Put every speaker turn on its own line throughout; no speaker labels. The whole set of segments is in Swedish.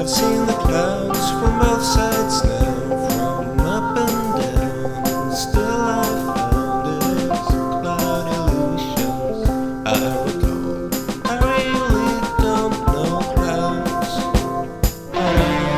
I've seen the clouds from both sides now, from up and down, still I found it's cloud illusions I recall. I really don't know clouds at all.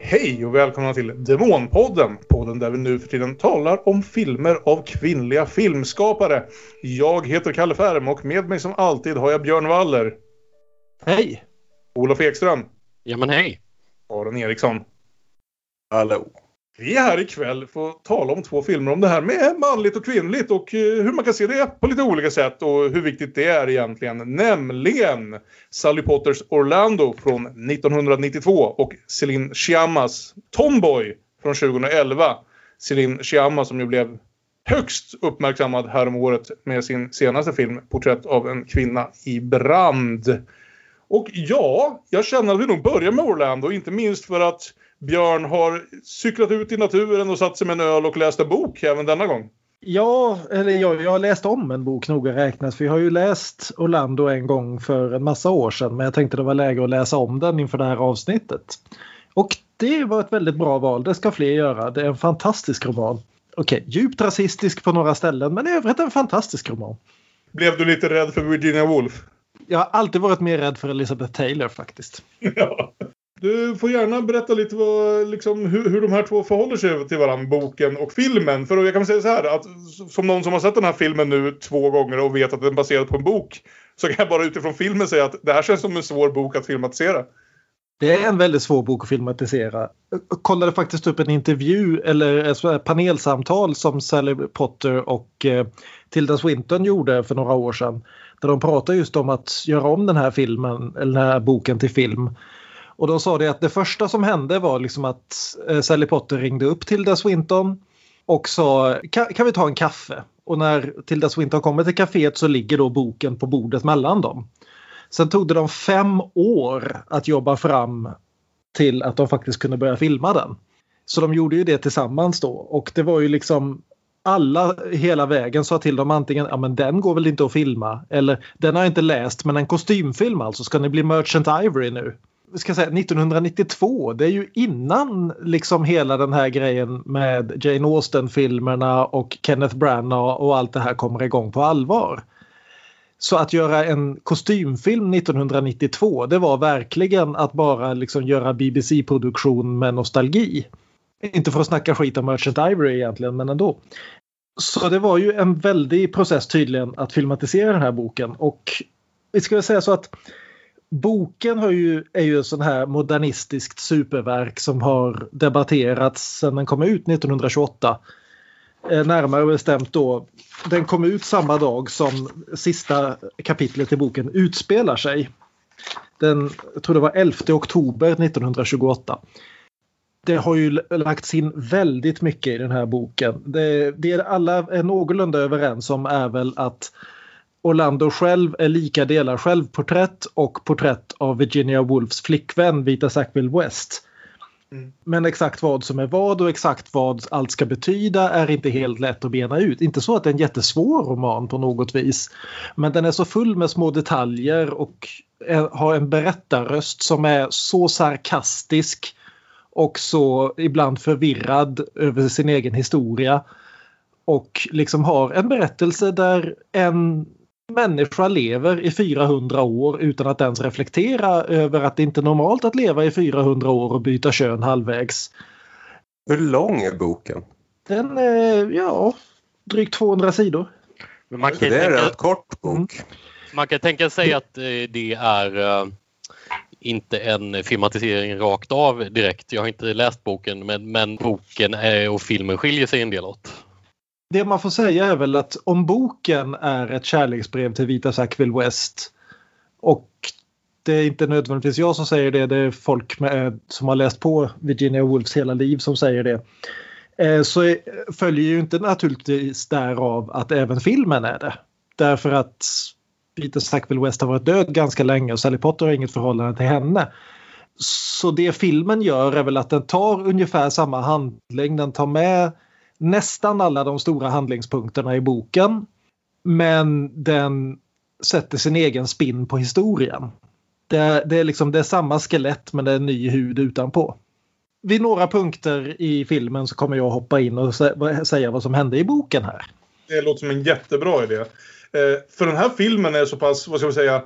Hej och välkomna till Demonpodden. Podden där vi nu för tiden talar om filmer av kvinnliga filmskapare. Jag heter Kalle Färm och med mig som alltid har jag Björn Waller,
Hej!
Olof Ekström,
Ja men hej.
Aron Eriksson.
Hallå.
Vi är här ikväll för att tala om två filmer om det här med manligt och kvinnligt och eh, hur man kan se det på lite olika sätt och hur viktigt det är egentligen. Nämligen Sally Potters Orlando från 1992 och Celine Sciammas Tomboy från 2011. Celine Chiama som ju blev högst uppmärksammad häromåret med sin senaste film Porträtt av en kvinna i brand. Och ja, jag känner att vi nog börjar med Orlando, inte minst för att Björn har cyklat ut i naturen och satt sig med en öl och läst en bok även denna gång.
Ja, eller jag, jag har läst om en bok noga räknat för jag har ju läst Orlando en gång för en massa år sedan men jag tänkte det var läge att läsa om den inför det här avsnittet. Och det var ett väldigt bra val, det ska fler göra. Det är en fantastisk roman. Okej, djupt rasistisk på några ställen men i övrigt en fantastisk roman.
Blev du lite rädd för Virginia Woolf?
Jag har alltid varit mer rädd för Elizabeth Taylor faktiskt.
ja. Du får gärna berätta lite vad, liksom, hur, hur de här två förhåller sig till varandra, boken och filmen. För jag kan säga så här att som någon som har sett den här filmen nu två gånger och vet att den är baserad på en bok så kan jag bara utifrån filmen säga att det här känns som en svår bok att filmatisera.
Det är en väldigt svår bok att filmatisera. Jag kollade faktiskt upp en intervju eller ett panelsamtal som Sally Potter och eh, Tilda Swinton gjorde för några år sedan. Där de pratade just om att göra om den här filmen, eller den här boken till film. Och de sa det att det första som hände var liksom att eh, Sally Potter ringde upp Tilda Swinton och sa kan, kan vi ta en kaffe? Och när Tilda Swinton kommer till kaféet så ligger då boken på bordet mellan dem. Sen tog det dem fem år att jobba fram till att de faktiskt kunde börja filma den. Så de gjorde ju det tillsammans då och det var ju liksom alla hela vägen sa till dem antingen ja men den går väl inte att filma eller den har jag inte läst men en kostymfilm alltså ska ni bli Merchant Ivory nu? Ska säga 1992 det är ju innan liksom hela den här grejen med Jane Austen-filmerna och Kenneth Branagh och allt det här kommer igång på allvar. Så att göra en kostymfilm 1992 det var verkligen att bara liksom göra BBC-produktion med nostalgi. Inte för att snacka skit om Merchant Ivory egentligen men ändå. Så det var ju en väldig process tydligen att filmatisera den här boken och vi ska väl säga så att boken har ju, är ju en sån här modernistiskt superverk som har debatterats sedan den kom ut 1928. Eh, närmare bestämt då, den kom ut samma dag som sista kapitlet i boken utspelar sig. Den, jag tror det var 11 oktober 1928. Det har ju lagts in väldigt mycket i den här boken. Det, det alla är någorlunda överens om är väl att Orlando själv är lika delar självporträtt och porträtt av Virginia Woolfs flickvän Vita Sackville West.
Mm.
Men exakt vad som är vad och exakt vad allt ska betyda är inte helt lätt att bena ut. Inte så att det är en jättesvår roman på något vis. Men den är så full med små detaljer och är, har en berättarröst som är så sarkastisk och så ibland förvirrad över sin egen historia. Och liksom har en berättelse där en människa lever i 400 år utan att ens reflektera över att det inte är normalt att leva i 400 år och byta kön halvvägs.
Hur lång är boken?
Den är, ja, drygt 200 sidor.
Men man kan,
det är en
tänka,
rätt kort bok.
man kan tänka sig att eh, det är eh, inte en filmatisering rakt av direkt. Jag har inte läst boken men, men boken är, och filmen skiljer sig en del åt.
Det man får säga är väl att om boken är ett kärleksbrev till Vita Sackville West och det är inte nödvändigtvis jag som säger det, det är folk med, eh, som har läst på Virginia Woolfs hela liv som säger det. Eh, så följer ju inte naturligtvis därav att även filmen är det. Därför att Peter Sackville West har varit död ganska länge och Sally Potter har inget förhållande till henne. Så det filmen gör är väl att den tar ungefär samma handling. Den tar med nästan alla de stora handlingspunkterna i boken. Men den sätter sin egen spin på historien. Det är, det är, liksom, det är samma skelett men det är ny hud utanpå. Vid några punkter i filmen så kommer jag hoppa in och sä- säga vad som hände i boken här.
Det låter som en jättebra idé. Eh, för den här filmen är så pass, vad ska man säga,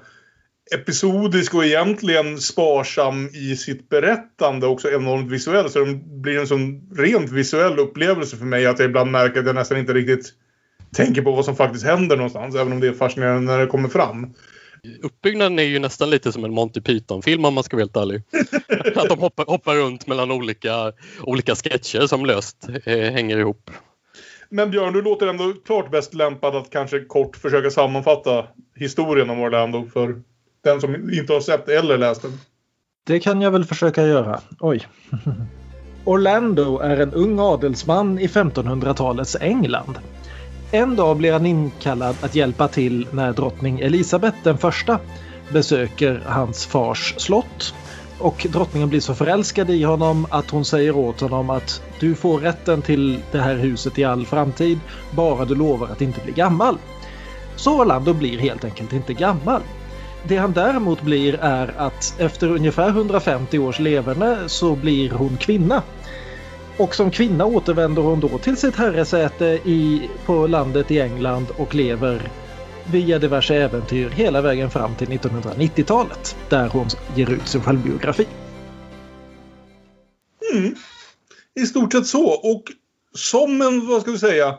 episodisk och egentligen sparsam i sitt berättande. Också enormt visuell. Så det blir en sån rent visuell upplevelse för mig att jag ibland märker att jag nästan inte riktigt tänker på vad som faktiskt händer någonstans. Även om det är fascinerande när det kommer fram.
Uppbyggnaden är ju nästan lite som en Monty Python-film om man ska vara helt ärlig. Att de hoppar, hoppar runt mellan olika, olika sketcher som löst eh, hänger ihop.
Men Björn, du låter ändå klart bäst lämpad att kanske kort försöka sammanfatta historien om Orlando för den som inte har sett eller läst den.
Det kan jag väl försöka göra. Oj. Orlando är en ung adelsman i 1500-talets England. En dag blir han inkallad att hjälpa till när drottning Elisabeth den första besöker hans fars slott. Och drottningen blir så förälskad i honom att hon säger åt honom att du får rätten till det här huset i all framtid bara du lovar att inte bli gammal. Så Orlando blir helt enkelt inte gammal. Det han däremot blir är att efter ungefär 150 års leverne så blir hon kvinna. Och som kvinna återvänder hon då till sitt herresäte i, på landet i England och lever via diverse äventyr hela vägen fram till 1990-talet där hon ger ut sin självbiografi.
Mm. I stort sett så. Och som en, vad ska vi säga,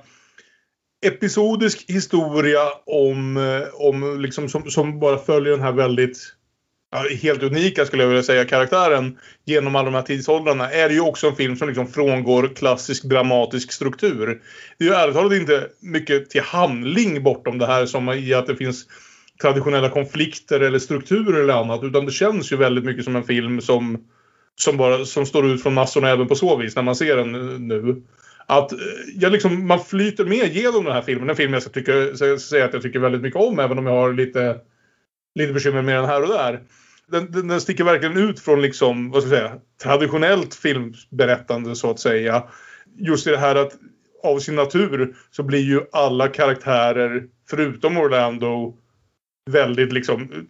episodisk historia om, eh, om liksom som, som bara följer den här väldigt helt unika skulle jag vilja säga karaktären genom alla de här tidsåldrarna är det ju också en film som liksom frångår klassisk dramatisk struktur. Det är ju ärligt talat inte mycket till handling bortom det här som i att det finns traditionella konflikter eller strukturer eller annat utan det känns ju väldigt mycket som en film som som, bara, som står ut från massorna även på så vis när man ser den nu. Att eh, jag liksom, man flyter med genom den här filmen. En film jag ska, tycka, ska säga att jag tycker väldigt mycket om även om jag har lite, lite bekymmer med den här och där. Den, den, den sticker verkligen ut från liksom, vad ska jag säga, traditionellt filmberättande så att säga. Just i det här att av sin natur så blir ju alla karaktärer förutom Orlando väldigt liksom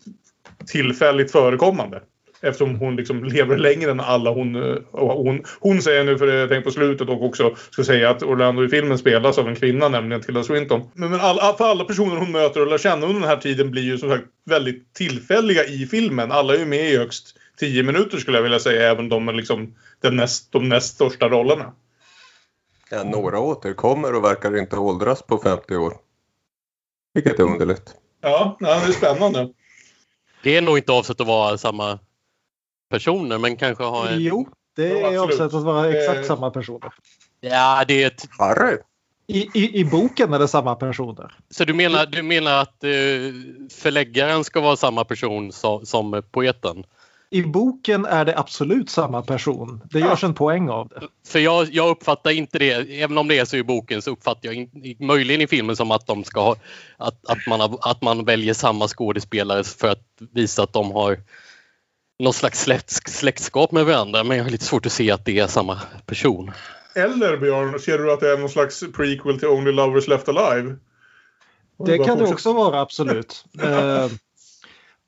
tillfälligt förekommande. Eftersom hon liksom lever längre än alla hon... och Hon, hon säger nu, för jag tänkte på slutet och också ska säga att Orlando i filmen spelas av en kvinna, nämligen Tilda Swinton. Men, men all, för alla personer hon möter och lär känna under den här tiden blir ju som sagt väldigt tillfälliga i filmen. Alla är ju med i högst tio minuter skulle jag vilja säga, även de med liksom den näst, de näst största rollerna.
Ja, några återkommer och verkar inte åldras på 50 år. Vilket är underligt.
Ja, ja det är spännande.
Det är nog inte avsett att vara samma personer men kanske ha en...
Jo, det
Ja,
är avsett att vara exakt
Eh.
samma personer.
Ja, det är ett...
Harry!
I, i, I boken är det samma personer.
Så du menar, du menar att eh, förläggaren ska vara samma person som, som poeten?
I boken är det absolut samma person. Det görs en poäng av det.
För jag, jag uppfattar inte det, även om det är så i boken så uppfattar jag in, möjligen i filmen som att de ska ha, att, att, man, har, att man väljer samma skådespelare för att visa att de har något slags släkt, släktskap med varandra men jag har lite svårt att se att det är samma person.
Eller Björn, ser du att det är någon slags prequel till Only Lovers Left Alive?
Det kan det också vara, absolut. Eh,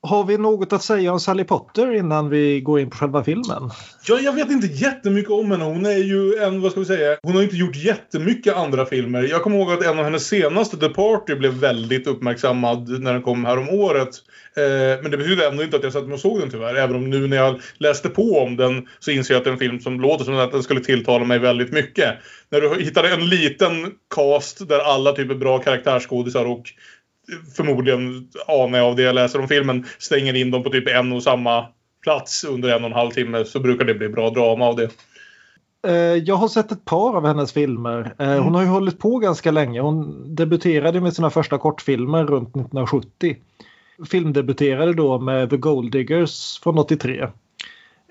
har vi något att säga om Sally Potter innan vi går in på själva filmen?
Ja, jag vet inte jättemycket om henne. Hon är ju en, vad ska vi säga, hon har inte gjort jättemycket andra filmer. Jag kommer ihåg att en av hennes senaste, The Party, blev väldigt uppmärksammad när den kom här om året. Eh, men det betyder ändå inte att jag satt mig och såg den tyvärr. Även om nu när jag läste på om den så inser jag att det är en film som låter som att den skulle tilltala mig väldigt mycket. När du hittar en liten cast där alla typ är bra karaktärsskådisar och förmodligen anar jag av det jag läser om filmen stänger in dem på typ en och samma plats under en och en halv timme så brukar det bli bra drama av det.
Eh, jag har sett ett par av hennes filmer. Eh, Hon har ju hållit på ganska länge. Hon debuterade med sina första kortfilmer runt 1970. Filmdebuterade då med The Gold Diggers från 83.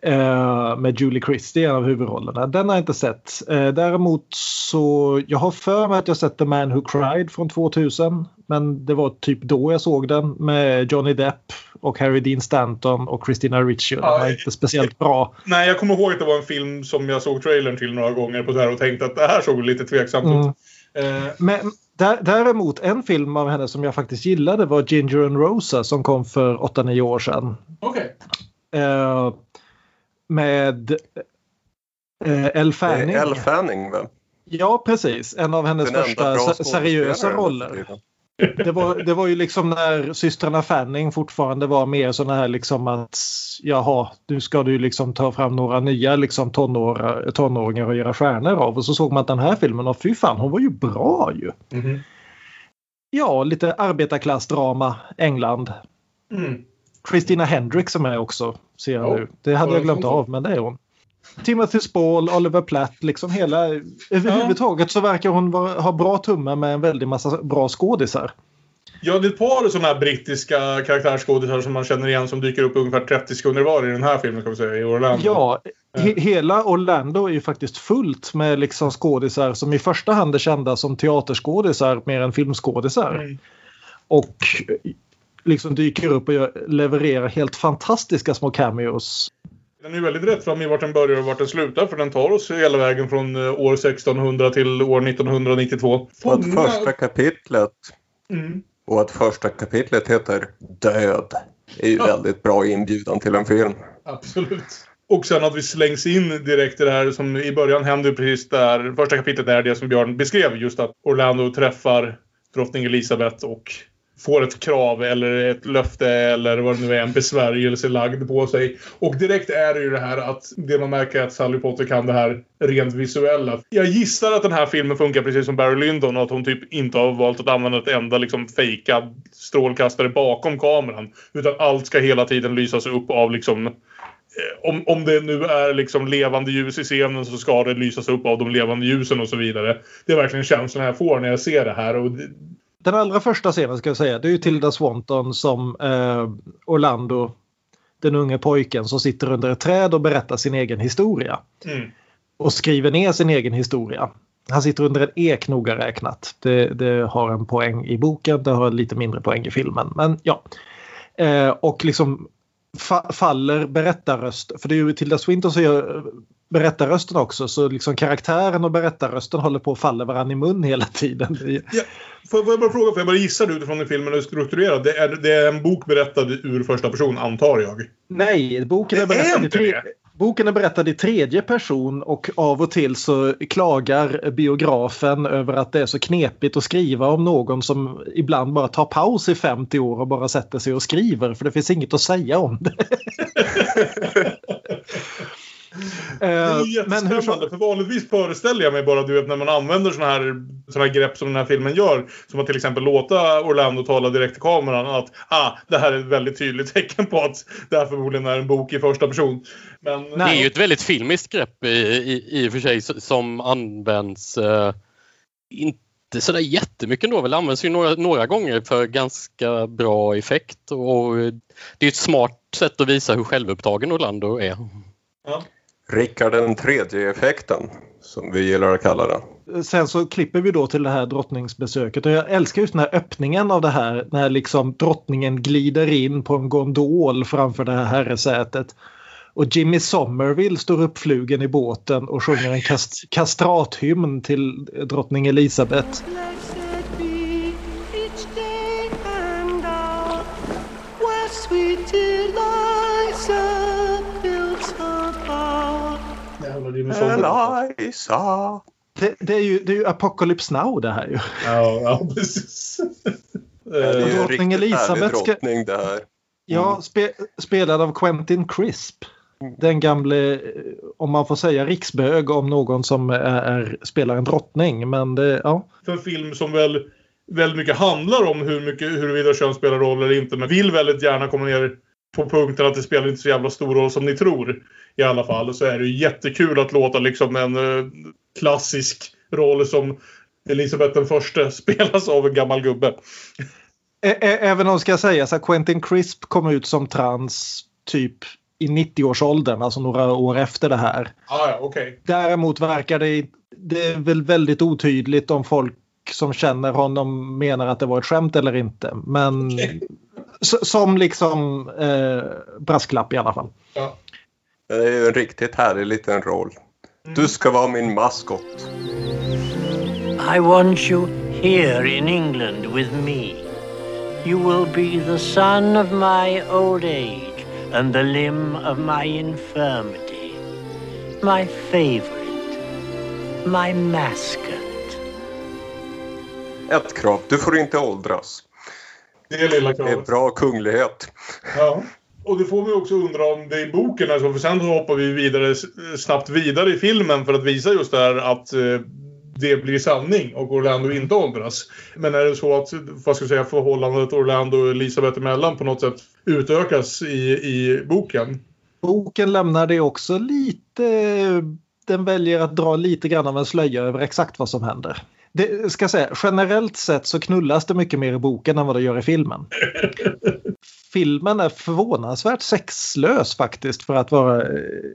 Eh, med Julie Christie i en av huvudrollerna. Den har jag inte sett. Eh, däremot så, jag har för mig att jag sett The Man Who Cried från 2000. Men det var typ då jag såg den med Johnny Depp och Harry Dean Stanton och Christina Ricci. Den var inte speciellt bra.
Nej, jag kommer ihåg att det var en film som jag såg trailern till några gånger på så här och tänkte att det här såg lite tveksamt
Mm.
ut. Eh,
Men där, däremot en film av henne som jag faktiskt gillade var Ginger and Rosa som kom för 8-9 år sedan.
Okej.
Eh, med eh, Elle Fanning.
Elle Fanning va?
Ja, precis. En av hennes
Den
första seriösa roller. Det var, det var ju liksom när systrarna Fanning fortfarande var mer sådana här liksom att jaha, nu ska du liksom ta fram några nya liksom tonår, tonåringar och göra stjärnor av. Och så såg man den här filmen och fy fan, hon var ju bra ju.
Mhm.
Ja, lite arbetarklassdrama, England.
Mm.
Christina Hendricks som är också, ser jag
Ja,
nu. Det hade jag glömt av, men det är hon. Timothy Spall, Oliver Platt, liksom hela... Överhuvudtaget så verkar hon ha bra tumme med en väldig massa bra skådisar.
Ja, det är ett par sådana här brittiska karaktärsskådisar som man känner igen som dyker upp ungefär 30 sekunder var i den här filmen kan vi säga, i Orlando.
Ja, he hela Orlando är ju faktiskt fullt med liksom skådisar som i första hand är kända som teaterskådisar mer än filmskådisar.
Mm.
Och liksom dyker upp och gör, levererar helt fantastiska små cameos.
Den är ju väldigt rätt fram i vart den börjar och vart den slutar för den tar oss hela vägen från eh, år 1600 till år 1992.
Och att första kapitlet
Mm.
och att första kapitlet heter Död är ju väldigt bra inbjudan till en film.
Absolut. Och sen att vi slängs in direkt i det här som i början händer precis där. Första kapitlet är det som Björn beskrev. Just att Orlando träffar drottning Elisabeth och får ett krav eller ett löfte eller vad det nu är, en besvärjelse lagd på sig. Och direkt är det ju det här att det man märker är att Sally Potter kan det här rent visuella. Jag gissar att den här filmen funkar precis som Barry Lyndon och att hon typ inte har valt att använda ett enda liksom fejkad strålkastare bakom kameran. Utan allt ska hela tiden lysas upp av liksom eh, om, om det nu är liksom levande ljus i scenen så ska det lysas upp av de levande ljusen och så vidare. Det är verkligen känslan jag får när jag ser det här. Och det,
den allra första scenen ska jag säga, det är ju Tilda Swanton som eh, Orlando, den unge pojken som sitter under ett träd och berättar sin egen historia.
mm,
Och skriver ner sin egen historia. Han sitter under en ek noga räknat. Det, det har en poäng i boken, det har lite mindre poäng i filmen. Men ja. Eh, och liksom fa faller berättarröst, för det är ju Tilda Swinton som gör berättarrösten också så liksom karaktären och berättarrösten håller på att falla varandra i mun hela tiden.
Ja, får, får jag bara fråga, för jag bara gissar utifrån hur filmen är strukturerad. Det är, det är en bok berättad ur första person, antar jag.
Nej, boken är,
Det är
berättad i tre... boken är berättad i tredje person och av och till så klagar biografen över att det är så knepigt att skriva om någon som ibland bara tar paus i 50 år och bara sätter sig och skriver för det finns inget att säga om det.
Det är
Eh,
ju
Men hur
jättespännande,
som,
för vanligtvis föreställer jag mig bara du vet när man använder såna här, såna här grepp som den här filmen gör. Som att till exempel låta Orlando tala direkt till kameran att ah, det här är ett väldigt tydligt tecken på att det här förmodligen är en bok i första person. Men,
Det är ju ett väldigt filmiskt grepp i, i, i och för sig som används eh, inte sådär jättemycket då väl. används ju några, några gånger för ganska bra effekt och eh, det är ett smart sätt att visa hur självupptagen Orlando är.
ja.
Rickard den tredje effekten som vi gillar att kalla den.
sen så klipper vi då till det här drottningsbesöket och jag älskar just den här öppningen av det här när liksom drottningen glider in på en gondol framför det här herresätet. Och Jimmy Somerville står uppflugen i båten och sjunger en kast kastrathymn till drottning Elisabeth.
Saunders.
Eliza!
Det, det, är ju, det är ju Apocalypse Now det här ju.
Ja, ja, precis.
Det är ju
Eh,
drottning
riktigt härlig
Elisabeth ska-
drottning det här.
Ja, spe, spelad av Quentin Crisp. Den gamle, eh, om man får säga riksbög om någon som är, är, spelar en drottning. Men det, ja.
för en film som väl väldigt mycket handlar om hur mycket, huruvida kön spelar roll eller inte. Men vill väldigt gärna komma ner på punkten att det spelar inte så jävla stor roll som ni tror. I alla fall. Så är det jättekul att låta liksom en eh, klassisk roll som Elisabeth den första spelas av en gammal gubbe.
Även om ska jag säga så här, Quentin Crisp kom ut som trans typ i 90-årsåldern, alltså några år efter det här.
Ah, ja, okej.
Däremot verkar det, det är väl väldigt otydligt om folk som känner honom menar att det var ett skämt eller inte. Men S- Som liksom eh, brasklapp i alla fall.
Ja.
Det är ju en riktigt härlig liten roll. Du ska vara min maskot.
I want you here in England with me. You will be the sun of my old age and the limb of my infirmity. My favorite. My mascot.
Ett krav, du får inte åldras.
Det lilla
Det är
kravet.
bra kunglighet.
Ja. Och det får vi också undra om det är i boken. Alltså, för sen så hoppar vi vidare, snabbt vidare i filmen för att visa just det här att eh, det blir sanning och Orlando inte åldras. Men är det så att vad ska jag säga, förhållandet Orlando och Elisabeth emellan på något sätt utökas i, i boken?
Boken lämnar det också lite... Den väljer att dra lite grann av en slöja över exakt vad som händer. Det ska säga, generellt sett så knullas det mycket mer i boken än vad det gör i filmen. Filmen är förvånansvärt sexlös faktiskt för att vara eh,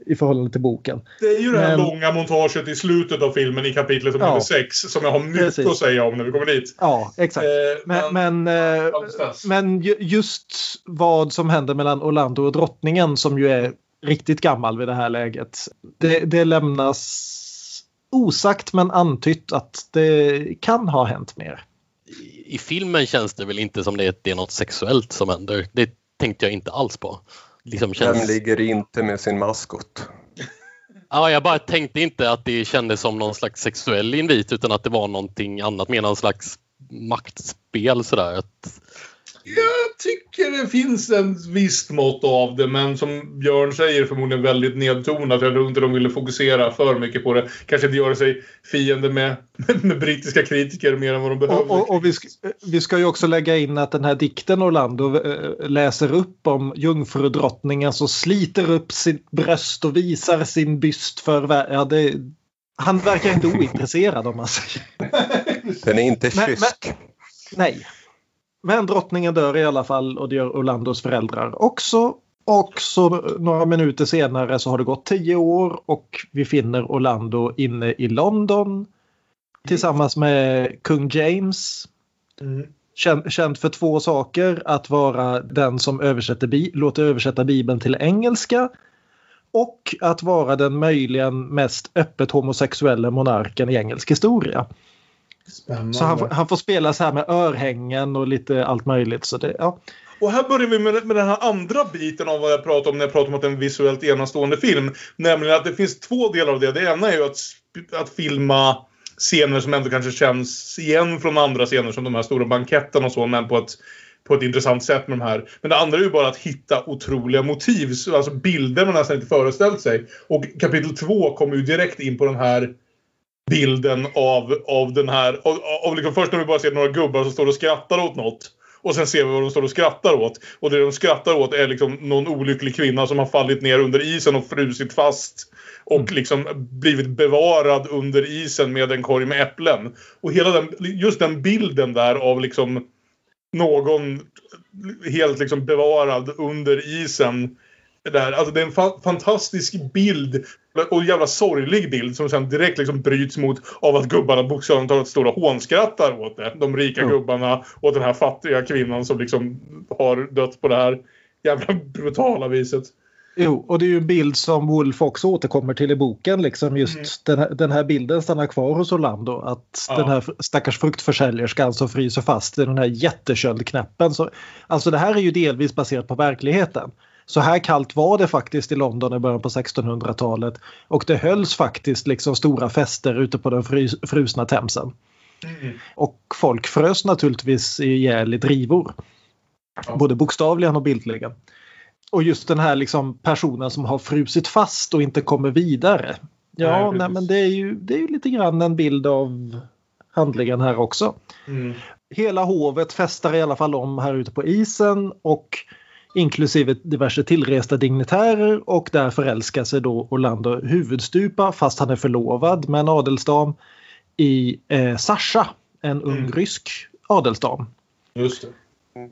i förhållande till boken.
Det är ju det här
Men-
långa montaget i slutet av filmen i kapitlet som
Ja.
heter sex som jag har mycket
Precis.
att säga om när vi kommer dit.
Ja, exakt.
Eh,
Men, men, eh,
Fantastiskt.
men ju- just vad som händer mellan Orlando och drottningen som ju är riktigt gammal vid det här läget. Det, det lämnas osagt men antytt att det kan ha hänt mer.
I filmen känns det väl inte som det är, det är något sexuellt som händer. Det tänkte jag inte alls på. Liksom
Vem
känns...
ligger inte med sin maskot?
ja, jag bara tänkte inte att det kändes som någon slags sexuell invit utan att det var någonting annat mer någon slags maktspel sådär. Att,
Jag tycker det finns en visst mått av det, men som Björn säger förmodligen väldigt nedtonat. Jag tror inte de ville fokusera för mycket på det. Kanske inte göra sig fiende med, med brittiska kritiker mer än vad de behöver.
Och, och, och vi, sk- vi ska ju också lägga in att den här dikten Orlando eh, läser upp om jungfrudrottningen som sliter upp sitt bröst och visar sin byst för ja, det, Han verkar inte ointresserad om man säger.
Den är inte
Men-
kysk.
Nej. Men drottningen dör i alla fall och det gör Orlandos föräldrar också. Och så några minuter senare så har det gått tio år och vi finner Orlando inne i London tillsammans med kung James.
Mm.
Känd, känd för två saker. Att vara den som översätter låter översätta Bibeln till engelska och att vara den möjligen mest öppet homosexuella monarken i engelsk historia.
Spännande.
Så han, får- han får spela så här med örhängen och lite allt möjligt. Så det, ja.
Och här börjar vi med, med den här andra biten av vad jag pratar om när jag pratar om att det är en visuellt enastående film. Nämligen att det finns två delar av det. Det ena är ju att, att filma scener som ändå kanske känns igen från andra scener som de här stora banketten och så, men på ett, på ett intressant sätt med de här. Men det andra är ju bara att hitta otroliga motiv, så- alltså bilder man nästan inte föreställt sig. Och kapitel två kommer ju direkt in på den här bilden av, av den här... Av, av liksom först när vi bara ser några gubbar som står och skrattar åt något. Och sen ser vi vad de står och skrattar åt. Och det de skrattar åt är liksom någon olycklig kvinna som har fallit ner under isen och frusit fast. Och liksom blivit bevarad under isen med en korg med äpplen. Och hela den, just den bilden där av liksom någon helt liksom bevarad under isen. Där. Alltså det är en fa- fantastisk bild och en jävla sorglig bild som sen direkt liksom bryts mot av att gubbarna bokstavligt talat står och hånskrattar åt det. De rika
Ja.
gubbarna och den här fattiga kvinnan som liksom har dött på det här jävla brutala viset.
Jo, och det är ju en bild som Wolf också återkommer till i boken. Liksom just den, här, den här bilden stannar kvar hos Orlando. Att
Ja.
den här stackars fruktförsäljerskan som fryser fast i den här jätteköldknäppen. Så, alltså det här är ju delvis baserat på verkligheten. Så här kallt var det faktiskt i London i början på 1600-talet. Och det hölls faktiskt liksom stora fester ute på den frusna Themsen. Och folk frös naturligtvis ihjäl i drivor.
Ja.
Både bokstavligen och bildligen. Och just den här liksom personen som har frusit fast och inte kommer vidare. Ja,
Nej,
nej, men det är, ju, det är ju lite grann en bild av handlingen här också.
Mm.
Hela hovet festar i alla fall om här ute på isen och inklusive diverse tillresta dignitärer och där förälskar sig då Orlando huvudstupa fast han är förlovad med en adelsdam i eh, Sasha, en ung
Mm.
rysk adelsdam.
Just det.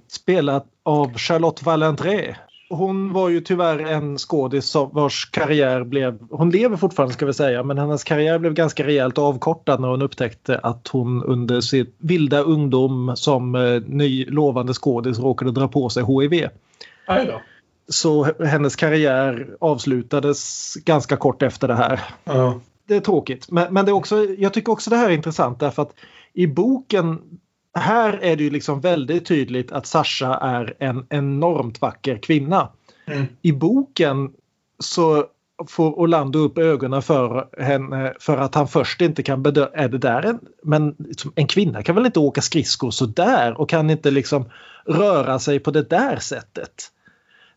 Spelat av Charlotte Valentré. hon var ju tyvärr en skådis vars karriär blev, hon lever fortfarande ska vi säga, men hennes karriär blev ganska rejält avkortad när hon upptäckte att hon under sin vilda ungdom som eh, ny lovande skådis råkade dra på sig HIV. Så hennes karriär avslutades ganska kort efter det här.
Ja.
Det är tråkigt. Men, men det är också, jag tycker också det här är intressant därför att i boken här är det ju liksom väldigt tydligt att Sasha är en enormt vacker kvinna.
Mm.
I boken så får Orlando upp ögonen för henne för att han först inte kan bedöma, är det där en, men liksom, en kvinna kan väl inte åka skridskor så där och kan inte liksom röra sig på det där sättet.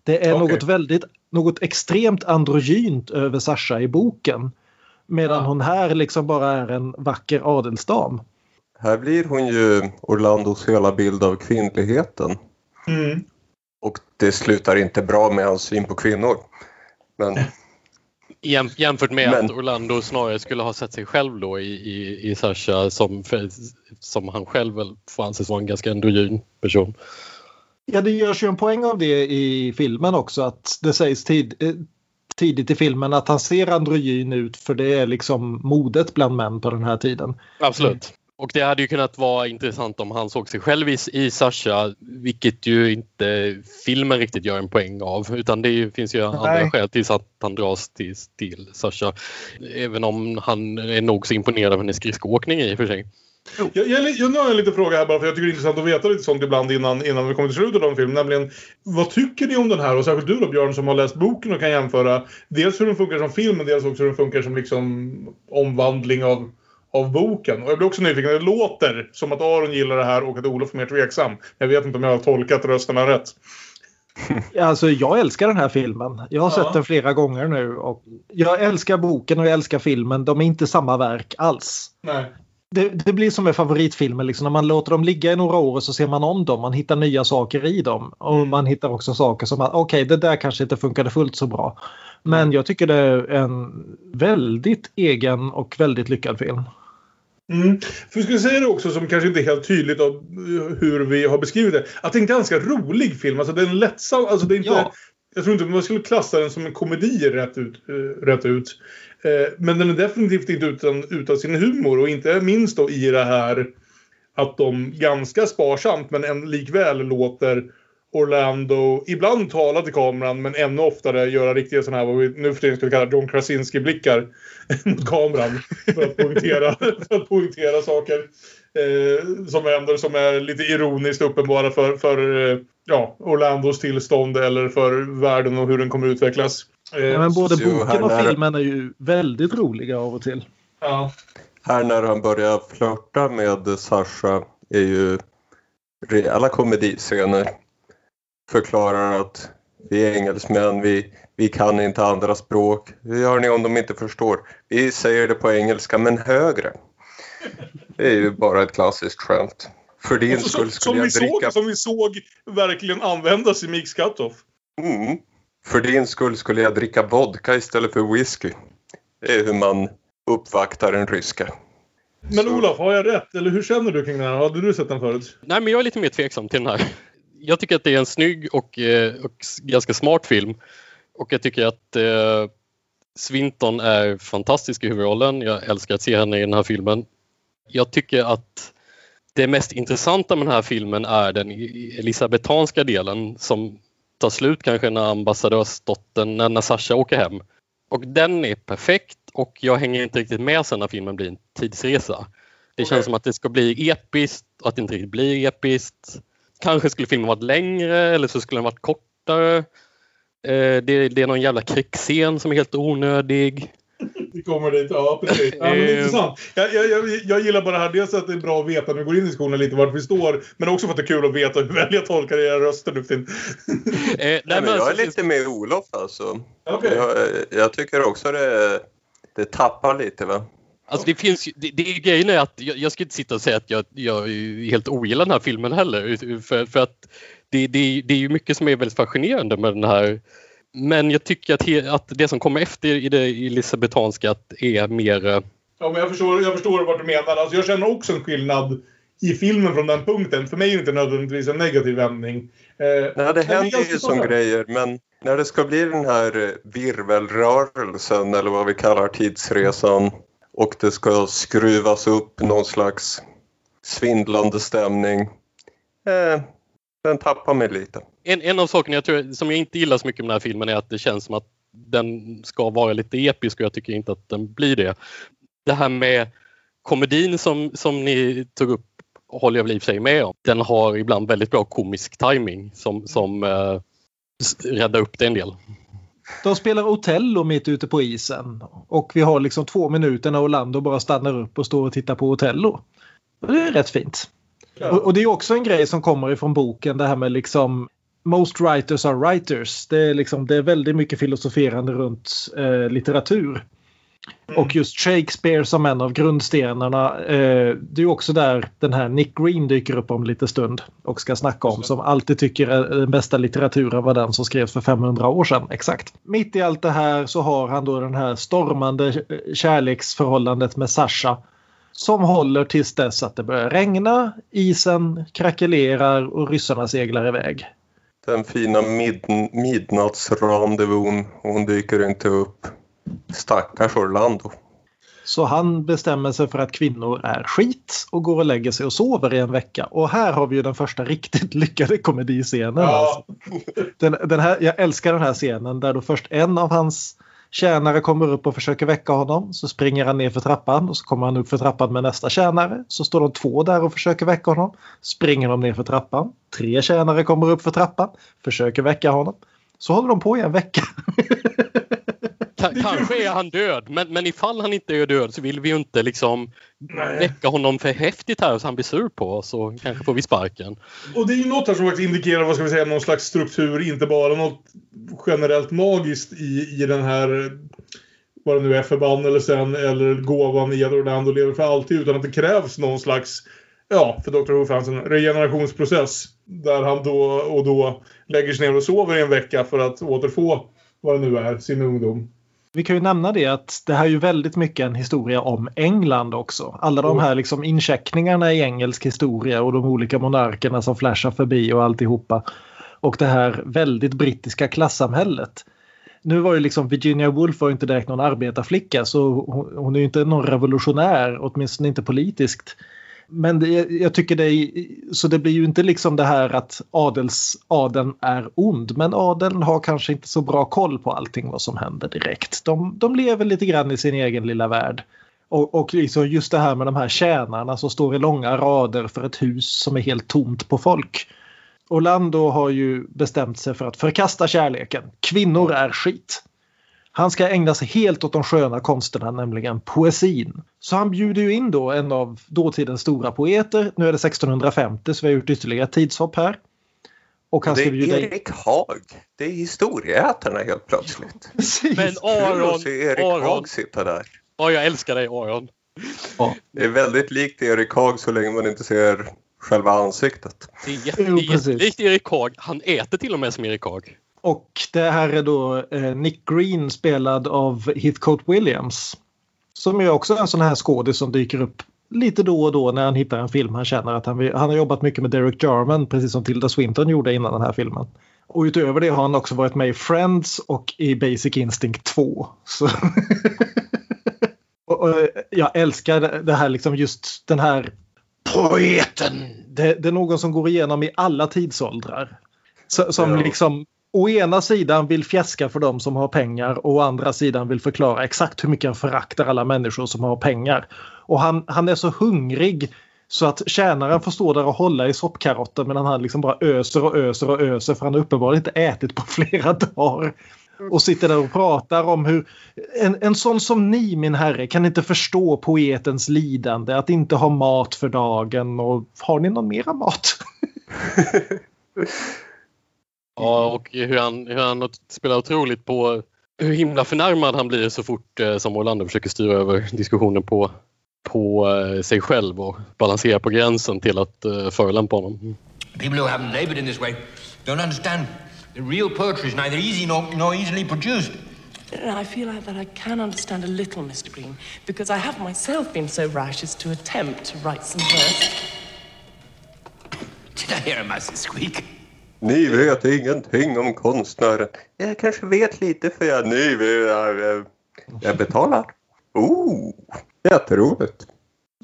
Det är
Okej.
något väldigt, något extremt androgynt över Sasha i boken. Medan
Ja.
hon här liksom bara är en vacker adelsdam.
Här blir hon ju Orlandos hela bild av kvinnligheten.
Mm.
Och det slutar inte bra med hans syn på kvinnor. Men
Jäm, jämfört med
Men-
att Orlando snarare skulle ha sett sig själv då i, i, i Sasha som, för, som han själv väl får anses vara en ganska androgyn person.
Ja, det görs ju en poäng av det i filmen också att det sägs tid, eh, tidigt i filmen att han ser androgyn ut för det är liksom modet bland män på den här tiden.
Absolut. Och det hade ju kunnat vara intressant om han såg sig själv i, i Sasha, vilket ju inte filmen riktigt gör en poäng av. Utan det ju, finns ju andra skäl till att han dras till, till Sasha. Även om han är nog så imponerad av hennes skridskoåkning i och för sig.
Jag, jag, jag, nu har jag en liten fråga här bara för jag tycker det är intressant att veta lite sånt ibland innan, innan vi kommer till slutet av en film. Nämligen, vad tycker ni om den här? Och särskilt du då Björn som har läst boken och kan jämföra dels hur den funkar som film men dels också hur den funkar som liksom omvandling av, av boken. Och jag blir också nyfiken. Det låter som att Aron gillar det här och att Olof är mer tveksam. Jag vet inte om jag har tolkat rösterna rätt.
Alltså jag älskar den här filmen. Jag har
Ja.
sett den flera gånger nu. Och jag älskar boken och jag älskar filmen. De är inte samma verk alls.
Nej.
Det, det blir som med favoritfilmer. Liksom. När man låter dem ligga i några år och så ser man om dem. Man hittar nya saker i dem. Och
Mm.
man hittar också saker som att okej, det där kanske inte funkade fullt så bra. Men jag tycker det är en väldigt egen och väldigt lyckad film.
Mm. För vi skulle säga det också som kanske inte är helt tydligt av eh, hur vi har beskrivit det. Att det är en ganska rolig film. Alltså det är lättsam... Alltså det är inte,
Ja.
Jag tror inte man skulle klassa den som en komedi rätt ut. eh, rätt ut. Eh, men den är definitivt inte utan, utan sin humor. Och inte minst då i det här att de ganska sparsamt men än likväl låter Orlando ibland tala till kameran men ännu oftare göra riktiga sådana här vad vi nu för tiden skulle kalla John Krasinski-blickar mot kameran. För att poängtera, för att poängtera saker eh, som händer som är lite ironiskt uppenbara för, för eh, ja, Orlandos tillstånd eller för världen och hur den kommer utvecklas. Eh,
Ja, men både
så
boken och
nära-
filmen är ju väldigt roliga av och till.
ja.
här när han börjar flörta med Sasha är ju rejäla komediscener. Förklarar att vi är engelsmän, vi, vi kan inte andra språk. Hur gör ni om de inte förstår? Vi säger det på engelska men högre. Det är ju bara ett klassiskt skämt. För din skull
som,
skulle
vi
jag dricka...
såg, som vi såg verkligen användas i Mix Cutoff.
Mm. För din skull skulle jag dricka vodka istället för whisky. Det är hur man uppvaktar en ryska.
Men Olof, har jag rätt? Eller hur känner du kring den här? Hade du sett den förut?
Nej, men jag är lite mer tveksam till den här. Jag tycker att det är en snygg och, eh, och ganska smart film. Och jag tycker att eh, Swinton är fantastisk i huvudrollen. Jag älskar att se henne i den här filmen. Jag tycker att det mest intressanta med den här filmen är den elisabetanska delen som tar slut kanske när ambassadörsdottern, när, när Sasha åker hem. Och den är perfekt och jag hänger inte riktigt med sen när filmen blir en tidsresa. Det
Okej.
känns som att det ska bli episkt och att det inte riktigt blir episkt. Kanske skulle filmen varit längre eller så skulle den varit kortare. Eh, det, det är någon jävla krigsscen som är helt onödig.
Vi kommer dit, ja precis. Ja, men det är
Eh.
intressant. Jag, jag, jag, jag gillar bara det här, dels att det är bra att veta när vi går in i diskussionen lite vart vi står. Men också för att det är kul att veta hur väl jag tolkar era röster nu för tiden.
Eh, nej,
Nej, men jag är lite med Olof alltså.
Okej.
Jag, jag tycker också det, det tappar lite va.
Alltså det finns det, det grejen är att jag, jag ska inte sitta och säga att jag, jag är helt ogillar den här filmen heller. För, för att det, det, det är ju mycket som är väldigt fascinerande med den här. Men jag tycker att, att det som kommer efter i det elisabetanska är mer... eh,
Ja, men jag förstår, jag förstår vart du menar. Alltså, jag känner också en skillnad i filmen från den punkten. För mig är det inte nödvändigtvis en negativ vändning. Eh,
Nej, det händer ju som grejer men när det ska bli den här eh, virvelrörelsen eller vad vi kallar tidsresan och det ska skruvas upp någon slags svindlande stämning. Eh, den tappar mig lite.
En, en av sakerna jag tror, som jag inte gillar så mycket med den här filmen är att det känns som att den ska vara lite episk och jag tycker inte att den blir det. Det här med komedin som, som ni tog upp håller jag väl i och för sig med om. Den har ibland väldigt bra komisk timing som, som eh, räddar upp det en del.
De spelar Otello mitt ute på isen och vi har liksom två minuter när Orlando bara stannar upp och står och tittar på Otello. Det är rätt fint. Och, och det är också en grej som kommer ifrån boken det här med liksom Most writers are writers. Det är, liksom, det är väldigt mycket filosoferande runt eh, litteratur. Och just Shakespeare som en av grundstenarna. Eh, det är också där den här Nick Green dyker upp om en liten stund och ska snacka om. Som alltid tycker att den bästa litteraturen var den som skrevs för 500 år sedan. Exakt. Mitt i allt det här så har han då den här stormande eh, kärleksförhållandet med Sasha. Som håller tills dess att det börjar regna, isen krackelerar och ryssarna seglar iväg.
Den fina mid midnattsrandevun, hon dyker inte upp. Stackars Orlando.
Så han bestämmer sig för att kvinnor är skit och går och lägger sig och sover i en vecka. Och här har vi ju den första riktigt lyckade komediscenen.
Ja.
Alltså. Den, den här, jag älskar den här scenen där då först en av hans tjänare kommer upp och försöker väcka honom. Så springer han ner för trappan och så kommer han upp för trappan med nästa tjänare. Så står de två där och försöker väcka honom. Springer de ner för trappan. Tre tjänare kommer upp för trappan. Försöker väcka honom. Så håller de på i en vecka.
Ka- kanske är han död, men, men ifall han inte är död så vill vi ju inte liksom
Nej.
väcka honom för häftigt här så han blir sur på oss och kanske får vi sparken.
Och det är ju något här som faktiskt indikerar, vad ska vi säga, någon slags struktur, inte bara något generellt magiskt i, i den här, vad det nu är, förbannelsen eller gåvan i att Orlando lever för alltid, utan att det krävs någon slags, ja, för Dr. Who-fansen, regenerationsprocess. Där han då och då lägger sig ner och sover i en vecka för att återfå, vad det nu är, sin ungdom.
Vi kan ju nämna det att det här är ju väldigt mycket en historia om England också. Alla de här liksom incheckningarna i engelsk historia och de olika monarkerna som flashar förbi och alltihopa. Och det här väldigt brittiska klassamhället. Nu var ju liksom Virginia Woolf var inte direkt någon arbetarflicka så hon, hon är ju inte någon revolutionär, åtminstone inte politiskt. Men det, jag tycker det är, så det blir ju inte liksom det här att adels, adeln är ond. Men adeln har kanske inte så bra koll på allting vad som händer direkt. De, de lever lite grann i sin egen lilla värld. Och, och liksom just det här med de här tjänarna som står i långa rader för ett hus som är helt tomt på folk. Orlando har ju bestämt sig för att förkasta kärleken. Kvinnor är skit. Han ska ägna sig helt åt de sköna konsterna, nämligen poesin. Så han bjuder ju in då en av dåtidens stora poeter. Nu är det 1650 så vi har gjort ytterligare ett tidshopp här. Och han
Det
ska
är
bjuda in...
Erik Haag. Det är historieätarna helt plötsligt.
Precis.
Men
Kul att
Aron,
se Erik
Aron,
Haag sitta där.
ja, jag älskar dig Aron.
Det är väldigt likt Erik Haag så länge man inte ser själva ansiktet.
Det är, jättelikt Erik Haag. Han äter till och med som Erik Haag.
Och det här är då eh, Nick Green spelad av Heathcote Williams. Som är också en sån här skådis som dyker upp lite då och då när han hittar en film han känner att han vill. Han har jobbat mycket med Derek Jarman precis som Tilda Swinton gjorde innan den här filmen. Och utöver det har han också varit med i Friends och i Basic Instinct 2. Så och, och, jag älskar det- här liksom just den här poeten. Det, det är någon som går igenom i alla tidsåldrar. Så, som liksom å ena sidan vill fjäska för dem som har pengar och å andra sidan vill förklara exakt hur mycket han föraktar alla människor som har pengar. Och han, han är så hungrig så att tjänaren får stå där och hålla i soppkarotten medan han liksom bara öser och öser och öser för han har uppenbarligen inte ätit på flera dagar. Och sitter där och pratar om hur en, en sån som ni min herre kan inte förstå poetens lidande att inte ha mat för dagen och har ni någon mera mat?
Ja, och hur han, hur han spelar otroligt på hur himla förnärmad han blir så fort eh, som Orlando försöker styra över diskussionen på, på eh, sig själv och balansera på gränsen till att eh, förolämpa honom.
People who haven't labored in this way don't understand. The real poetry is neither easy nor, nor easily produced.
I feel like that I can understand a little, Mr. Green, because I have myself been so rash as to attempt to write some verse.
Did I hear a mouse squeak?
Ni vet ingenting om konstnären. Jag kanske vet lite för jag ni vet, jag, jag betalar. Oh, jätteroligt.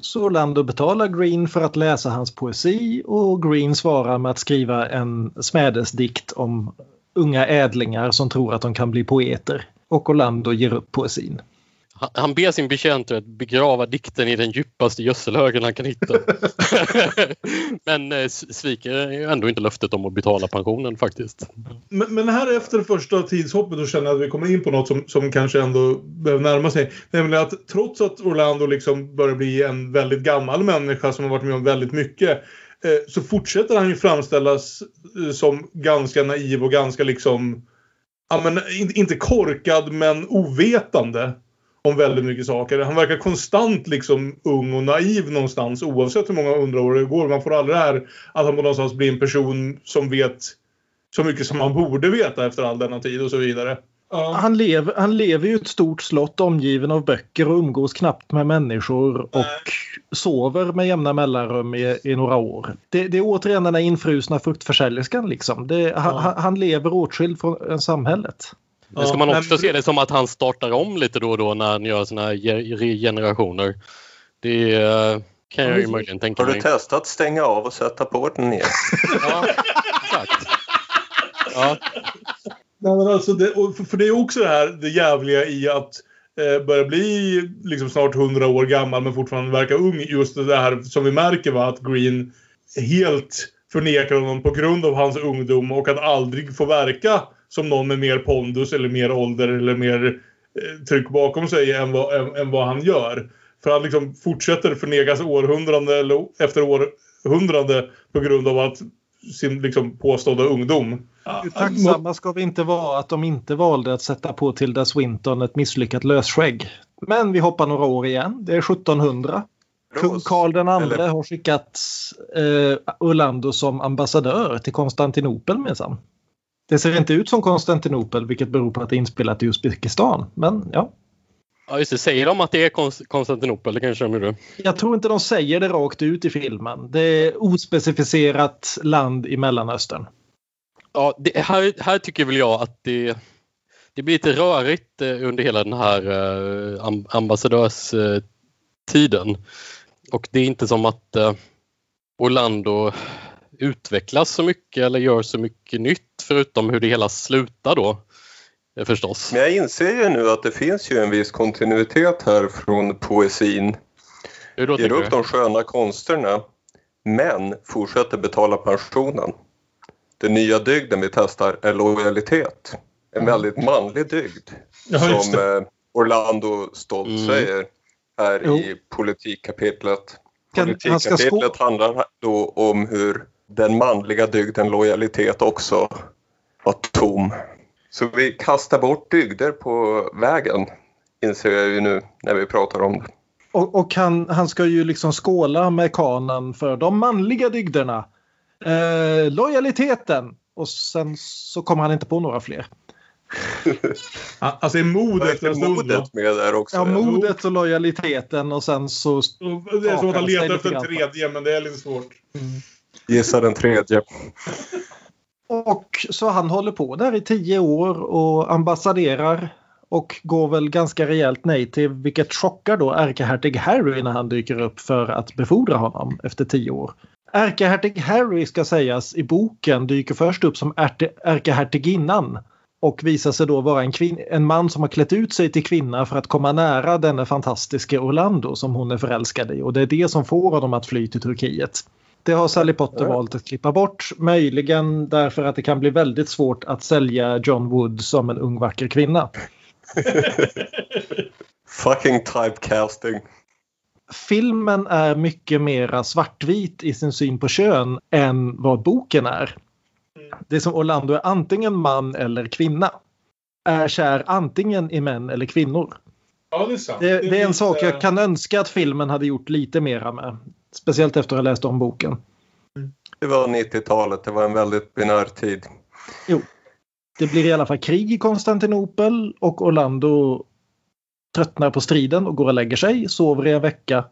Så Orlando betalar Green för att läsa hans poesi och Green svarar med att skriva en smädesdikt om unga ädlingar som tror att de kan bli poeter. Och Orlando ger upp poesin.
Han- ber sin betjänt att begrava dikten i den djupaste gödselhögen han kan hitta. Men eh, sviker ju ändå inte löftet om att betala pensionen faktiskt.
Men, men här efter det första tidshoppet då känner jag att vi kommer in på något som, som kanske ändå behöver närma sig. Nämligen att trots att Orlando liksom börjar bli en väldigt gammal människa som har varit med om väldigt mycket eh, så fortsätter han ju framställas eh, som ganska naiv och ganska liksom ja, men, in, inte korkad men ovetande om väldigt mycket saker. Han verkar konstant liksom ung och naiv någonstans oavsett hur många hundra år det går. Man får aldrig det här att han på någonstans blir en person som vet så mycket som man borde veta efter all denna tid och så vidare. Ja.
Han lever, han lever ju i ett stort slott omgiven av böcker och umgås knappt med människor och sover med jämna mellanrum i, i några år. Det, det är återigen den här infrusna fruktförsäljerskan liksom. Det, han, han- han lever åtskild från samhället.
Men ska man också
men-
se det som att han startar om lite då och då när han gör såna här ge- regenerationer. Det eh, kan jag ju möjligen tänka
Har du
mig.
testat stänga av och sätta på den igen?
Ja, exakt. Ja,
Nej, men alltså det, för, för det är också det här det jävliga i att eh, börja bli liksom snart 100 år gammal men fortfarande verka ung. Just det här som vi märker var att Green helt förnekar honom på grund av hans ungdom och att aldrig få verka som någon med mer pondus eller mer ålder eller mer eh, tryck bakom sig än vad, än, än vad han gör. För han liksom fortsätter förnekas århundrade eller efter århundrade på grund av att sin liksom påstådda ungdom.
Hur tacksamma ska vi inte vara att de inte valde att sätta på Tilda Swinton ett misslyckat lösskägg. Men vi hoppar några år igen. Det är 1700. Kung. Karl den andre
Eller-
har skickat eh, Orlando som ambassadör till Konstantinopel minsann. Det ser inte ut som Konstantinopel vilket beror på att det är inspelat i Uzbekistan. Men ja,
ja just det. Säger de att det är Konst- Konstantinopel? Det kanske de gjorde.
jag tror inte de säger det rakt ut i filmen. Det är ospecificerat land i Mellanöstern.
Ja, det, här, här tycker väl jag att det, det blir lite rörigt eh, under hela den här eh, am- ambassadörstiden. Och det är inte som att eh, Orlando utvecklas så mycket eller gör så mycket nytt förutom hur det hela slutar då. eh, Förstås.
Men jag inser ju nu att det finns ju en viss kontinuitet här från poesin.
Hur då
Ger upp
du?
de sköna konsterna men fortsätter betala pensionen. Den nya dygden vi testar är lojalitet. En väldigt manlig dygd.
Ja,
som eh, Orlando stolt
Mm.
säger här
Jo.
i politikkapitlet.
Kan-
Politikkapitlet handlar då om hur den manliga dygden lojalitet också var tom. Så vi kastar bort dygder på vägen inser jag ju nu när vi pratar om det.
Och, och han, han ska ju liksom skåla med kanan för de manliga dygderna. Eh, lojaliteten. Och sen så kommer han inte på några fler.
Alltså är mod efter en
Verkar
stund. va?
modet med där också.
Ja, modet och lojaliteten och sen så...
Det är som att han letar efter en tredje men det är lite svårt.
Gissa den tredje.
Och så han håller på där i tio år och ambassaderar och går väl ganska rejält nej till vilket chockar då ärkehertig Harry när han dyker upp för att befordra honom efter tio år. Ärkehertig Harry ska sägas i boken dyker först upp som ärkehertiginnan och visar sig då vara en, en man som har klätt ut sig till kvinna för att komma nära denne fantastiske Orlando som hon är förälskad i och det är det som får honom att fly till Turkiet. Det har Sally Potter valt att klippa bort, möjligen därför att det kan bli väldigt svårt att sälja John Wood som en ung vacker kvinna.
Fucking typecasting.
Filmen är mycket mera svartvit i sin syn på kön än vad boken är. Det är som Orlando är antingen man eller kvinna. Är kär antingen i män eller kvinnor.
Ja, det är sant.
Det, det är en
lite-
sak jag kan önska att filmen hade gjort lite mera med. Speciellt efter att ha läst om boken.
Det var 90-talet, det var en väldigt binär tid.
Det blir i alla fall krig i Konstantinopel och Orlando tröttnar på striden och går och lägger sig, sover i en vecka.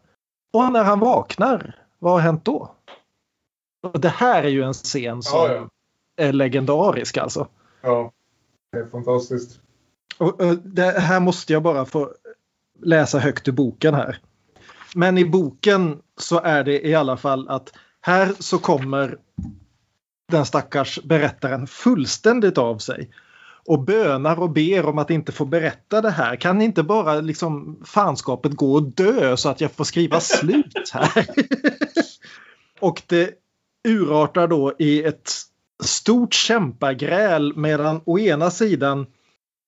Och när han vaknar, vad har hänt då? Och det här är ju en scen som
Ja, ja.
är legendarisk alltså.
Ja, det är fantastiskt.
Och, och det här måste jag bara få läsa högt ur boken här. Men i boken så är det i alla fall att här så kommer den stackars berättaren fullständigt av sig och bönar och ber om att inte få berätta det här. Kan inte bara liksom fanskapet gå och dö så att jag får skriva slut här? och det urartar då i ett stort kämpagräl medan å ena sidan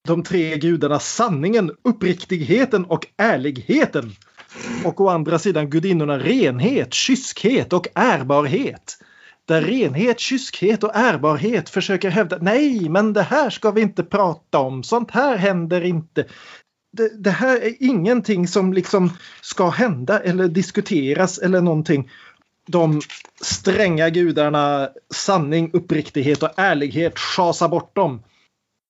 de tre gudarna sanningen, uppriktigheten och ärligheten. Och å andra sidan gudinnorna renhet, kyskhet och ärbarhet. Där renhet, kyskhet och ärbarhet försöker hävda nej, men det här ska vi inte prata om. Sånt här händer inte. Det, det här är ingenting som liksom ska hända eller diskuteras eller någonting. De stränga gudarna sanning, uppriktighet och ärlighet schasar bort dem.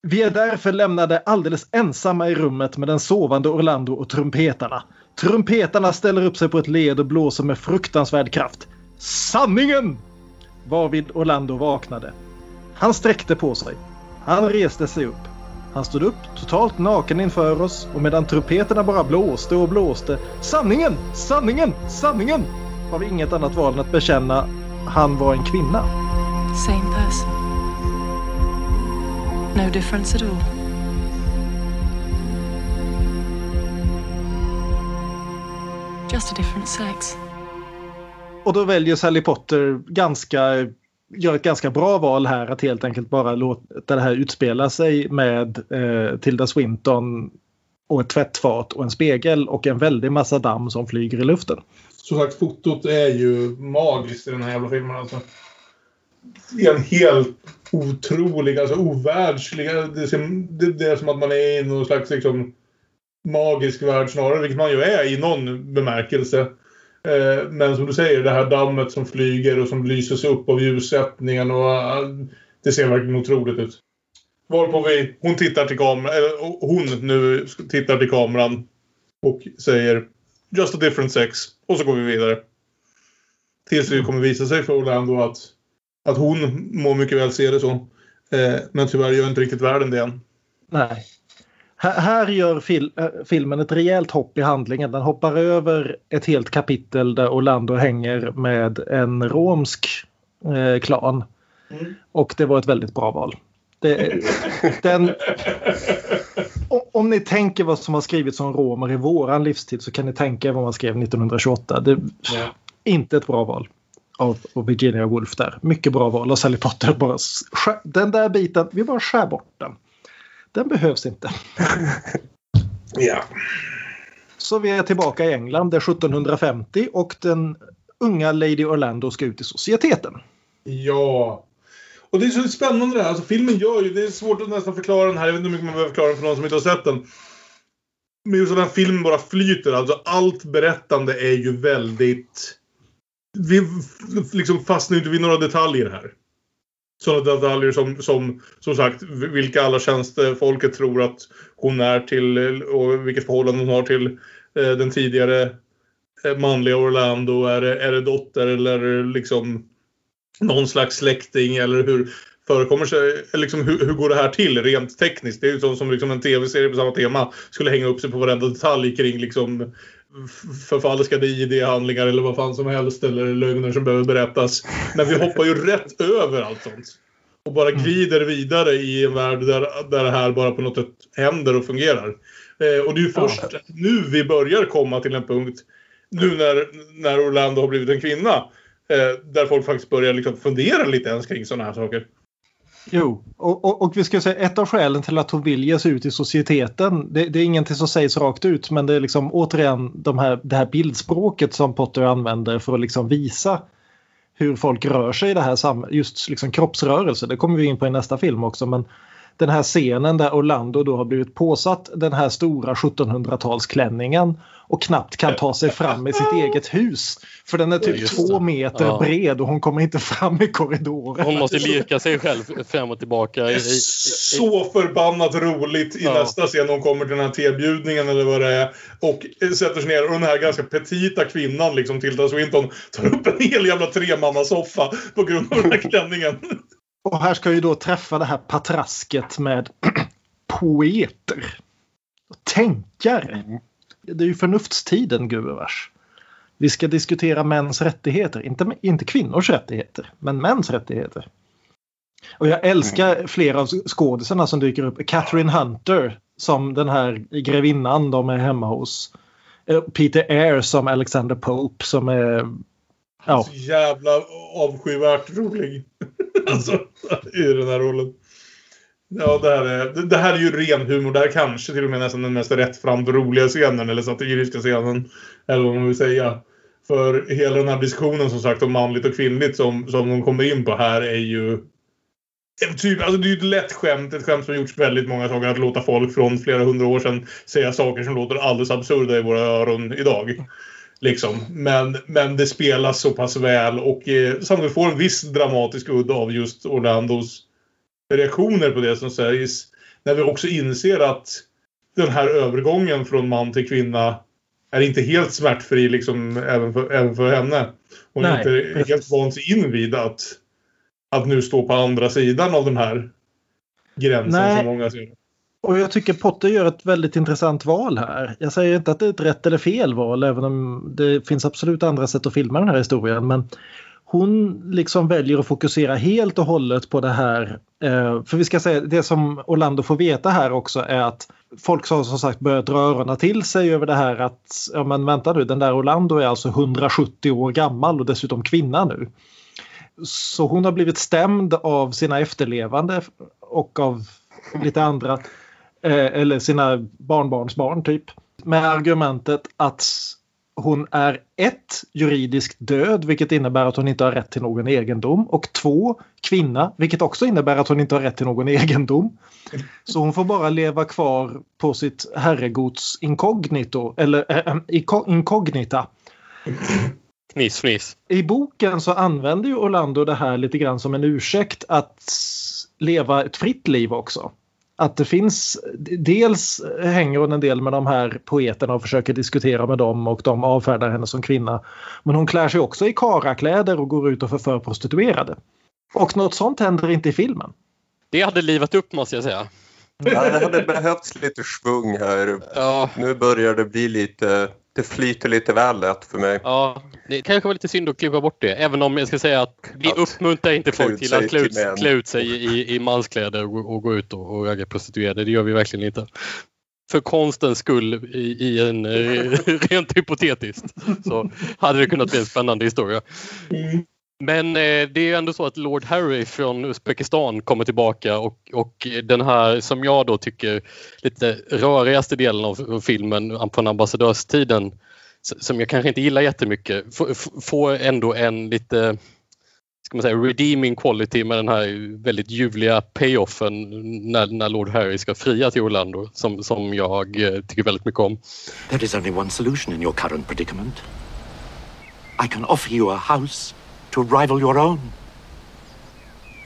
Vi är därför lämnade alldeles ensamma i rummet med den sovande Orlando och trumpetarna. Trumpetarna ställer upp sig på ett led och blåser med fruktansvärd kraft. Sanningen! Varvid Orlando vaknade. Han sträckte på sig. Han reste sig upp. Han stod upp totalt naken inför oss och medan trumpeterna bara blåste och blåste Sanningen! Sanningen! Sanningen! Har vi inget annat val än att bekänna han var en kvinna.
Same person. No difference at all. Just a different sex.
Och då väljer Sally Potter ganska, gör ett ganska bra val här att helt enkelt bara låta det här utspela sig med eh, Tilda Swinton och ett tvättfat och en spegel och en väldig massa damm som flyger i luften.
Som sagt, fotot är ju magiskt i den här jävla filmen alltså. Det är en helt otrolig, alltså ovärldslig... Det, ser- det, det är som att man är i någon slags liksom, magisk värld snarare, vilket man ju är i någon bemärkelse. Eh, men som du säger, det här dammet som flyger och som lyses upp av ljussättningen och eh, det ser verkligen otroligt ut. Varpå vi, hon tittar till kameran, eller hon nu tittar till kameran och säger Just a different sex. Och så går vi vidare. Tills det kommer visa sig för Orlando att, att hon må mycket väl se det så. Eh, men tyvärr gör inte riktigt världen det än.
Nej. Här, här gör fil, äh, filmen ett rejält hopp i handlingen. Den hoppar över ett helt kapitel där Orlando hänger med en romsk eh, klan.
Mm.
Och det var ett väldigt bra val. Det, den, om ni tänker vad som har skrivits om romer i våran livstid så kan ni tänka vad man skrev 1928. Det,
Ja.
Inte ett bra val av, av Virginia Woolf där. Mycket bra val och Sally Potter bara den där biten, vi bara skär bort den. Den behövs inte.
Ja.
Så vi är tillbaka i England, det är 1750 och den unga Lady Orlando ska ut i societeten.
Ja. Och det är så spännande det här. Alltså, filmen gör ju... Det är svårt att nästan förklara den här. Jag vet inte hur mycket man behöver förklara den för någon som inte har sett den. Men just den här filmen bara flyter. Alltså allt berättande är ju väldigt... Vi liksom fastnar inte vid några detaljer här. Sådana detaljer som, som, som sagt, vilka alla tjänstefolket tror att hon är till och vilket förhållande hon har till eh, den tidigare eh, manliga Orlando. Är det, är det dotter eller liksom någon slags släkting eller hur förekommer sig, liksom, hur, hur går det här till rent tekniskt? Det är ju som, som liksom en tv-serie på samma tema skulle hänga upp sig på varenda detalj kring liksom förfalskade ID-handlingar eller vad fan som helst eller lögner som behöver berättas. Men vi hoppar ju rätt över allt sånt. Och bara glider vidare i en värld där, där det här bara på något sätt händer och fungerar. Eh, och det är ju först nu vi börjar komma till en punkt, nu när, när Orlando har blivit en kvinna, eh, där folk faktiskt börjar liksom fundera lite ens kring sådana här saker.
Jo, och, och, och vi ska säga ett av skälen till att hon vill ge sig ut i societeten. Det, det är ingenting som sägs rakt ut men det är liksom återigen de här, det här bildspråket som Potter använder för att liksom visa hur folk rör sig i det här samhället. Just liksom kroppsrörelse, det kommer vi in på i nästa film också. Men den här scenen där Orlando då har blivit påsatt den här stora 1700-talsklänningen och knappt kan ta sig fram i sitt eget hus. För den är typ
Just
två
det.
meter
Ja.
bred och hon kommer inte fram i korridoren.
Hon måste lirka sig själv fram och tillbaka. I, i,
Så förbannat roligt i
Ja.
nästa scen när hon kommer till den här tebjudningen eller vad det är. Och sätter sig ner och den här ganska petita kvinnan, liksom Tilda Swinton, tar upp en hel jävla tremannasoffa på grund av den här klänningen.
Och här ska vi då träffa det här patrasket med poeter. Tänkare. Det är ju förnuftstiden gubevars. Vi ska diskutera mäns rättigheter. Inte, inte kvinnors rättigheter, men mäns rättigheter. Och jag älskar flera av skådisarna som dyker upp. Catherine Hunter som den här grevinnan de är hemma hos. Eh, Peter Eyre som Alexander Pope som är... Ja,
Så jävla avskyvärt rolig. alltså, i den här rollen. Ja, det här, är, det, det här är ju ren humor. Det här är kanske till och med nästan den mest rättframt roliga scenen, eller satiriska scenen. Eller vad man vill säga. För hela den här diskussionen som sagt om manligt och kvinnligt som, som de kommer in på här är ju... Typ, alltså det är ju ett lätt skämt, ett skämt som gjorts väldigt många gånger. Att låta folk från flera hundra år sedan säga saker som låter alldeles absurda i våra öron idag. Liksom. Men, men det spelas så pass väl och eh, samtidigt får en viss dramatisk udd av just Orlandos reaktioner på det som sägs. När vi också inser att den här övergången från man till kvinna är inte helt smärtfri liksom, även, för, även för henne. Hon är
Nej,
inte
precis.
helt van sig in vid att, att nu stå på andra sidan av den här gränsen
Nej.
som många ser.
Och jag tycker Potter gör ett väldigt intressant val här. Jag säger inte att det är ett rätt eller fel val även om det finns absolut andra sätt att filma den här historien. Men hon liksom väljer att fokusera helt och hållet på det här. Eh, för vi ska säga det som Orlando får veta här också är att folk har som sagt börjat dra öronen till sig över det här att ja men vänta nu den där Orlando är alltså 170 år gammal och dessutom kvinna nu. Så hon har blivit stämd av sina efterlevande och av lite andra eller sina barnbarnsbarn typ. Med argumentet att hon är ett juridiskt död vilket innebär att hon inte har rätt till någon egendom och två kvinna vilket också innebär att hon inte har rätt till någon egendom. Så hon får bara leva kvar på sitt herregods inkognito eller äh, inkognita.
fniss, fniss.
I boken så använder ju Orlando det här lite grann som en ursäkt att leva ett fritt liv också. Att det finns, dels hänger hon en del med de här poeterna och försöker diskutera med dem och de avfärdar henne som kvinna. Men hon klär sig också i karakläder och går ut och förför prostituerade. Och något sånt händer inte i filmen.
Det hade livat upp måste jag säga.
Ja, det hade behövts lite svung här.
Ja,
Nu börjar det bli lite... Det flyter lite väl lätt för mig.
ja, det kanske var lite synd att klippa bort det. Även om jag ska säga att vi
Att
uppmuntrar inte folk till att klä ut, klä ut sig i, i manskläder och, och gå ut och, och ragga prostituerade. Det gör vi verkligen inte. För konstens skull i, i en eh, rent hypotetiskt så hade det kunnat bli en spännande historia. Men eh, det är ändå så att Lord Harry från Uzbekistan kommer tillbaka och, och den här som jag då tycker lite rörigaste delen av filmen från ambassadörstiden som jag kanske inte gillar jättemycket får ändå en lite ska man säga, redeeming quality med den här väldigt ljuvliga payoffen när, när Lord Harry ska fria till Orlando som, som jag eh, tycker väldigt mycket om.
There is only one solution in your current predicament. I can offer you a house to rival your own.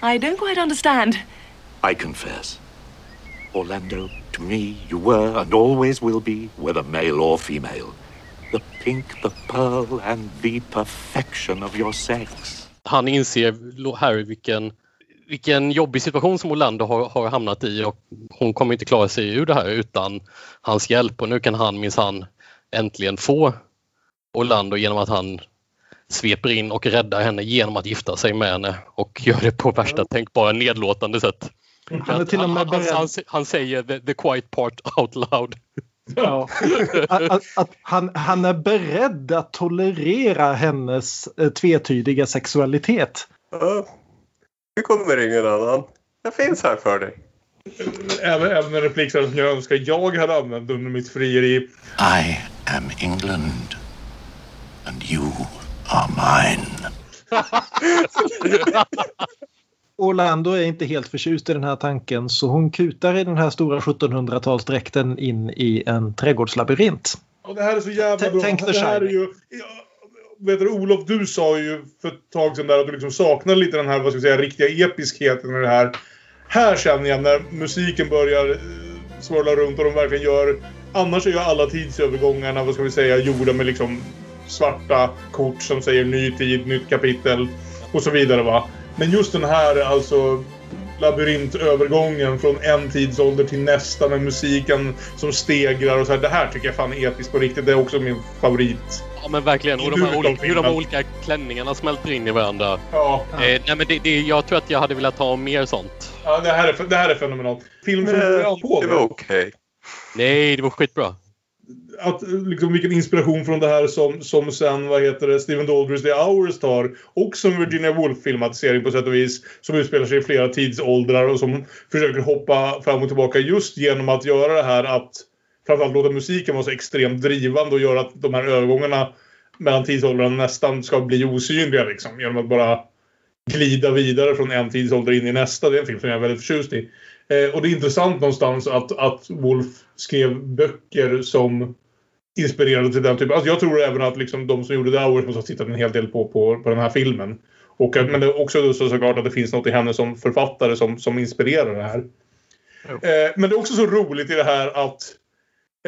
I don't quite understand.
I confess. Orlando, to me, you were and always will be, whether male or female, the pink, the pearl, and the perfection of your sex.
han inser Harry vilken, vilken jobbig situation som Orlando har, har hamnat i och hon kommer inte klara sig ur det här utan hans hjälp och nu kan han minsann äntligen få Orlando genom att han sveper in och räddar henne genom att gifta sig med henne och gör det på värsta tänkbara nedlåtande sätt.
Han är till och med
han, han, han, han säger the, the quiet part out loud.
Ja. Att, att, att han, han är beredd att tolerera hennes eh, tvetydiga sexualitet.
Ja, nu kommer ingen annan. Jag finns här för dig.
Även, även en replik som jag önskar jag hade använt under mitt frieri.
I am England, and you are mine.
Orlando är inte helt förtjust i den här tanken så hon kutar i den här stora 1700-talsdräkten in i en trädgårdslabyrint.
Och det här är så jävla bra.
tänk
det här är ju... Vet du, Olof, du sa ju för ett tag sedan där att du liksom saknar lite den här, vad ska vi säga, riktiga episkheten i det här. Här känner jag när musiken börjar eh, swirla runt och de verkligen gör... Annars är ju alla tidsövergångarna, vad ska vi säga, gjorda med liksom svarta kort som säger ny tid, nytt kapitel och så vidare va. Men just den här alltså labyrintövergången från en tidsålder till nästa med musiken som stegrar och så här. Det här tycker jag fan är episkt på riktigt. Det är också min favorit.
Ja men verkligen. Och de här
är
olika, hur de
filmen.
olika klänningarna smälter in i varandra.
Ja,
Eh, nej men det, det, jag tror att jag hade velat ha mer sånt.
ja det, här är, det här är fenomenalt. Film som
Men
början på
det var okej.
Nej, det var skitbra
att liksom vilken inspiration från det här som, som sen, vad heter det, Stephen Daldrys The Hours tar. Också en Virginia Woolf filmatisering på sätt och vis. Som utspelar sig i flera tidsåldrar och som försöker hoppa fram och tillbaka just genom att göra det här att framförallt låta musiken vara så extremt drivande och göra att de här övergångarna mellan tidsåldrarna nästan ska bli osynliga liksom. Genom att bara glida vidare från en tidsålder in i nästa. Det är en film som jag är väldigt förtjust i. Eh, och det är intressant någonstans att, att Wolf skrev böcker som inspirerade till den typen. Alltså jag tror även att liksom de som gjorde The Hours måste ha tittat en hel del på, på, på den här filmen. Och, att- men det är också så, såklart att det finns något i henne som författare som, som inspirerar det här. Eh, men det är också så roligt i det här att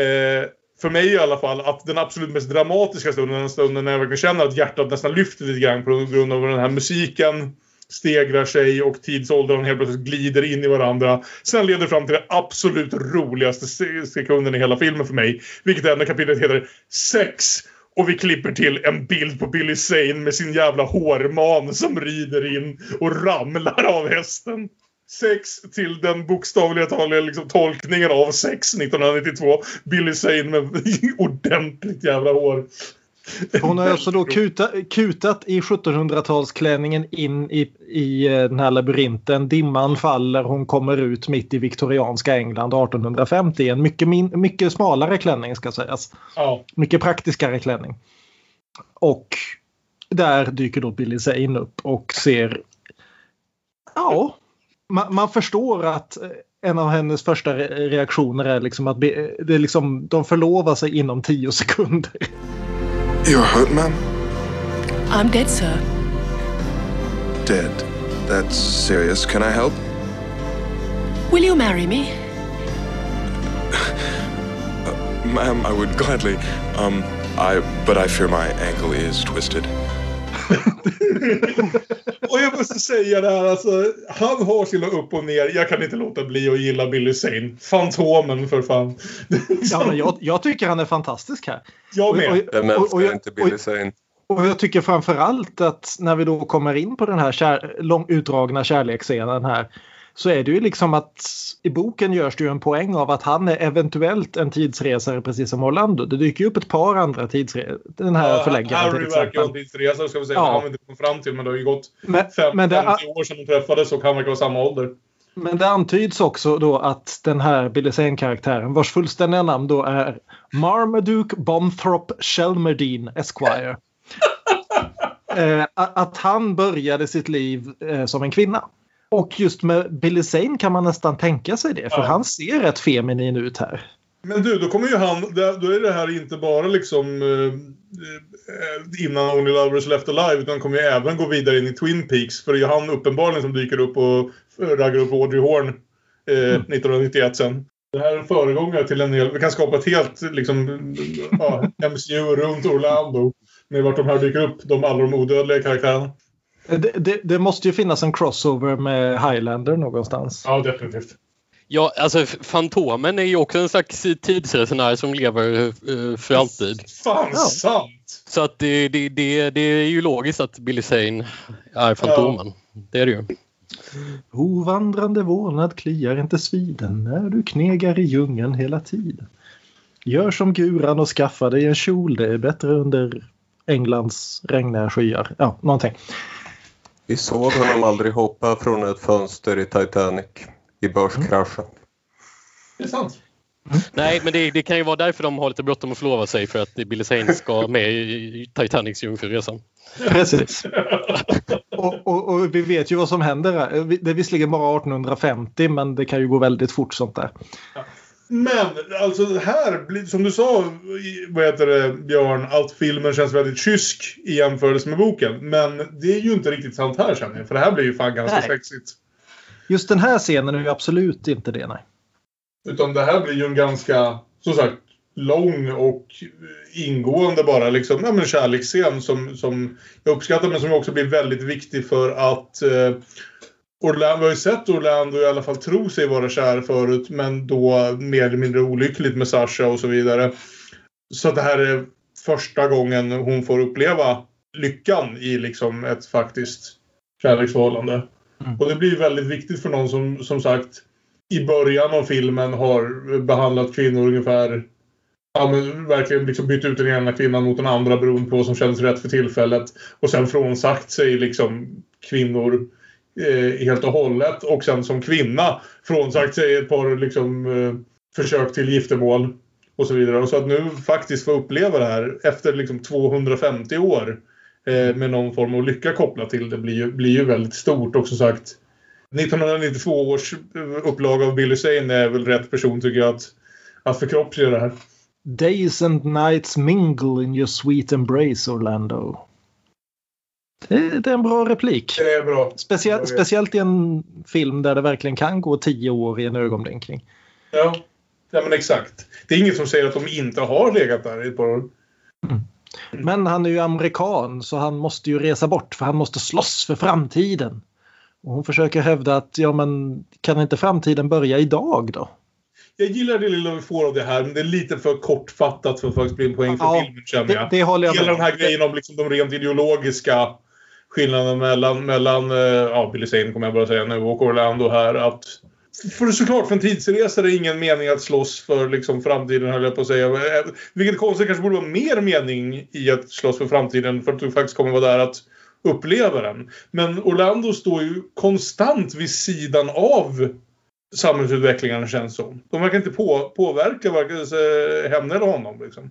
eh, för mig i alla fall, att den absolut mest dramatiska stunden, den stunden när jag verkligen känner att hjärtat nästan lyfter lite grann på grund av den här musiken stegrar sig och tidsåldern helt plötsligt glider in i varandra. Sen leder det fram till den absolut roligaste sekunden i hela filmen för mig. Vilket är när kapitlet heter Sex. Och vi klipper till en bild på Billy Zane med sin jävla hårman som rider in och ramlar av hästen. Sex till den bokstavliga taliga liksom, tolkningen av sex 1992. Billy Zane med ordentligt jävla hår.
Hon har alltså då kuta, kutat i 1700-talsklänningen in i, i eh, den här labyrinten. Dimman faller, hon kommer ut mitt i viktorianska England 1850. En mycket, min, mycket smalare klänning ska sägas.
Ja.
Mycket praktiskare klänning. Och där dyker då Billy Zane upp och ser... Ja, man, man förstår att eh, en av hennes första re- reaktioner är liksom att be, det är liksom, de förlovar sig inom tio sekunder.
You're hurt, ma'am?
I'm dead, sir.
Dead. That's serious. Can I help?
Will you marry me?
Ma'am, I would gladly. Um, I but I fear my ankle is twisted.
Och jag måste säga det här, alltså, han har sina upp och ner. Jag kan inte låta bli att gilla Billy Zane. Fantomen för fan.
Ja, men jag, jag tycker han är fantastisk här.
Jag med.
Och- och-
Vem
och-
älskar
jag-
inte Billy Zane?
Och jag tycker framförallt att när vi då kommer in på den här kär, lång, utdragna kärleksscenen här så är det ju liksom att i boken görs det ju en poäng av att han är eventuellt en tidsresare precis som Orlando. Det dyker ju upp ett par andra tidsresare. Den här
Ja,
förläggaren
Harry
till
verkar ha
exempel.
en tidsresa ska vi säga.
Ja.
Vi inte kommit fram till men det har ju gått
Men,
fem,
men,
50
det,
år sedan de träffades och han verkar vara samma ålder.
men det antyds också då att den här Billy Zane-karaktären vars fullständiga namn då är Marmaduke Bomthrop Shelmerdine Esquire. eh, att att han började sitt liv eh, som en kvinna. Och just med Billy Zane kan man nästan tänka sig det för
Ja.
han ser rätt feminin ut här.
Men du, då kommer ju han... Då är det här inte bara liksom... Eh, eh, innan Only Lovers Left Alive utan kommer ju även gå vidare in i Twin Peaks. För det är ju han uppenbarligen som dyker upp och raggar upp Audrey Horn eh, 1991 sen. Det här är en föregångare till en hel... Vi kan skapa ett helt liksom, ja, MCU runt Orlando. Med vart de här dyker upp, de, alla de odödliga karaktärerna.
Det, det, det måste ju finnas en crossover med Highlander någonstans.
Ja, definitivt.
Ja, alltså Fantomen är ju också en slags tidsresenär som lever eh, för alltid.
Fan
Ja.
sant!
Så att det, det, det, det är ju logiskt att Billy Zane är Fantomen. Det är det ju.
Ovandrande vålnad kliar inte sviden när du knegar i djungeln hela tiden. Gör som guran och skaffa dig en kjol, det är bättre under Englands regniga skyar. Ja, någonting.
Vi såg honom aldrig hoppa från ett fönster i Titanic i börskraschen.
Det är sant.
Nej, men det, det kan ju vara därför de har lite bråttom att förlova sig för att Billy Zane ska med i Titanics jungfruresan.
Precis. Och, och, och vi vet ju vad som händer. Det är visserligen bara 1850 men det kan ju gå väldigt fort sånt där.
Men alltså här, blir- som du sa, vad heter det, Björn, att filmen känns väldigt kysk i jämförelse med boken. Men det är ju inte riktigt sant här känner jag. För det här blir ju fan ganska
Nej.
sexigt.
Just den här scenen är ju absolut inte det. Nej.
Utan det här blir ju en ganska, som sagt, lång och ingående bara liksom, ja men kärleksscen som, som jag uppskattar men som också blir väldigt viktig för att eh, Orlando, vi har ju sett Orlando i alla fall tro sig vara kär förut men då mer eller mindre olyckligt med Sasha och så vidare. Så det här är första gången hon får uppleva lyckan i liksom ett faktiskt kärleksförhållande. Och det blir väldigt viktigt för någon som, som sagt i början av filmen har behandlat kvinnor ungefär Ja, men verkligen liksom bytt ut den ena kvinnan mot den andra beroende på vad som kändes rätt för tillfället. Och sen frånsagt sig liksom kvinnor eh, helt och hållet. Och sen som kvinna frånsagt sig ett par liksom, eh, försök till giftermål. Och så vidare. Och så att nu faktiskt få uppleva det här efter liksom 250 år eh, med någon form av lycka kopplat till det blir ju, blir ju väldigt stort. Och som sagt 1992 års eh, upplaga av Billy Zane är väl rätt person tycker jag att, att förkroppsliga det här.
Days and nights mingle in your sweet embrace Orlando. Det, det är en bra replik.
Det är bra. Vet.
speciellt i en film där det verkligen kan gå tio år i en ögonblinkning.
Ja. ja, men exakt. Det är inget som säger att de inte har legat där i ett par år.
Men han är ju amerikan så han måste ju resa bort för han måste slåss för framtiden. Och hon försöker hävda att ja men kan inte framtiden börja idag då?
Jag gillar det lilla vi får av det här, men det är lite för kortfattat för att faktiskt bli en poäng för
Ja,
filmen känner
det-
jag.
det håller jag
Hela
med
den här grejen om liksom de rent ideologiska Skillnaden mellan, mellan eh, ja, Billy Zane kommer jag bara säga nu, och Orlando här. Att, för såklart, för en tidsresa är det ingen mening att slåss för liksom, framtiden, höll jag på att säga. Eh, vilket konstigt, kanske borde vara mer mening i att slåss för framtiden för att du faktiskt kommer vara där att uppleva den. Men Orlando står ju konstant vid sidan av samhällsutvecklingen känns som. De verkar inte på, påverka varken eh, henne eller honom. Liksom.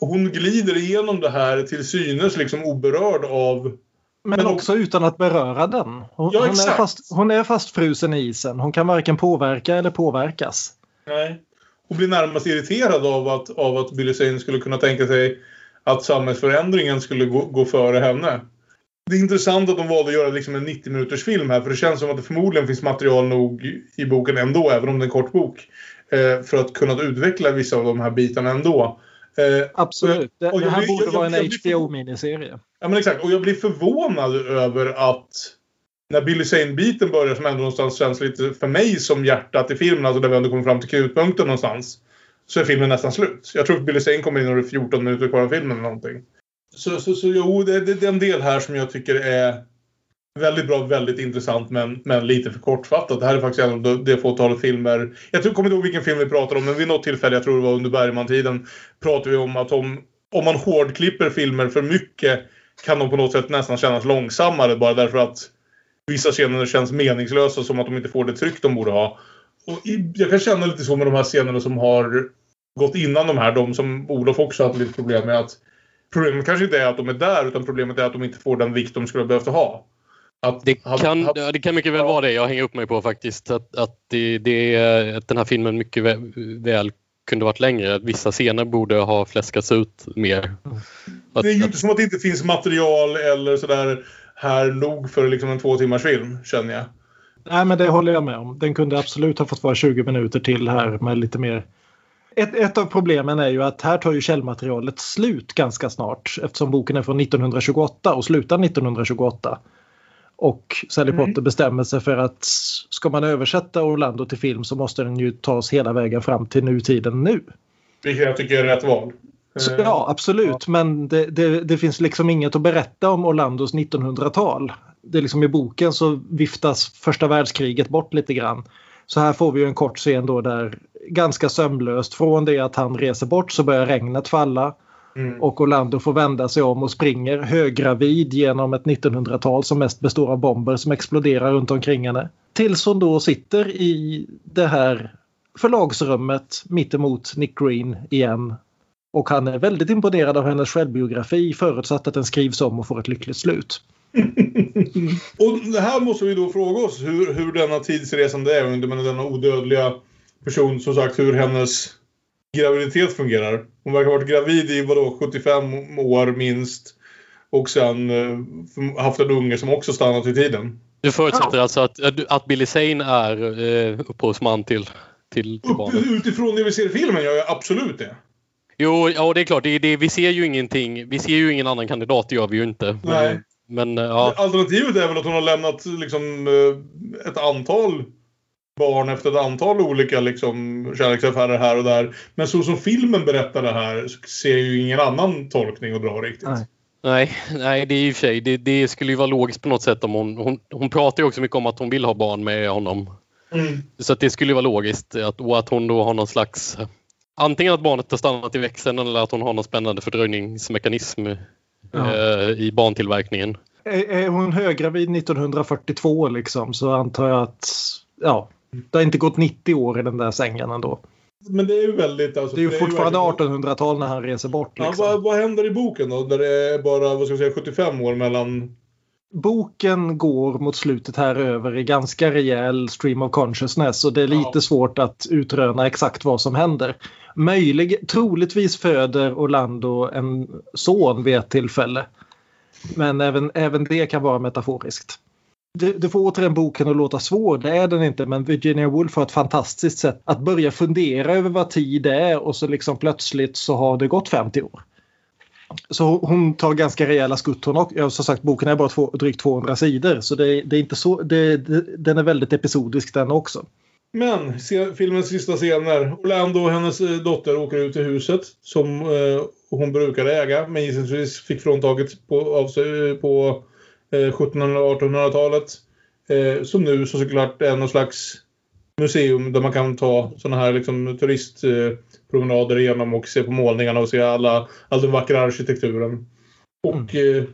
Hon glider igenom det här till synes liksom oberörd av...
Men,
Men
också utan att beröra den. Hon,
Ja,
hon, är fast, hon är fastfrusen i isen. Hon kan varken påverka eller påverkas.
Nej. Och blir närmast irriterad av att, av att Billy Zane skulle kunna tänka sig att samhällsförändringen skulle gå, gå före henne. Det är intressant att de valde att göra liksom en 90 minuters film här för det känns som att det förmodligen finns material nog i boken ändå, även om det är en kort bok. Eh, för att kunna utveckla vissa av de här bitarna ändå. Eh,
Absolut. Det,
och
det
jag
här
blir-
borde
jag-
vara en
jag
HBO-miniserie.
Ja men exakt. Och jag blir förvånad över att när Billy Zane-biten börjar som ändå någonstans känns lite för mig som hjärtat i filmen, alltså där vi ändå kommer fram till knutpunkten någonstans. Så är filmen nästan slut. Jag tror att Billy Zane kommer in och det är 14 minuter kvar av filmen eller någonting. Så, så, så jo, det, det, det är en del här som jag tycker är väldigt bra, väldigt intressant men, men lite för kortfattat. Det här är faktiskt en av det fåtalet filmer. Jag tror, kommer inte ihåg vilken film vi pratar om men vid något tillfälle, jag tror det var under Bergman-tiden, pratade vi om att om, om man hårdklipper filmer för mycket kan de på något sätt nästan kännas långsammare bara därför att vissa scener känns meningslösa som att de inte får det tryck de borde ha. Och i, jag kan känna lite så med de här scenerna som har gått innan de här, de som Olof också haft lite problem med. att Problemet kanske inte är att de är där utan problemet är att de inte får den vikt de skulle ha behövt ha. Att,
Det kan, ja, det kan mycket väl vara det jag hänger upp mig på faktiskt. Att, att, det, det, att den här filmen mycket väl, väl kunde varit längre. Att vissa scener borde ha fläskats ut mer. Att,
det är ju
att,
inte som att det inte finns material eller sådär här nog för liksom en två timmars film, känner jag.
Nej, men det håller jag med om. Den kunde absolut ha fått vara 20 minuter till här med lite mer. Ett, ett av problemen är ju att här tar ju källmaterialet slut ganska snart eftersom boken är från 1928 och slutar 1928. Och Sally
Mm.
Potter bestämmer sig för att ska man översätta Orlando till film så måste den ju tas hela vägen fram till nutiden nu.
Vilket jag tycker är rätt val.
Så,
Eh,
ja, absolut. Men det, det, det finns liksom inget att berätta om Orlandos 1900-tal. Det är liksom I boken så viftas första världskriget bort lite grann. Så här får vi ju en kort scen då där ganska sömlöst från det att han reser bort så börjar regnet falla.
Mm.
Och Orlando får vända sig om och springer höggravid genom ett 1900-tal som mest består av bomber som exploderar runt omkring henne. Tills hon då sitter i det här förlagsrummet mittemot Nick Green igen. Och han är väldigt imponerad av hennes självbiografi förutsatt att den skrivs om och får ett lyckligt slut.
Och det här måste vi då fråga oss hur, hur denna tidsresande är, men denna odödliga person, som sagt, hur hennes graviditet fungerar. Hon verkar ha varit gravid i vadå, 75 år minst. Och sen eh, haft en unge som också stannat i tiden.
Du förutsätter alltså att, att Billy Zane är eh, upphovsman till, till, till barnet?
utifrån det vi ser i filmen gör jag absolut det.
Jo, ja det är klart. Det, det, vi ser ju ingenting. Vi ser ju ingen annan kandidat, det gör vi ju inte. Men,
Nej.
men eh, ja.
Alternativet är väl att hon har lämnat liksom, eh, ett antal barn efter ett antal olika liksom, kärleksaffärer här och där. Men så som filmen berättar det här så ser jag ju ingen annan tolkning att dra riktigt.
Nej.
Nej, nej, det är i och för sig. Det, det skulle ju vara logiskt på något sätt om hon... Hon, hon pratar ju också mycket om att hon vill ha barn med honom.
Mm.
Så att det skulle ju vara logiskt. Att, och att hon då har någon slags... Antingen att barnet har stannat i växeln eller att hon har någon spännande fördröjningsmekanism
Ja.
eh, i barntillverkningen.
Är, är hon höggravid 1942 liksom så antar jag att ja, det har inte gått 90 år i den där sängen ändå.
Men det är ju väldigt... Alltså,
Det är ju fortfarande
verkligen-
1800-tal när han reser bort.
Ja,
Liksom.
vad, vad händer i boken då? Där det är bara vad ska jag säga, 75 år mellan...
Boken går mot slutet här över i ganska rejäl stream of consciousness och det är lite
Ja.
svårt att utröna exakt vad som händer. Möjlig, troligtvis föder Orlando en son vid ett tillfälle. Men även, även det kan vara metaforiskt. Du, du får återigen boken att låta svår, det är den inte, men Virginia Woolf har ett fantastiskt sätt att börja fundera över vad tid är och så liksom plötsligt så har det gått 50 år. Så hon tar ganska rejäla skutt hon också. ja, som sagt boken är bara två, drygt 200 sidor så det, det är inte så, det, det, den är väldigt episodisk den också.
Men se, filmens sista scener. Orlando och hennes eh, dotter åker ut till huset som eh, hon brukade äga men gissningsvis fick fråntaget på, av sig eh, på 1700 och 1800-talet. Eh, som nu så såklart är någon slags museum där man kan ta såna här liksom, turistpromenader igenom och se på målningarna och se alla, all den vackra arkitekturen. Och eh,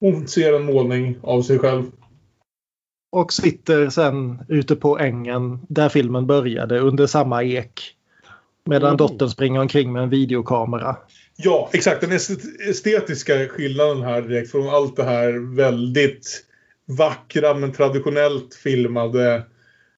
hon ser en målning av sig själv.
Och sitter sen ute på ängen där filmen började under samma ek. Medan
Mm.
dottern springer omkring med en videokamera.
Ja, exakt. Den estetiska skillnaden här direkt från allt det här väldigt vackra men traditionellt filmade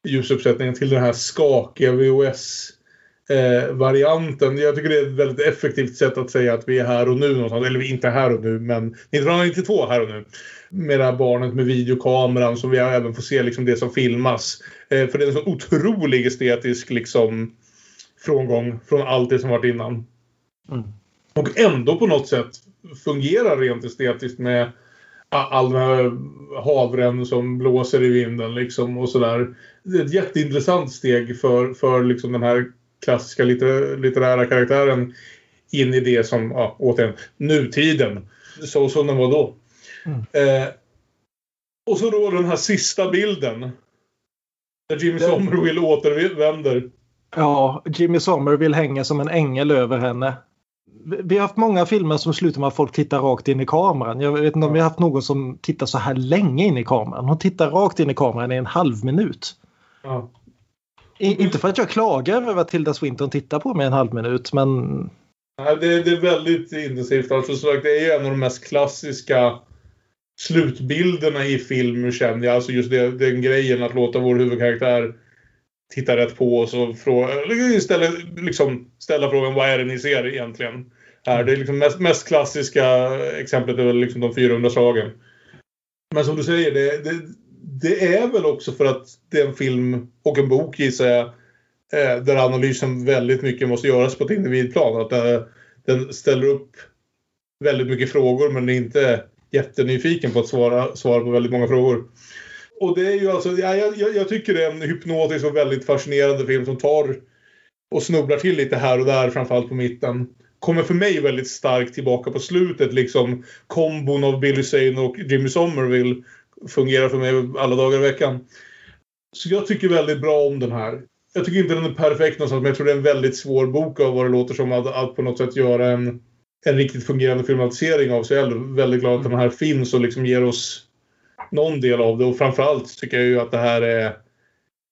ljusuppsättningen till den här skakiga VHS-varianten. Eh, Jag tycker det är ett väldigt effektivt sätt att säga att vi är här och nu någonstans. Eller vi är inte här och nu, men 1992 här och nu. Med det här barnet med videokameran som vi även får se liksom det som filmas. Eh, för det är en så otrolig estetisk liksom frångång från allt det som varit innan. Mm. Och ändå på något sätt fungerar rent estetiskt med all den här havren som blåser i vinden liksom och sådär. Det är ett jätteintressant steg för, för liksom den här klassiska litter, litterära karaktären in i det som, ja, återigen, nutiden. Så som den var då. Eh, och så då den här sista bilden. Där Jimmy Somerville återvänder.
Ja, Jimmy Somerville hänger som en ängel över henne. Vi har haft många filmer som slutar med att folk tittar rakt in i kameran. Jag vet inte om vi har haft någon som tittar så här länge in i kameran. Hon tittar rakt in i kameran i en halv minut.
Ja.
I, inte för att jag klagar över att Tilda Swinton tittar på mig en halv minut men
Nej, det, det är väldigt intensivt. Alltså, så det är en av de mest klassiska slutbilderna i film känner jag. Alltså just det, den grejen att låta vår huvudkaraktär titta rätt på oss och fråga, istället liksom ställa frågan vad är det ni ser egentligen? Här, det är liksom mest, mest klassiska exemplet är väl liksom de 400 slagen. Men som du säger, det, det, det är väl också för att det är en film och en bok gissar jag eh, där analysen väldigt mycket måste göras på ett individplan. Att eh, den ställer upp väldigt mycket frågor men är inte jättenyfiken på att svara, svara på väldigt många frågor. Och det är ju alltså, ja, jag, jag tycker det är en hypnotisk och väldigt fascinerande film som tar och snubblar till lite här och där, framförallt på mitten. Kommer för mig väldigt starkt tillbaka på slutet, liksom kombon av Billy Zane och Jimmy Somerville fungerar för mig alla dagar i veckan. Så jag tycker väldigt bra om den här. Jag tycker inte den är perfekt någonstans, men jag tror det är en väldigt svår bok av vad det låter som att, att på något sätt göra en, en riktigt fungerande filmatisering av. Så jag är väldigt glad att den här finns och liksom ger oss någon del av det. Och framförallt tycker jag ju att det här är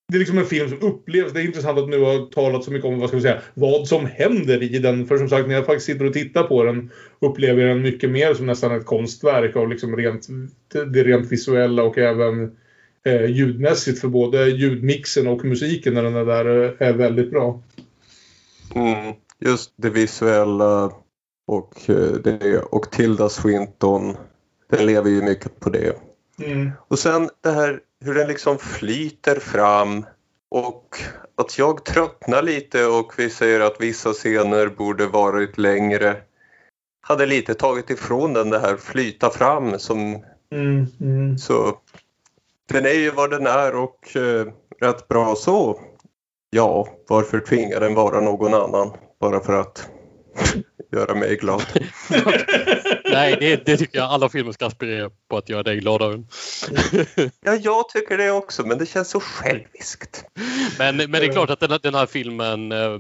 det är liksom en film som upplevs. Det är intressant att nu har talat så mycket om vad, ska vi säga, vad som händer i den. För som sagt, när jag faktiskt sitter och tittar på den upplever jag den mycket mer som nästan ett konstverk av liksom rent, det rent visuella och även eh, ljudmässigt. För både ljudmixen och musiken när den är där eh, är väldigt bra.
Mm, just det visuella och, eh, det, och Tilda Swinton. Den lever ju mycket på det.
Mm.
Och sen det här hur den liksom flyter fram och att jag tröttnar lite och vi säger att vissa scener borde varit längre. Hade lite tagit ifrån den det här flyta fram som
Mm, mm.
så den är ju vad den är och eh, rätt bra så. Ja, varför tvingar den vara någon annan? Bara för att göra mig glad.
Nej, det, det tycker jag alla filmer ska aspirera på att göra dig gladare.
Ja, jag tycker det också, men det känns så själviskt.
Men, men det är klart att den, här- den här filmen eh,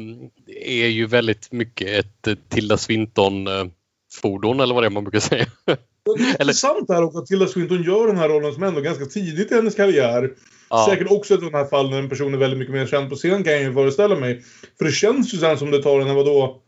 är ju väldigt mycket ett eh, Tilda Swinton-fordon eller vad det är man brukar säga.
Det är intressant här också att Tilda Swinton gör den här rollen som ändå ganska tidigt i hennes karriär.
Ja.
Säkert också ett sånt här fall när en person är väldigt mycket mer känd på scen kan jag ju föreställa mig. För det känns ju sen som det tar henne vadå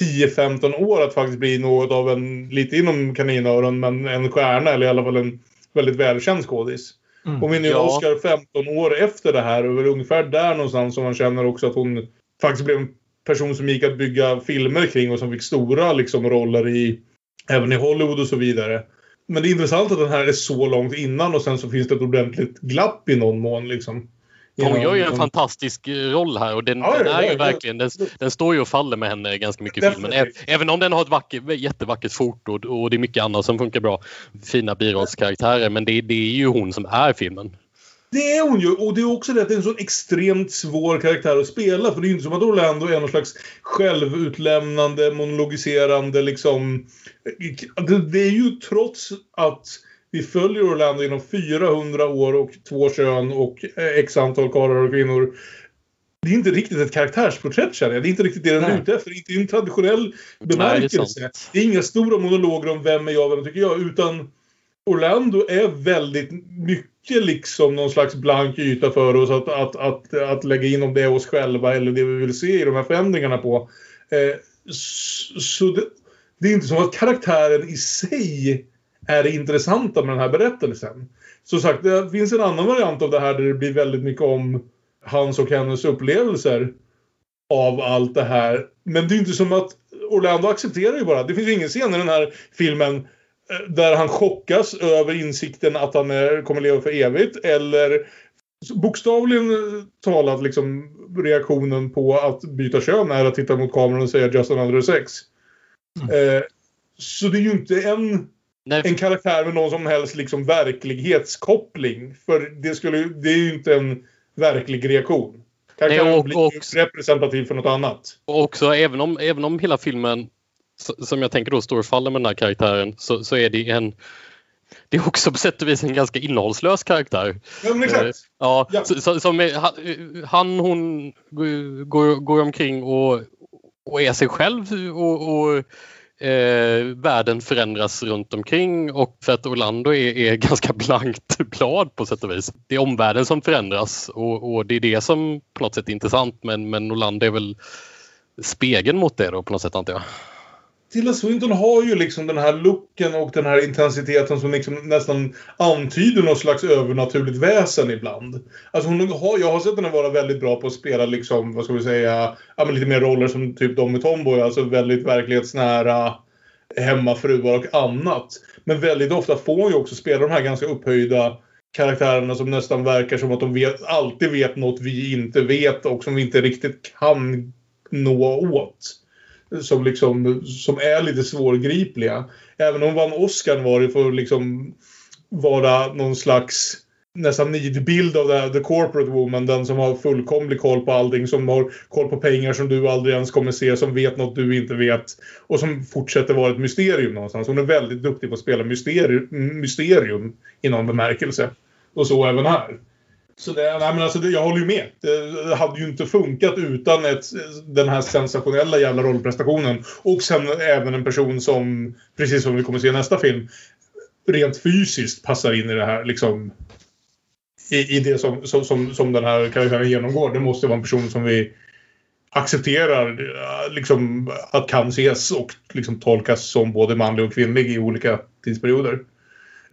10-15 år att faktiskt bli något av en, lite inom kaninöron, men en stjärna eller i alla fall en väldigt välkänd skådis.
Mm.
Hon vinner ju
Ja.
Oscar 15 år efter det här och väl ungefär där någonstans som man känner också att hon faktiskt blev en person som gick att bygga filmer kring och som fick stora liksom, roller i även i Hollywood och så vidare. Men det är intressant att den här är så långt innan och sen så finns det ett ordentligt glapp i någon mån liksom.
Hon gör ju en fantastisk eh, roll här och den,
Ja,
den är ju verkligen, den, den står ju och faller med henne ganska mycket i filmen. Även om den har ett vacker, jättevackert foto och det är mycket annat som funkar bra. Fina birollskaraktärer men det, det är ju hon som är filmen.
Det är hon ju. Och det är också det att det är en så extremt svår karaktär att spela. För det är ju inte som att Orlando är någon slags självutlämnande, monologiserande liksom... Det är ju trots att vi följer Orlando genom 400 år och två kön och eh, x antal karlar och kvinnor. Det är inte riktigt ett karaktärsporträtt känner jag. Det är inte riktigt det den är
Nej.
ute efter. Inte i en traditionell bemärkelse.
sant.
det är inga stora monologer om vem är jag, vem tycker jag. Utan Orlando är väldigt mycket liksom någon slags blank yta för oss att, att, att, att lägga in om det är oss själva eller det vi vill se i de här förändringarna på. Eh, så det, det är inte som att karaktären i sig är det intressanta med den här berättelsen. Som sagt, det finns en annan variant av det här där det blir väldigt mycket om hans och hennes upplevelser av allt det här. Men det är inte som att Orlando accepterar ju bara. Det finns ju ingen scen i den här filmen eh, där han chockas över insikten att han är, kommer leva för evigt. Eller bokstavligen eh, talat liksom reaktionen på att byta kön är att titta mot kameran och säga just another sex. Eh, så det är ju inte en,
Nej,
en karaktär med någon som helst liksom verklighetskoppling. För det, skulle, det är ju inte en verklig reaktion. Karaktären
Nej, och-
blir
och-
representativ för något annat.
Och också även om, även om hela filmen som jag tänker då står och faller med den här karaktären så, så är det en det är också på sätt och vis en ganska innehållslös karaktär.
Ja, exakt.
Eh, Ja,
Ja.
så- som är, han, hon går, går omkring och, och är sig själv och, och eh, världen förändras runt omkring och för att Orlando är, är ganska blankt blad på sätt och vis. Det är omvärlden som förändras och, och det är det som på något sätt är intressant men, men Orlando är väl spegeln mot det då på något sätt antar jag.
Tilda Swinton har ju liksom den här looken och den här intensiteten som liksom nästan antyder något slags övernaturligt väsen ibland. Alltså hon har, jag har sett henne vara väldigt bra på att spela liksom, vad ska vi säga, ja, men lite mer roller som typ de i Tomboy, alltså väldigt verklighetsnära hemmafruar och annat. Men väldigt ofta får hon ju också spela de här ganska upphöjda karaktärerna som nästan verkar som att de vet, alltid vet något vi inte vet och som vi inte riktigt kan nå åt som, liksom, som är lite svårgripliga. Även om hon vann Oscar var det för att liksom vara någon slags nästan nidbild av det här, the corporate woman. Den som har fullkomlig koll på allting. Som har koll på pengar som du aldrig ens kommer se. Som vet något du inte vet. Och som fortsätter vara ett mysterium någonstans. Hon är väldigt duktig på att spela mysterium, mysterium i någon bemärkelse. Och så även här. Så det, nej men alltså det, jag håller ju med. Det hade ju inte funkat utan ett, den här sensationella jävla rollprestationen. Och sen även en person som, precis som vi kommer se i nästa film, rent fysiskt passar in i det här liksom i, i det som, som, som, som den här karaktären genomgår. Det måste vara en person som vi accepterar liksom, att kan ses och liksom, tolkas som både manlig och kvinnlig i olika tidsperioder.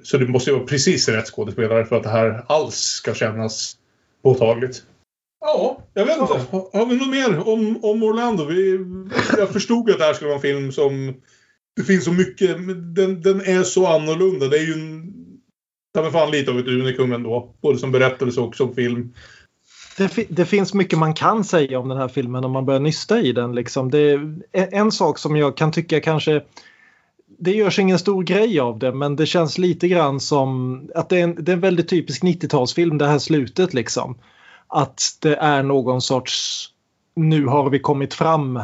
Så det måste ju vara precis rätt skådespelare för att det här alls ska kännas påtagligt. Ja, jag vet inte. Har, har vi något mer om, om Orlando? Vi, jag förstod att det här skulle vara en film som... Det finns så mycket. Den, den är så annorlunda. Det är ju en... Ta mig fan lite av ett unikum ändå. Både som berättelse och som film.
Det, fi- det finns mycket man kan säga om den här filmen om man börjar nysta i den. Liksom. Det, en sak som jag kan tycka kanske det görs ingen stor grej av det men det känns lite grann som att det är en, det är en väldigt typisk 90-talsfilm det här slutet liksom. Att det är någon sorts nu har vi kommit fram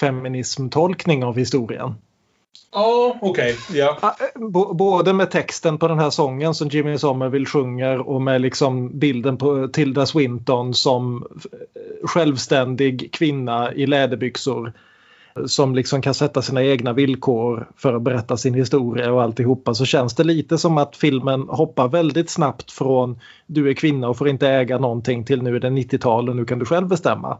feminismtolkning av historien.
Ja, okej. Ja.
Ah, eh, både med texten på den här sången som Jimmy Somerville sjunger och med liksom bilden på Tilda Swinton som självständig kvinna i läderbyxor som liksom kan sätta sina egna villkor för att berätta sin historia och alltihopa så känns det lite som att filmen hoppar väldigt snabbt från du är kvinna och får inte äga någonting till nu är det 90-tal och nu kan du själv bestämma.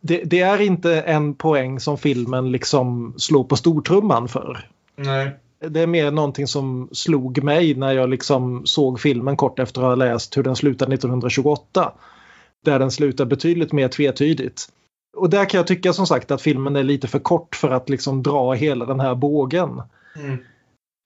Det, det är inte en poäng som filmen liksom slår på stortrumman för.
Nej.
Det är mer någonting som slog mig när jag liksom såg filmen kort efter att ha läst hur den slutade 1928. Där den slutar betydligt mer tvetydigt. Och där kan jag tycka som sagt att filmen är lite för kort för att liksom dra hela den här bågen.
Mm.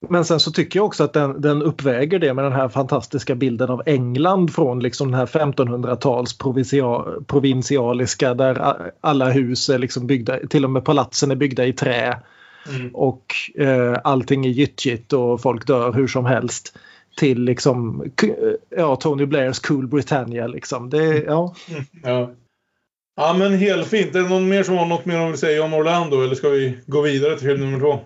Men sen så tycker jag också att den, den uppväger det med den här fantastiska bilden av England från liksom den här 1500-tals provincia- provinsialiska där alla hus är liksom byggda, till och med palatsen är byggda i trä.
Mm.
Och eh, allting är gyttjigt och folk dör hur som helst. Till liksom k- ja, Tony Blairs Cool Britannia liksom. Det, ja.
Ja. Ja men helt fint. Är det någon mer som har något mer de vill säga om Orlando eller ska vi gå vidare till film nummer två?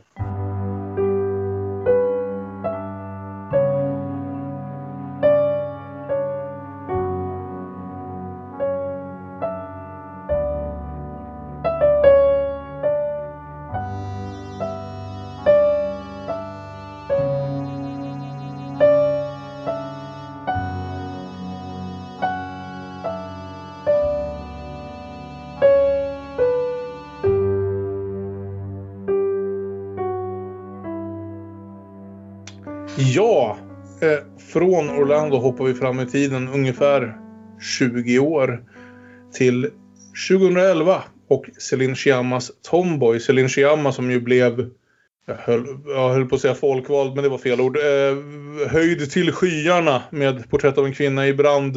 Då hoppar vi fram i tiden ungefär 20 år till 2011 och Celine Chiamas Tomboy. Celine Chiama som ju blev, jag höll, jag höll på att säga folkvald men det var fel ord, eh, höjd till skyarna med Porträtt av en kvinna i brand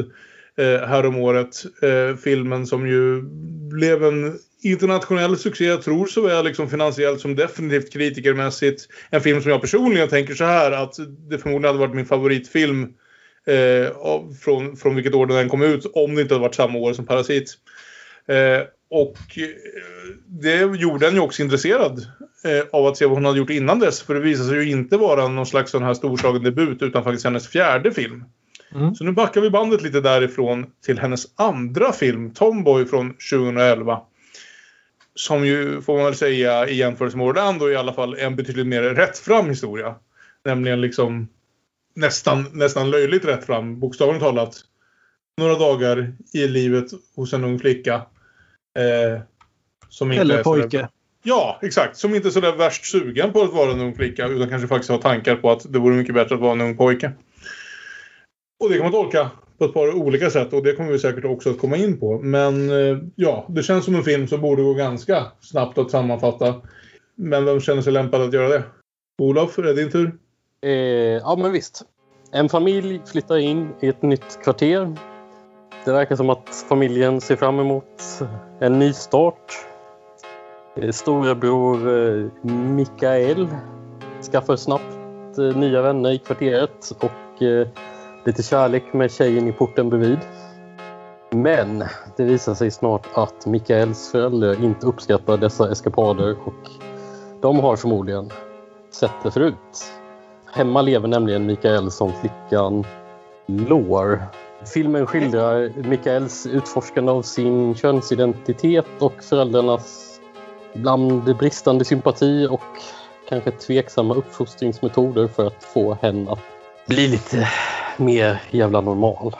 eh, häromåret. Eh, filmen som ju blev en internationell succé, jag tror såväl liksom finansiellt som definitivt kritikermässigt. En film som jag personligen tänker så här att det förmodligen hade varit min favoritfilm eh, från, från vilket år den kom ut om det inte hade varit samma år som Parasit. Eh, och eh, det gjorde en ju också intresserad eh, av att se vad hon hade gjort innan dess. För det visade sig ju inte vara någon slags sån här storslagen debut utan faktiskt hennes fjärde film.
Mm.
Så nu backar vi bandet lite därifrån till hennes andra film, Tomboy från 2011. Som ju, får man väl säga, i jämförelse med Orlando i alla fall är en betydligt mer rättfram historia. Nämligen liksom nästan, nästan löjligt rättfram, bokstavligt talat. Några dagar i livet hos en ung flicka. Eh, som inte
Eller pojke.
Ja, exakt. Som inte är sådär värst sugen på att vara en ung flicka utan kanske faktiskt har tankar på att det vore mycket bättre att vara en ung pojke. Och det kan man tolka på ett par olika sätt och det kommer vi säkert också att komma in på. Men eh, ja, det känns som en film som borde gå ganska snabbt att sammanfatta. Men vem känner sig lämpad att göra det? Olof, är det din tur?
Eh, ja, men visst. En familj flyttar in i ett nytt kvarter. Det verkar som att familjen ser fram emot en ny start. Eh, storebror eh, Mikael skaffar snabbt eh, nya vänner i kvarteret och eh, lite kärlek med tjejen i porten bredvid. Men det visar sig snart att Mikaels föräldrar inte uppskattar dessa eskapader och de har förmodligen sett det förut. Hemma lever nämligen Mikael som flickan Lår. Filmen skildrar Mikaels utforskande av sin könsidentitet och föräldrarnas ibland bristande sympati och kanske tveksamma uppfostringsmetoder för att få henne att bli lite mer jävla normal.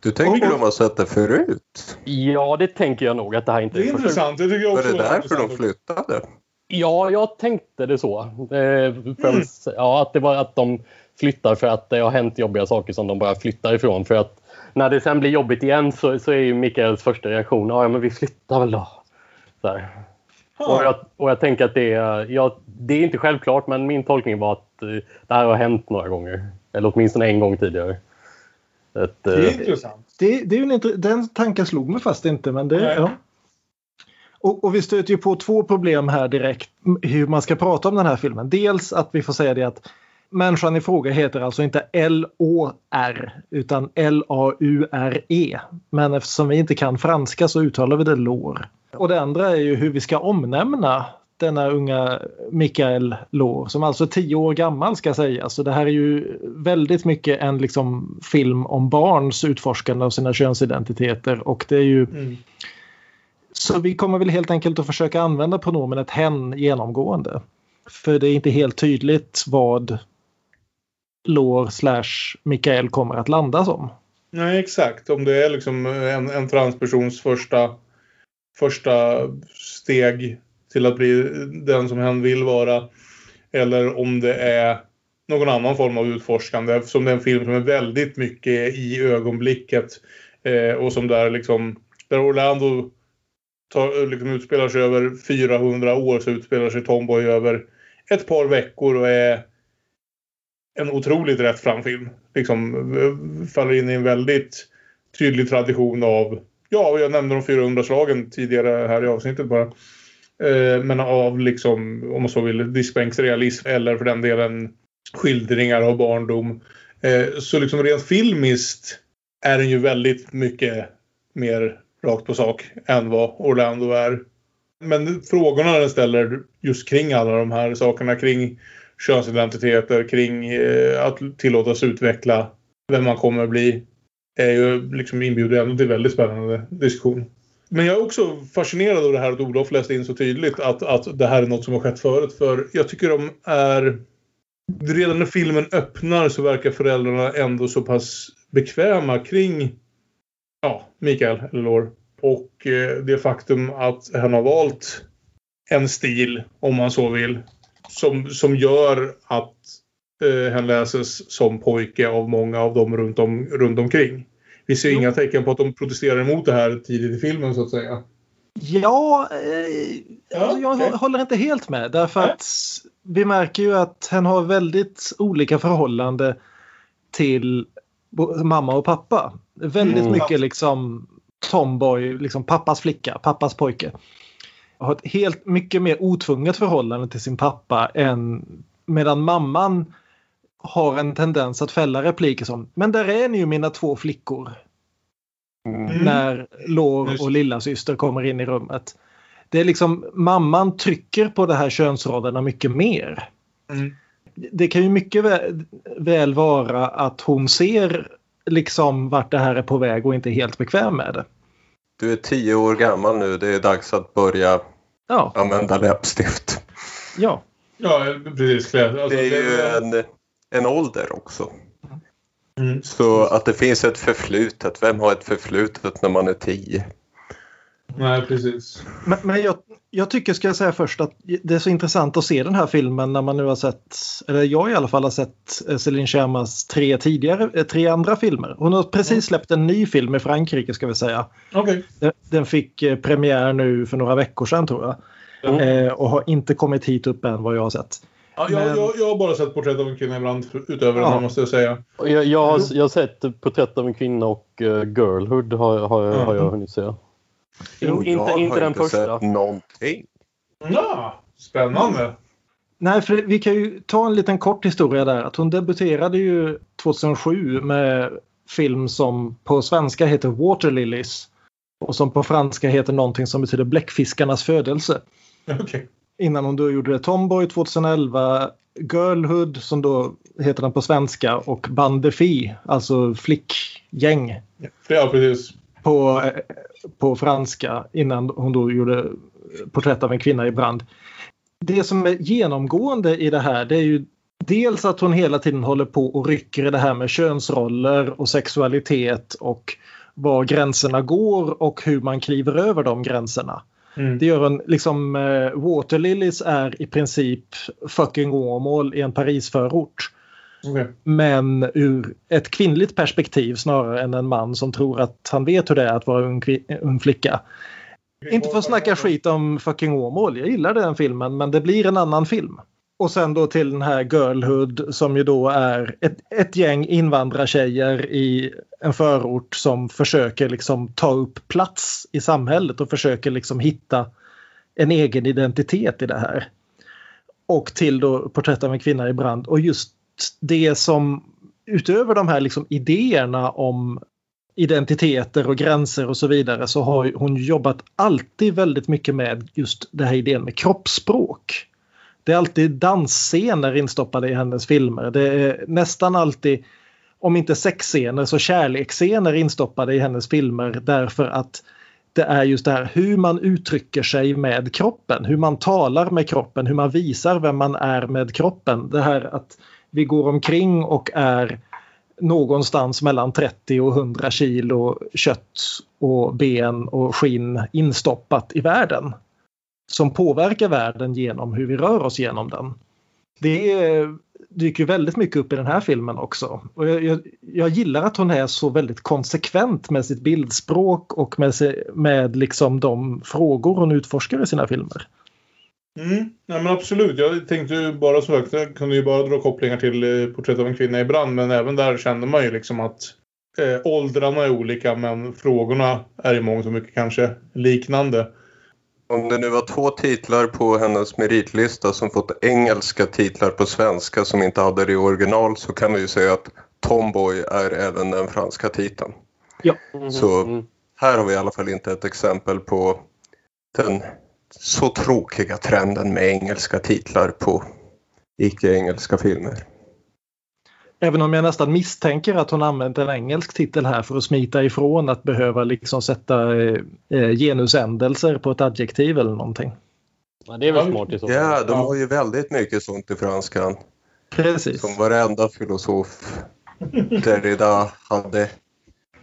Du tänker de har sett det förut?
Ja, det tänker jag nog att det här inte
Det är intressant. Det tycker jag
Var
också
det
är
därför de flyttade?
Ja, jag tänkte det så. Eh, främst, ja, att det var att de flyttar för att det har hänt jobbiga saker som de bara flyttar ifrån. För att när det sen blir jobbigt igen så, så är ju Mikaels första reaktion ja, men vi flyttar väl då. Så här. Och, jag, och jag tänker att det är, ja, det är inte självklart men min tolkning var att eh, det här har hänt några gånger. Eller åtminstone en gång tidigare. Att,
Det
eh,
är intressant.
Det, det är ju en, den tanken slog mig fast inte. Men det, ja och, och vi stöter ju på två problem här direkt. Hur man ska prata om den här filmen. Dels att vi får säga det att människan i fråga heter alltså inte L-O-R utan L-A-U-R-E. Men eftersom vi inte kan franska så uttalar vi det lår. Och det andra är ju hur vi ska omnämna denna unga Mikael Lår som alltså är tio år gammal ska sägas. Så det här är ju väldigt mycket en liksom film om barns utforskande av sina könsidentiteter och det är ju
Mm
så vi kommer väl helt enkelt att försöka använda pronomenet hen genomgående. För det är inte helt tydligt vad Lår slash Mikael kommer att landa som.
Nej, exakt. Om det är liksom en, en transpersons första, första steg till att bli den som hen vill vara. Eller om det är någon annan form av utforskande. Eftersom det är en film som är väldigt mycket i ögonblicket. Eh, och som där liksom, där Orlando tar, liksom utspelar sig över 400 år så utspelar sig Tomboy över ett par veckor och är en otroligt rättfram film. Liksom eh, faller in i en väldigt tydlig tradition av, ja, jag nämnde de 400 slagen tidigare här i avsnittet bara. Eh, men av liksom, om man så vill, diskbänksrealism eller för den delen skildringar av barndom. Eh, så liksom rent filmiskt är den ju väldigt mycket mer rakt på sak än vad Orlando är. Men frågorna den ställer just kring alla de här sakerna, kring könsidentiteter, kring eh, att tillåtas utveckla vem man kommer att bli, är ju liksom inbjuder ändå till väldigt spännande diskussion. Men jag är också fascinerad av det här att Olof läste in så tydligt att, att det här är något som har skett förut. För jag tycker de är... Redan när filmen öppnar så verkar föräldrarna ändå så pass bekväma kring ja, Mikael, Lår. Och eh, det faktum att han har valt en stil, om man så vill, som, som gör att eh, han läses som pojke av många av dem runt, om, runt omkring. Vi ser inga tecken på att de protesterar emot det här tidigt i filmen så att säga.
Ja, eh, alltså jag
okej.
håller inte helt med därför att vi märker ju att han har väldigt olika förhållande till mamma och pappa. Väldigt
Mm.
mycket liksom tomboy, liksom pappas flicka, pappas pojke. Har ett helt mycket mer otvunget förhållande till sin pappa än medan mamman har en tendens att fälla repliker som Men där är ni ju mina två flickor.
Mm.
När Lår och lilla syster kommer in i rummet. Det är liksom mamman trycker på de här könsrollerna mycket mer.
Mm.
Det kan ju mycket väl, väl vara att hon ser liksom vart det här är på väg och inte är helt bekväm med det.
Du är tio år gammal nu. Det är dags att börja
Ja,
använda läppstift.
ja.
Ja, precis. Alltså,
Det är ju en, en ålder också.
Mm.
Så att det finns ett förflutet. Vem har ett förflutet när man är tio?
Nej, precis.
Men, men jag, jag tycker, ska jag säga först, att det är så intressant att se den här filmen när man nu har sett, eller jag i alla fall har sett eh, Céline Sciammas tre tidigare, eh, tre andra filmer. Hon har precis släppt en ny film i Frankrike ska vi säga.
Okej.
Den, den fick eh, premiär nu för några veckor sedan tror jag.
Ja.
Eh, och har inte kommit hit upp än vad jag har sett.
Ja, jag,
Men-
jag, jag har bara sett Porträtt av en kvinna ibland utöver den
Ja.
här måste jag säga.
Jag, jag, har, jag har sett Porträtt av en kvinna och uh, Girlhood har, har, har jag hunnit se.
Jo,
inte
jag
inte
har
den
inte
första.
sett någonting.
Ja, spännande.
Nej, för vi kan ju ta en liten kort historia där. Att hon debuterade ju 2007 med film som på svenska heter Waterlilies. Och som på franska heter någonting som betyder bläckfiskarnas födelse.
Okej.
Innan hon då gjorde Tomboy 2011, Girlhood som då heter den på svenska och Bandefi, alltså flickgäng
Ja, precis.
på, på franska innan hon då gjorde Porträtt av en kvinna i brand. Det som är genomgående i det här det är ju dels att hon hela tiden håller på och rycker i det här med könsroller och sexualitet och var gränserna går och hur man kliver över de gränserna.
Mm.
Det gör en, liksom, eh, Waterlilies är i princip fucking Åmål i en Parisförort.
Okej.
Men ur ett kvinnligt perspektiv snarare än en man som tror att han vet hur det är att vara ung, kvi- ung flicka. Inte för att snacka skit om fucking Åmål, jag gillar den filmen men det blir en annan film. Och sen då till den här Girlhood som ju då är ett, ett gäng invandrartjejer i en förort som försöker liksom ta upp plats i samhället och försöker liksom hitta en egen identitet i det här. Och till då Porträtt av en kvinna i brand och just det som utöver de här liksom idéerna om identiteter och gränser och så vidare så har hon jobbat alltid väldigt mycket med just det här idén med kroppsspråk. Det är alltid dansscener instoppade i hennes filmer. Det är nästan alltid, om inte sexscener så kärleksscener instoppade i hennes filmer därför att det är just det här hur man uttrycker sig med kroppen, hur man talar med kroppen, hur man visar vem man är med kroppen. Det här att vi går omkring och är någonstans mellan 30 och 100 kilo kött och ben och skinn instoppat i världen. Som påverkar världen genom hur vi rör oss genom den. Det dyker väldigt mycket upp i den här filmen också. Och jag, jag, jag gillar att hon är så väldigt konsekvent med sitt bildspråk och med, med liksom de frågor hon utforskar i sina filmer.
Mm, nej men absolut. Jag tänkte ju bara så högt. Jag kunde ju bara dra kopplingar till eh, Porträtt av en kvinna i brand. Men även där kände man ju liksom att eh, åldrarna är olika men frågorna är i mångt och mycket kanske liknande.
Om det nu var två titlar på hennes meritlista som fått engelska titlar på svenska som inte hade det i original så kan vi ju säga att Tomboy är även den franska titeln.
Ja.
Så här har vi i alla fall inte ett exempel på den så tråkiga trenden med engelska titlar på icke-engelska filmer.
Även om jag nästan misstänker att hon använt en engelsk titel här för att smita ifrån att behöva liksom sätta eh, genusändelser på ett adjektiv eller någonting.
Ja, det är väl smart i så fall.
Ja, de har ju väldigt mycket sånt i franskan.
Precis.
Som varenda filosof Derrida hade.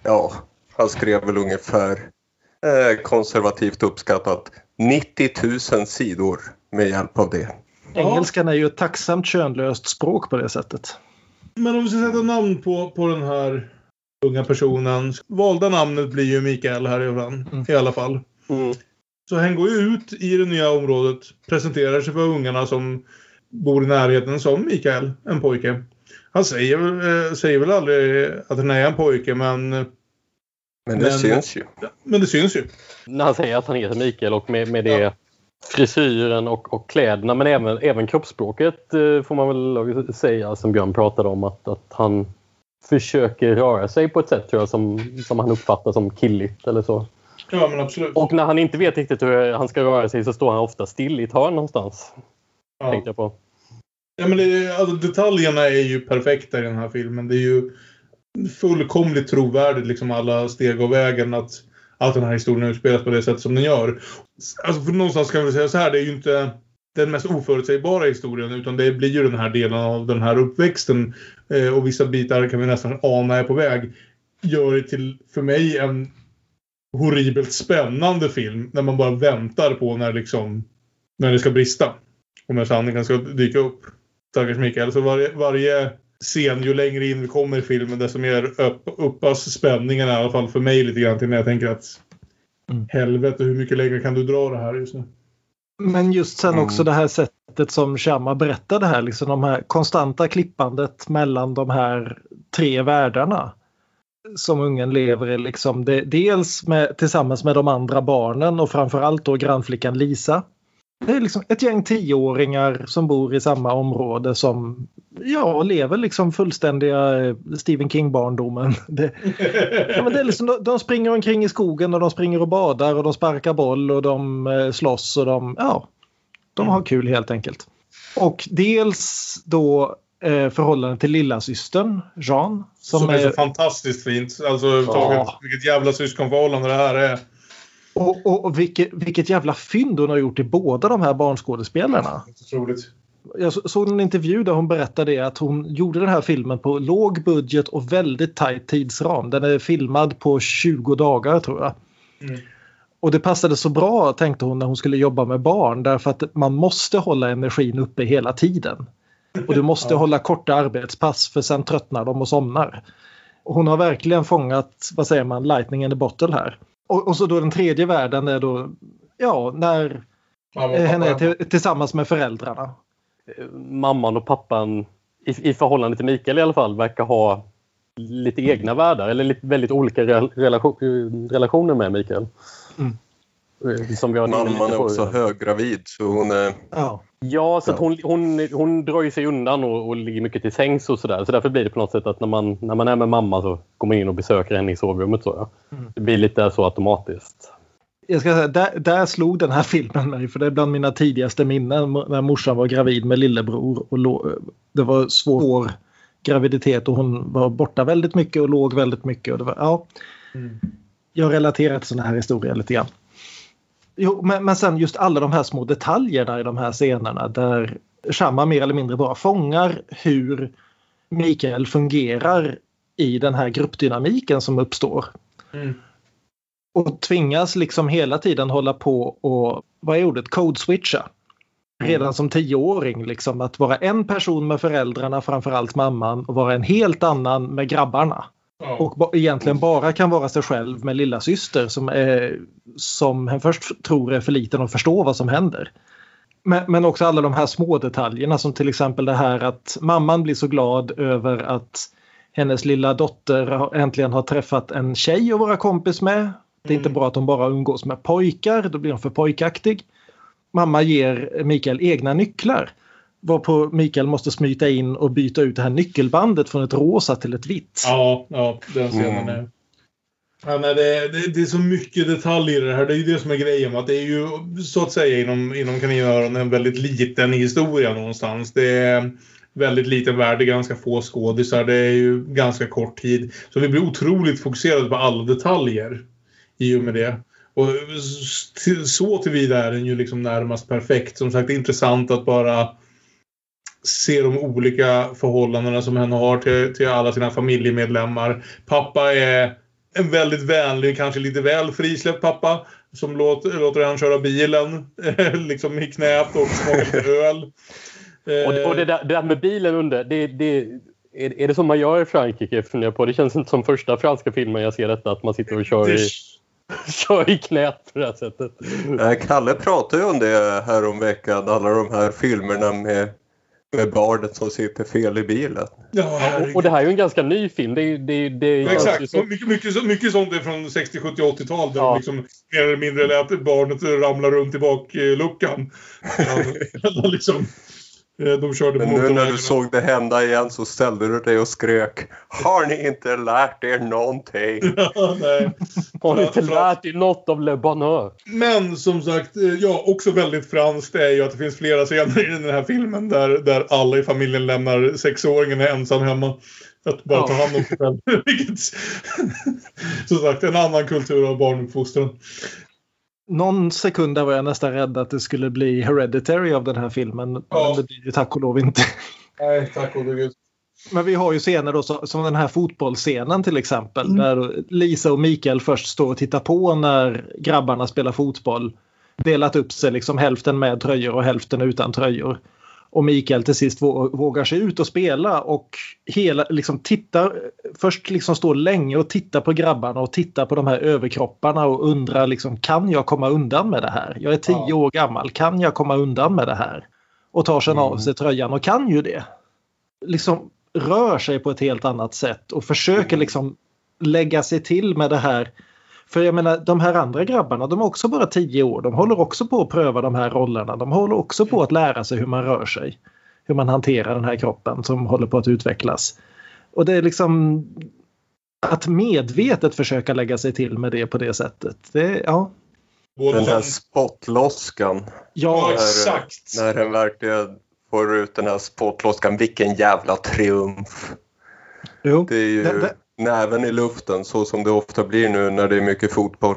Ja, han skrev väl ungefär eh, konservativt uppskattat 90 000 sidor med hjälp av det.
Engelskan är ju ett tacksamt könlöst språk på det sättet.
Men om vi ska sätta namn på, på den här unga personen. Valda namnet blir ju Mikael här i, mm. i alla fall. Så han går ju ut i det nya området, presenterar sig för ungarna som bor i närheten som Mikael, en pojke. Han säger, eh, säger väl aldrig att han är en pojke men...
Men det syns ju.
Men det syns ju.
När han säger att han heter Mikael och med, med det frisyren och, och kläderna men även, även kroppsspråket eh, får man väl säga som Björn pratade om att, att han försöker röra sig på ett sätt tror jag som, som han uppfattar som killigt eller så.
Ja men absolut.
Och när han inte vet riktigt hur han ska röra sig så står han ofta still i ett hörn någonstans.
Ja.
Tänkte jag på.
Ja, men det, alltså, detaljerna är ju perfekta i den här filmen. Det är ju fullkomligt trovärdigt liksom alla steg av vägen att, att den här historien utspelas på det sätt som den gör. Alltså för någonstans kan vi säga så här, det är ju inte den mest oförutsägbara historien utan det blir ju den här delen av den här uppväxten eh, och vissa bitar kan vi nästan ana är på väg. Gör det till, för mig, en horribelt spännande film när man bara väntar på när liksom när det ska brista. Och när sanningen ska dyka upp. Stackars Mikael. Så varje, varje scen, ju längre in vi kommer i filmen, desto mer upp, uppas spänningen i alla fall för mig lite grann till när jag tänker att
Mm.
helvete hur mycket längre kan du dra det här just nu?
Men just sen
Mm.
också det här sättet som Sharma berättade här, liksom de här konstanta klippandet mellan de här tre världarna. Som ungen lever i. Liksom det, dels med, tillsammans med de andra barnen och framförallt då grannflickan Lisa. Det är liksom ett gäng tioåringar som bor i samma område som ja, lever liksom fullständiga eh, Stephen King-barndomen. Det, ja, men det är liksom, de, springer omkring i skogen och de springer och badar och de sparkar boll och de eh, slåss och de, ja, de har kul helt enkelt. Och dels då eh, förhållandet till lillasystern Jean.
Som,
Som,
är så
är,
fantastiskt fint. Alltså överhuvudtaget, vilket jävla syskonförhållande det här är.
Och och, och vilket, vilket jävla fynd hon har gjort i båda de här barnskådespelarna.
Otroligt.
Jag så- såg en intervju där hon berättade att hon gjorde den här filmen på låg budget och väldigt tajt tidsram. Den är filmad på 20 dagar tror jag.
Mm.
Och det passade så bra tänkte hon när hon skulle jobba med barn därför att man måste hålla energin uppe hela tiden. Och du måste
Ja.
hålla korta arbetspass för sen tröttnar de och somnar. Och hon har verkligen fångat, vad säger man, lightning in the bottle här. Och, och så då den tredje världen är då, ja, när
Mamma
eh, henne är tillsammans med föräldrarna.
mamman och pappan i, i förhållande till Mikael i alla fall verkar ha lite egna världar eller lite, väldigt olika rel- relation, relationer med Mikael.
Mm.
Som vi har
Mamman är också höggravid så hon är...
Ja.
Ja, så hon, hon, hon drar ju sig undan och, och ligger mycket till sängs och sådär. Så därför blir det på något sätt att när man, när man är med mamma så går man in och besöker henne i sovrummet. Så, ja.
Mm.
Det blir lite så automatiskt.
Jag ska säga, där, där slog den här filmen mig för det är bland mina tidigaste minnen när morsan var gravid med lillebror. Och lå, det var svår graviditet och hon var borta väldigt mycket och låg väldigt mycket. Och det var, ja,
Mm.
jag relaterar till sådana här historier lite grann. Jo, men, men sen just alla de här små detaljerna i de här scenerna där Shamma mer eller mindre bara fångar hur Mikael fungerar i den här gruppdynamiken som uppstår.
Mm.
Och tvingas liksom hela tiden hålla på och, vad är ordet, code-switcha. Redan som tioåring, liksom att vara en person med föräldrarna, framförallt mamman, och vara en helt annan med grabbarna.
Ja.
Och ba- egentligen bara kan vara sig själv med lilla syster som, är, som hen först tror är för liten att förstå vad som händer. Men, men också alla de här små detaljerna som till exempel det här att mamman blir så glad över att hennes lilla dotter äntligen har träffat en tjej att vara kompis med. Det är inte bra att hon bara umgås med pojkar, då blir hon för pojkaktig. Mamma ger Mikael egna nycklar. Varpå Mikael måste smita in och byta ut det här nyckelbandet från ett rosa till ett vitt.
Ja, ja, den scenen
Mm.
är... Ja, nej, det, det, det är så mycket detaljer i det här. Det är ju det som är grejen. Att det är ju så att säga inom, inom kaninöron en väldigt liten historia någonstans. Det är väldigt liten värld, det är ganska få skådisar, det är ju ganska kort tid. Så vi blir otroligt fokuserade på alla detaljer i och med det. Och så tillvida är den ju liksom närmast perfekt. Som sagt, det är intressant att bara se de olika förhållandena som hen har till, till alla sina familjemedlemmar. Pappa är en väldigt vänlig, kanske lite väl frisläppt pappa. Som låter, låter han köra bilen liksom i knät och smaka lite öl.
Och, det- och det, där, det där med bilen under, det, det, är, är det som man gör i Frankrike? funderar jag på. Det känns inte som första franska filmen jag ser detta, att man sitter och kör i, kör i knät på det här sättet.
Nej, Kalle pratade ju om det här om veckan, alla de här filmerna med, med barnet som sitter fel i bilen.
Ja,
Och, och det här är ju en ganska ny film. Det, det, det
Ja, Exakt.
så-
Mycket, mycket, mycket sånt är från 60, 70, 80-tal. Där
Ja.
de liksom mer eller mindre lät barnet ramla runt i bakluckan. Ja, liksom, de körde
Men nu när du såg det hända igen så ställde du dig och skrek Har ni inte lärt er någonting?
Ja, nej.
Har ni inte lärt er något av Le Bonheur?
Men som sagt, eh, ja, också väldigt franskt är ju att det finns flera scener i den här filmen där, där alla i familjen lämnar sexåringen ensam hemma. Att bara
Ja.
ta hand om sig själv. Vilket, som sagt, en annan kultur av barnuppfostran.
Någon sekund där var jag nästan rädd att det skulle bli Hereditary av den här filmen.
Ja.
Men det blir ju tack och lov inte.
Nej, tack gode gud.
Men vi har ju scener då som den här fotbollsscenen till exempel. Där Lisa och Mikael först står och tittar på när grabbarna spelar fotboll. Delat upp sig liksom hälften med tröjor och hälften utan tröjor. Och Mikael till sist vå- vågar sig ut och spela och hela, liksom tittar, först liksom står länge och tittar på grabbarna och tittar på de här överkropparna och undrar liksom kan jag komma undan med det här? Jag är tio
Ja.
år gammal, kan jag komma undan med det här? Och tar sen av sig tröjan och kan ju det. Liksom rör sig på ett helt annat sätt och försöker liksom lägga sig till med det här. För jag menar de här andra grabbarna de är också bara tio år. De håller också på att pröva de här rollerna. De håller också på att lära sig hur man rör sig. Hur man hanterar den här kroppen som håller på att utvecklas. Och det är liksom att medvetet försöka lägga sig till med det på det sättet. Det, ja.
Den här spottloskan.
Ja,
Ja, exakt.
När den verkligen får ut den här spottloskan. Vilken jävla triumf.
jo.
Det är ju
Det- det-
näven i luften så som det ofta blir nu när det är mycket fotboll.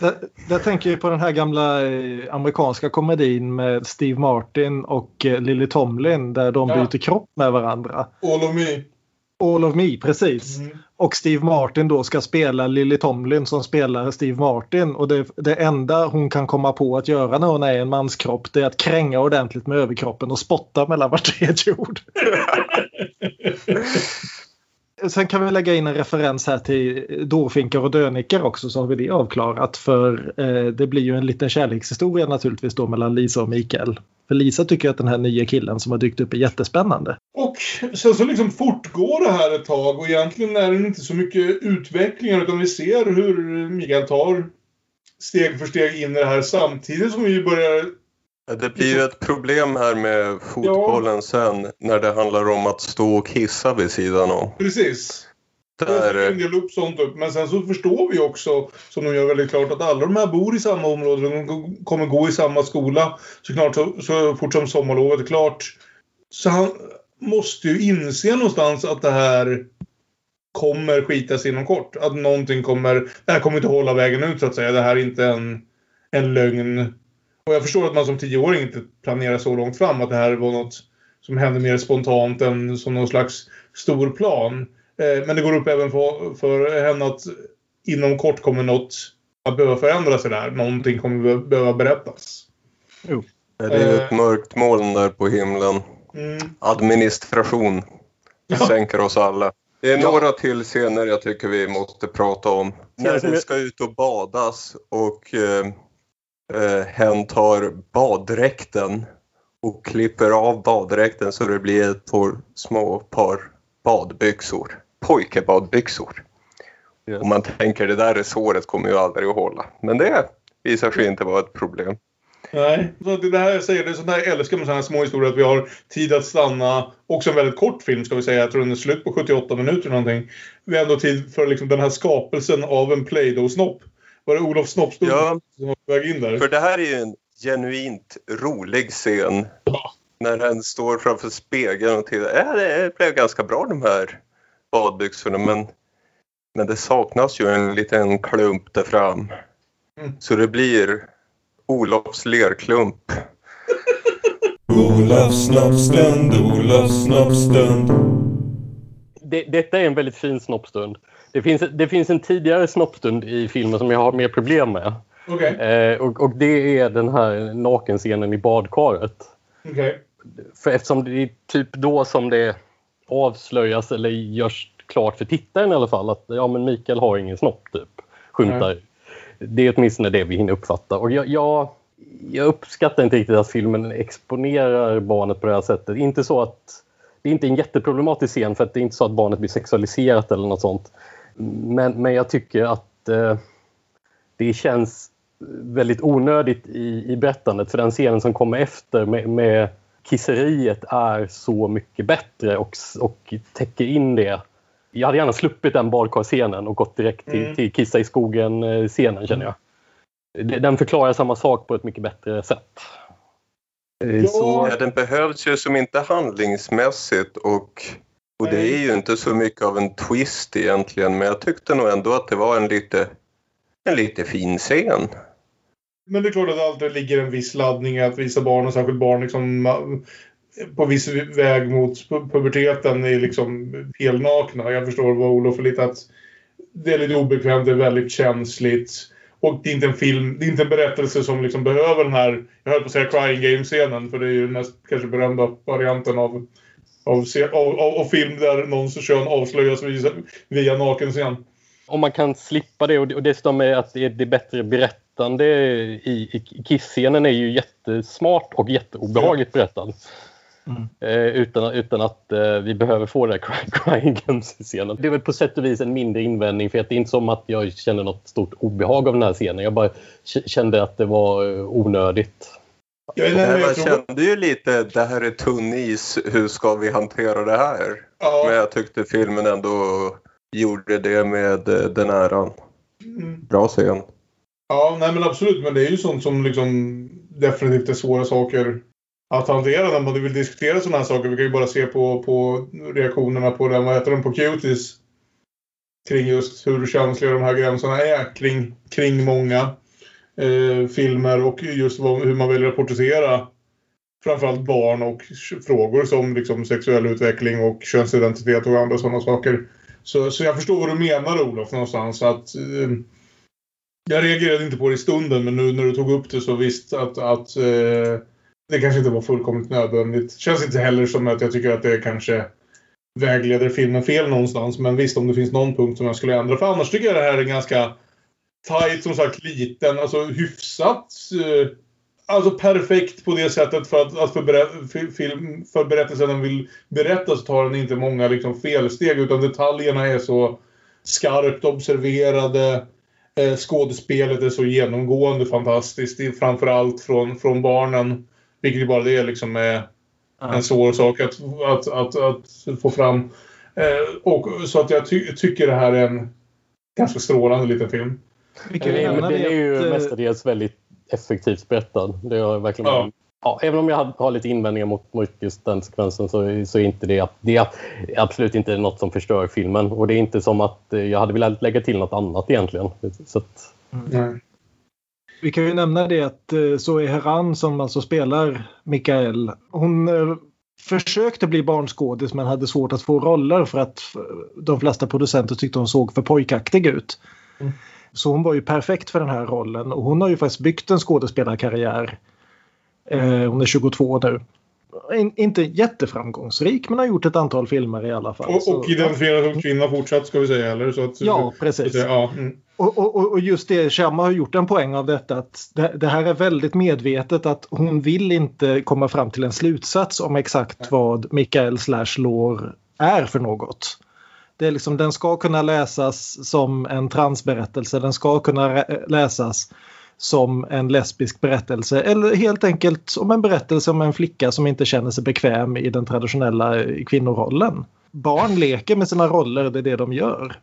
Där, där tänker jag på den här gamla eh, amerikanska komedin med Steve Martin och eh, Lily Tomlin där de
Ja.
byter kropp med varandra.
All of me.
All of me, precis.
Mm.
Och Steve Martin då ska spela Lily Tomlin som spelar Steve Martin. Och det, det enda hon kan komma på att göra när hon är en manskropp det är att kränga ordentligt med överkroppen och spotta mellan var tredje ord. Sen kan vi lägga in en referens här till dårfinkar och dönickar också så har vi det avklarat. För eh, det blir ju en liten kärlekshistoria naturligtvis då mellan Lisa och Mikael. För Lisa tycker att den här nya killen som har dykt upp är jättespännande.
Och sen så liksom fortgår det här ett tag och egentligen är det inte så mycket utvecklingar utan vi ser hur Mikael tar steg för steg in i det här samtidigt som vi börjar...
Ja, Det blir ju ett problem här med fotbollen sen när det handlar om att stå och kissa vid sidan om.
Precis.
Där,
en del upp sånt upp. Men sen så förstår vi också, som de gör väldigt klart, att alla de här bor i samma område. De kommer gå i samma skola såklart så, så fort som sommarlovet är klart. Så han måste ju inse någonstans att det här kommer skitas inom kort. Att någonting kommer... Det här kommer inte hålla vägen ut så att säga. Det här är inte en, en lögn. Och jag förstår att man som tioåring inte planerar så långt fram. Att det här var något som hände mer spontant än som någon slags stor plan. Eh, Men det går upp även för, för henne att inom kort kommer något att behöva förändras här. Någonting kommer be- behöva berättas.
det är ju ett mörkt moln där på himlen.
Mm.
Administration sänker oss alla. Det är några till scener jag tycker vi måste prata om. När det ska ut och badas och eh, eh, hen tar baddräkten och klipper av baddräkten så det blir ett par små par badbyxor. Pojkebadbyxor. Och man tänker det där såret kommer ju aldrig att hålla. Men det visar sig inte vara ett problem.
Nej, så det här jag säger, det är sånt här jag älskar med sådana här små historier att vi har tid att stanna. Också en väldigt kort film ska vi säga. Jag tror den är slut på 78 minuter någonting. Vi har ändå tid för liksom den här skapelsen av en Play-Doh-snopp. Var det Olof Snoppstund
Ja.
som var på väg in där?
För det här är ju en genuint rolig scen. När den står framför spegeln och tittar. Ja, det blev ganska bra de här badbyxorna men, men det saknas ju en liten klump där fram.
Mm.
Så det blir Olofs lerklump.
Olofs snoppstund, Olofs snoppstund.
Det, detta är en väldigt fin snoppstund. Det finns, det finns en tidigare snoppstund i filmen som jag har mer problem med.
Okej,
Eh, och, och det är den här nakenscenen i badkaret.
okej.
För eftersom det är typ då som det avslöjas eller görs klart för tittaren i alla fall att ja, men Mikael har ingen snopp typ. Skymtar. Det är åtminstone det vi hinner uppfatta. Och jag, jag, jag uppskattar inte riktigt att filmen exponerar barnet på det här sättet. Inte så att det är inte en jätteproblematisk scen för att det är inte så att barnet blir sexualiserat eller något sånt. Men, men jag tycker att eh, det känns väldigt onödigt i, i berättandet för den scenen som kommer efter med, med kisseriet är så mycket bättre och, och täcker in det. Jag hade gärna sluppit den badkarscenen och gått direkt till,
Mm.
till kissa i skogen-scenen känner jag. Den förklarar samma sak på ett mycket bättre sätt. Eh, Så,
Ja, den behövs ju som inte handlingsmässigt och, och det är ju inte så mycket av en twist egentligen men jag tyckte nog ändå att det var en lite, en lite fin scen.
Men det är klart att det alltid ligger en viss laddning att visa barn och särskilt barn liksom på viss väg mot pu- puberteten är liksom helnakna. Jag förstår vad Olof är lite att det är lite obekvämt, det är väldigt känsligt. Och det är inte en film, det är inte en berättelse som liksom behöver den här, jag höll på att säga crying game-scenen, för det är ju den mest kanske berömda varianten av, av, av, av, av film där någons kön avslöjas via, via nakenscen.
om man kan slippa det och dessutom är att det är det bättre berättande i, i Kiss-scenen är ju jättesmart och jätteobehagligt berättad. Eh, utan, utan att eh, vi behöver få det här cry- crying games-scenen. Det är väl på sätt och vis en mindre invändning för att det är inte som att jag känner något stort obehag av den här scenen. Jag bara kände att det var eh, onödigt.
Jag,
Nej,
jag tror,
kände ju lite det här är tunn is, hur ska vi hantera det här?
ja,
Men jag tyckte filmen ändå gjorde det med eh, den äran.
mm.
Bra scen.
Ja, nej men absolut. Men det är ju sånt som liksom definitivt är svåra saker att hantera när man vill diskutera sådana här saker. Vi kan ju bara se på, på reaktionerna på den, vad heter den, på Cuties. kring just hur känsliga de här gränserna är kring, kring många eh, filmer och just vad, hur man väljer att porträttera framförallt barn och frågor som liksom sexuell utveckling och könsidentitet och andra sådana saker. Så, så jag förstår vad du menar Olof någonstans. Att, eh, jag reagerade inte på det i stunden men nu när du tog upp det så visst att, att eh, det kanske inte var fullkomligt nödvändigt. Känns inte heller som att jag tycker att det kanske vägleder filmen fel någonstans. Men visst om det finns någon punkt som jag skulle ändra. För annars tycker jag det här är ganska tight, som sagt liten, alltså hyfsat eh, Alltså perfekt på det sättet för att, att för, film, för berättelsen den vill berätta så tar den inte många liksom, felsteg utan detaljerna är så skarpt observerade. Eh, skådespelet är så genomgående fantastiskt. Framförallt från, från barnen. Vilket bara det liksom är en svår sak att, att, att, att få fram. Eh, och, så att jag ty- tycker det här är en ganska strålande liten film.
Vi kan ju
Den den
det
är ju
att, eh,
mestadels väldigt effektivt berättad. Det har verkligen
Ja.
ja, även om jag har, lite invändningar mot, mot just den sekvensen så, så är inte det, det är absolut inte något som förstör filmen. Och det är inte som att eh, jag hade velat lägga till något annat egentligen. Så att,
Nej.
Vi kan ju nämna det att eh, Zoe Heran som alltså spelar Mikael, hon eh, försökte bli barnskådis men hade svårt att få roller för att eh, de flesta producenter tyckte hon såg för pojkaktig ut.
Mm.
Så hon var ju perfekt för den här rollen och hon har ju faktiskt byggt en skådespelarkarriär. Eh, hon är 22 nu. In, inte jätteframgångsrik men har gjort ett antal filmer i alla fall.
Och,
Så-
och identifierad som kvinna fortsatt ska vi säga eller? Så att,
Ja, precis.
Ja, mm.
Och, och, och just det, Sharma har gjort en poäng av detta att det, det här är väldigt medvetet att hon vill inte komma fram till en slutsats om exakt vad Mikael slash är för något. Det är liksom, den ska kunna läsas som en transberättelse, den ska kunna läsas som en lesbisk berättelse eller helt enkelt som en berättelse om en flicka som inte känner sig bekväm i den traditionella eh, kvinnorollen. Barn leker med sina roller, det är det de gör.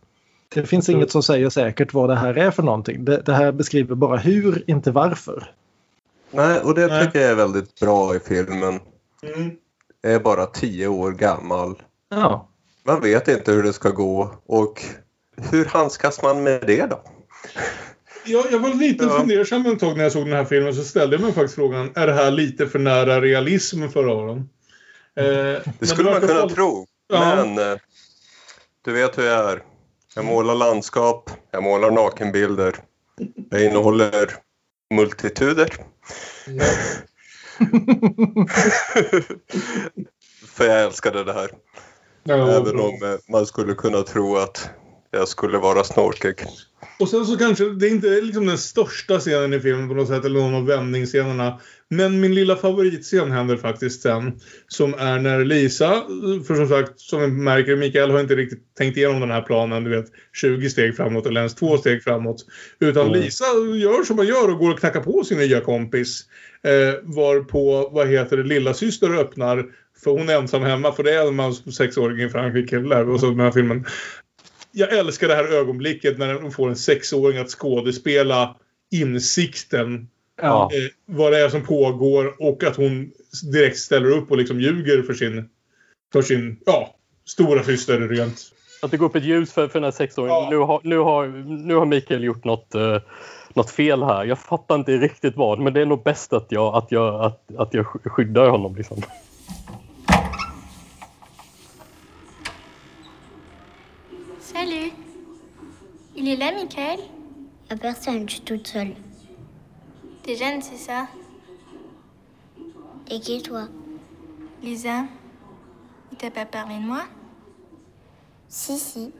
Det finns inget som säger säkert vad det här är för någonting. Det, det här beskriver bara hur, inte varför.
Nej, och det
Nej.
tycker jag är väldigt bra i filmen.
Mm.
Är bara tio år gammal.
Ja.
Man vet inte hur det ska gå och hur handskas man med det då?
Jag, jag var lite
Ja.
fundersam ett tag när jag såg den här filmen så ställde jag mig faktiskt frågan är det här lite för nära realism för öronen? Eh,
Det skulle man kunna
fall-
tro.
Ja.
Men eh, du vet hur jag är. Jag målar landskap, jag målar nakenbilder. Jag innehåller multituder. För jag älskade det här.
Ja,
Även
bra.
om eh, man skulle kunna tro att jag skulle vara snorkig.
Och sen så kanske, det är inte liksom den största scenen i filmen på något sätt, eller någon av vändningsscenerna. Men min lilla favoritscen händer faktiskt sen. Som är när Lisa, för som sagt, som vi märker, Mikael har inte riktigt tänkt igenom den här planen, du vet, 20 steg framåt eller ens två steg framåt. Utan
Mm.
Lisa gör som man gör och går och knackar på sin nya kompis. Eh, varpå, vad heter det, lilla syster öppnar för hon är ensam hemma, för det är man som sexåring i Frankrike, lär oss av den här filmen jag älskar det här ögonblicket när de får en sexåring att skådespela insikten.
Ja.
Eh, vad det är som pågår och att hon direkt ställer upp och liksom ljuger för sin, för sin ja, stora syster rent.
att det går upp ett ljus för, för den här sexåringen.
Ja.
Nu, har, nu, har, nu har Mikael gjort något, eh, något fel här. Jag fattar inte riktigt vad, men det är nog bäst att jag, att jag, att, att jag skyddar honom. Liksom.
Il est là, Michael
À personne, je suis toute seule.
T'es jeune, c'est ça
Et qui, toi
Lisa Il t'a pas parlé de moi
Si, si.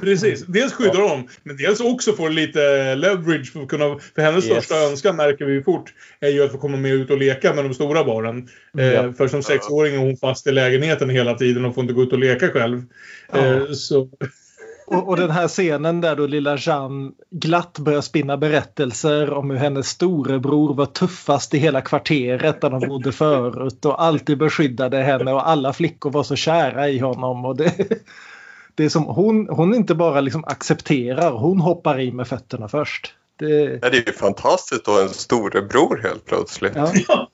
Precis. Dels skyddar honom, men dels också får lite leverage för att kunna... För hennes
Yes.
största önskan märker vi fort är ju att få komma med ut och leka med de stora barnen. Eh,
Ja.
För som sexåring är hon fast i lägenheten hela tiden och får inte gå ut och leka själv. Eh, så...
Och, och den här scenen där då lilla Jeanne glatt börjar spinna berättelser om hur hennes storebror var tuffast i hela kvarteret där de bodde förut och alltid beskyddade henne och alla flickor var så kära i honom. Och det, det är som hon, hon inte bara liksom accepterar, hon hoppar i med fötterna först. Det,
Ja, det är ju fantastiskt att ha en storebror helt plötsligt.
ja.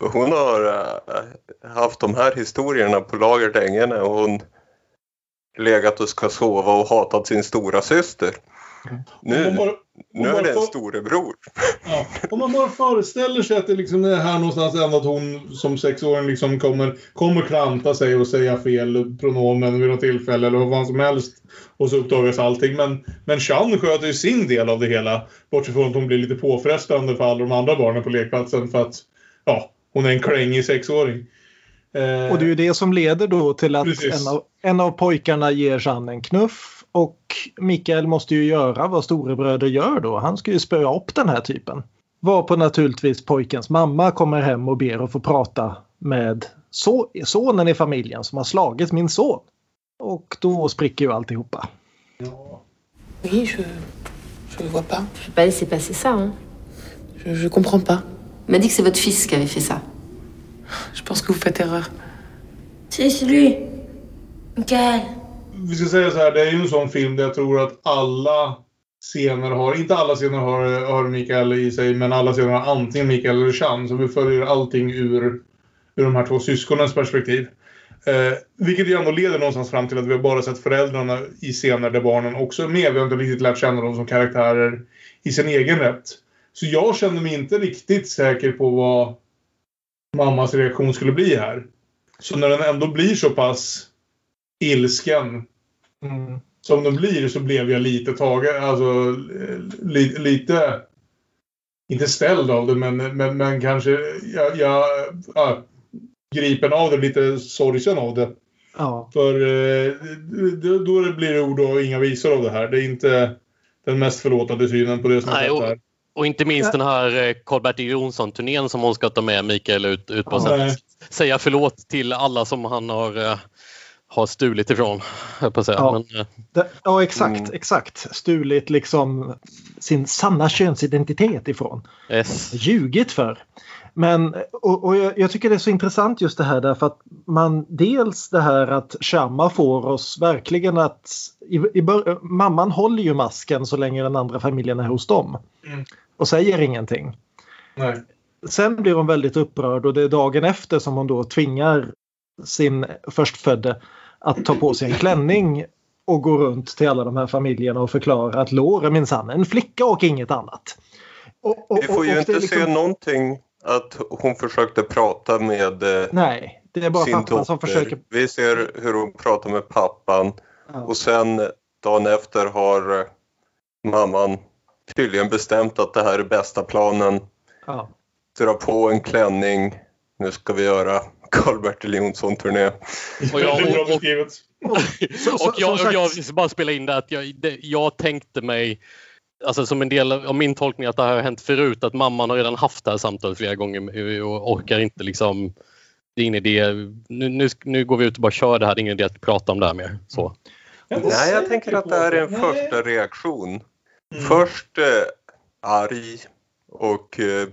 Hon har äh, haft de här historierna på lager länge när hon legat och ska sova och hatat sin stora syster.
Om
Nu,
bara-
nu är det en storebror.
Ja, om man bara föreställer sig att det liksom är här någonstans ändå att hon som sexåring liksom kommer, kommer klanta sig och säga fel pronomen vid något tillfälle eller vad som helst. Och så uppdagas allting. Men, men Chan sköter ju sin del av det hela. Bortsett från att hon blir lite påfrestande för alla de andra barnen på lekplatsen för att ja, hon är en krängig sexåring. Eh,
Och det är ju det som leder då till att en av, en av pojkarna ger Jeanne en knuff och Mikael måste ju göra vad storebröder gör då. Han ska ju spöa upp den här typen. Varpå naturligtvis pojkens mamma kommer hem och ber att få prata med so sonen i familjen som har slagit min son. Och då spricker ju alltihopa.
Oui, je. Je ne vois pas.
Je vais pas laisser passer ça. Hein.
Je, je comprends pas.
Il m'a dit que c'est votre fils qui avait fait ça.
Je pense que vous faites erreur.
C'est lui. Michael.
vi ska säga så här, det är ju en sån film där jag tror att alla scener har, inte alla scener har, har Mikael i sig, men alla scener har antingen Mikael eller Chan. Så vi följer allting ur, ur de här två syskonens perspektiv. Eh, vilket ju ändå leder någonstans fram till att vi har bara sett föräldrarna i scener där barnen också är med. Vi har inte riktigt lärt känna dem som karaktärer i sin egen rätt. Så jag kände mig inte riktigt säker på vad mammas reaktion skulle bli här. Så när den ändå blir så pass ilsken som den blir så blev jag lite tagen, alltså li, lite, inte ställd av det men, men, men kanske jag, jag ja, gripen av det, lite sorgsen av det.
Ja.
För eh, då, då blir det ord och inga visor av det här. Det är inte den mest förlåtande synen på det som
Nej,
har skett här.
Och inte minst den här eh, Karl-Bertil Jonsson-turnén som hon ska ta med Mikael ut, ut på.
Ja,
säga förlåt till alla som han har, eh, har stulit ifrån. På säga.
Ja.
Men, eh,
Det, ja, exakt, exakt. Stulit liksom sin sanna könsidentitet ifrån.
yes.
ljugit för. Men och, och jag, jag tycker det är så intressant just det här därför att man dels det här att Shamma får oss verkligen att i, i bör, mamman håller ju masken så länge den andra familjen är hos dem
Mm.
Och säger ingenting.
Nej.
Sen blir hon väldigt upprörd och det är dagen efter som hon då tvingar sin förstfödde att ta på sig en klänning och gå runt till alla de här familjerna och förklara att är minsann en flicka och inget annat. Och, och,
Vi får ju
och-
inte
liksom-
se någonting att hon försökte prata med eh,
Nej, det är bara
sin
pappan som
dotter.
försöker.
Vi ser hur hon pratar med pappan och sen dagen efter har eh, mamman tydligen bestämt att det här är bästa planen.
Ja.
Dra på en klänning. Nu ska vi göra Karl-Bertil Jonsson-turné.
Och jag, och, och,
beskrivet.
och jag, jag vill bara spela in det att jag, det, jag tänkte mig Alltså som en del av min tolkning att det här har hänt förut att mamman har redan haft det här samtalet flera gånger och orkar inte liksom det är ingen idé. Nu, nu, nu går vi ut och bara kör det här. Det är ingen idé att prata om det här mer. Så.
Nej, jag tänker att det här är en första reaktion. Först eh, arg och eh,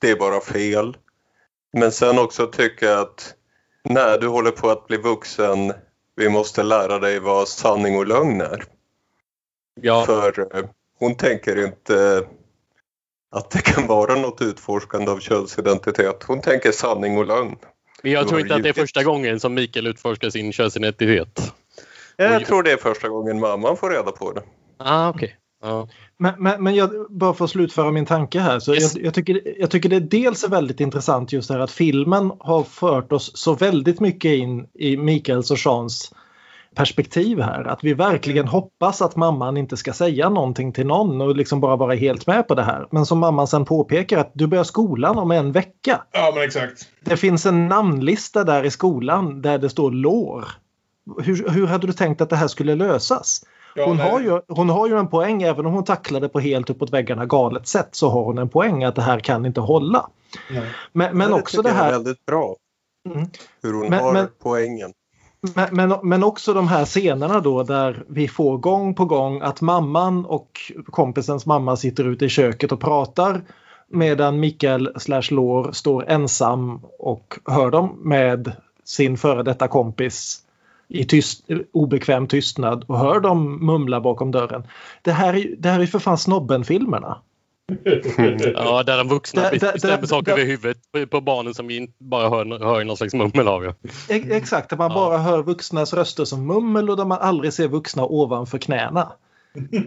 det är bara fel. Men sen också tycka att när du håller på att bli vuxen, vi måste lära dig vad sanning och lögn är.
Ja.
För eh, hon tänker inte att det kan vara något utforskande av könsidentitet. Hon tänker sanning och lögn.
Men jag tror inte att det är första gången som Mikael utforskar sin könsidentitet.
Jag tror det är första gången mamman får reda på det.
Ah, okej. Ja.
Men, men, men jag, bara för att slutföra min tanke här. Så
Yes.
jag, jag, tycker, jag tycker det dels är väldigt intressant just det här att filmen har fört oss så väldigt mycket in i Mikaels och Jeans perspektiv här. Att vi verkligen hoppas att mamman inte ska säga någonting till någon och liksom bara vara helt med på det här. Men som mamman sen påpekar att du börjar skolan om en vecka.
Ja, men exakt.
Det finns en namnlista där i skolan där det står lår. Hur, hur hade du tänkt att det här skulle lösas?
Ja,
Hon
nej.
har, ju, hon har ju en poäng, även om hon tacklade på helt uppåt väggarna galet sätt så har hon en poäng att det här kan inte hålla.
Nej.
Men, men
Ja,
också det
jag är
här...
väldigt bra.
Mm.
Hur hon
Men-
har
men-
poängen.
Men, men, men också de här scenerna då där vi får gång på gång att mamman och kompisens mamma sitter ute i köket och pratar medan Mikael slash Lår står ensam och hör dem med sin före detta kompis i tyst, obekväm tystnad och hör dem mumla bakom dörren. Det här är, det här är för fan Snobben-filmerna.
Ja, där de vuxna
Där- där-
saker över huvudet på- barnen som vi inte bara hör, hör någon slags mummel av. Ja.
Exakt, där man bara hör vuxnas röster som mummel och där man aldrig ser vuxna ovanför knäna.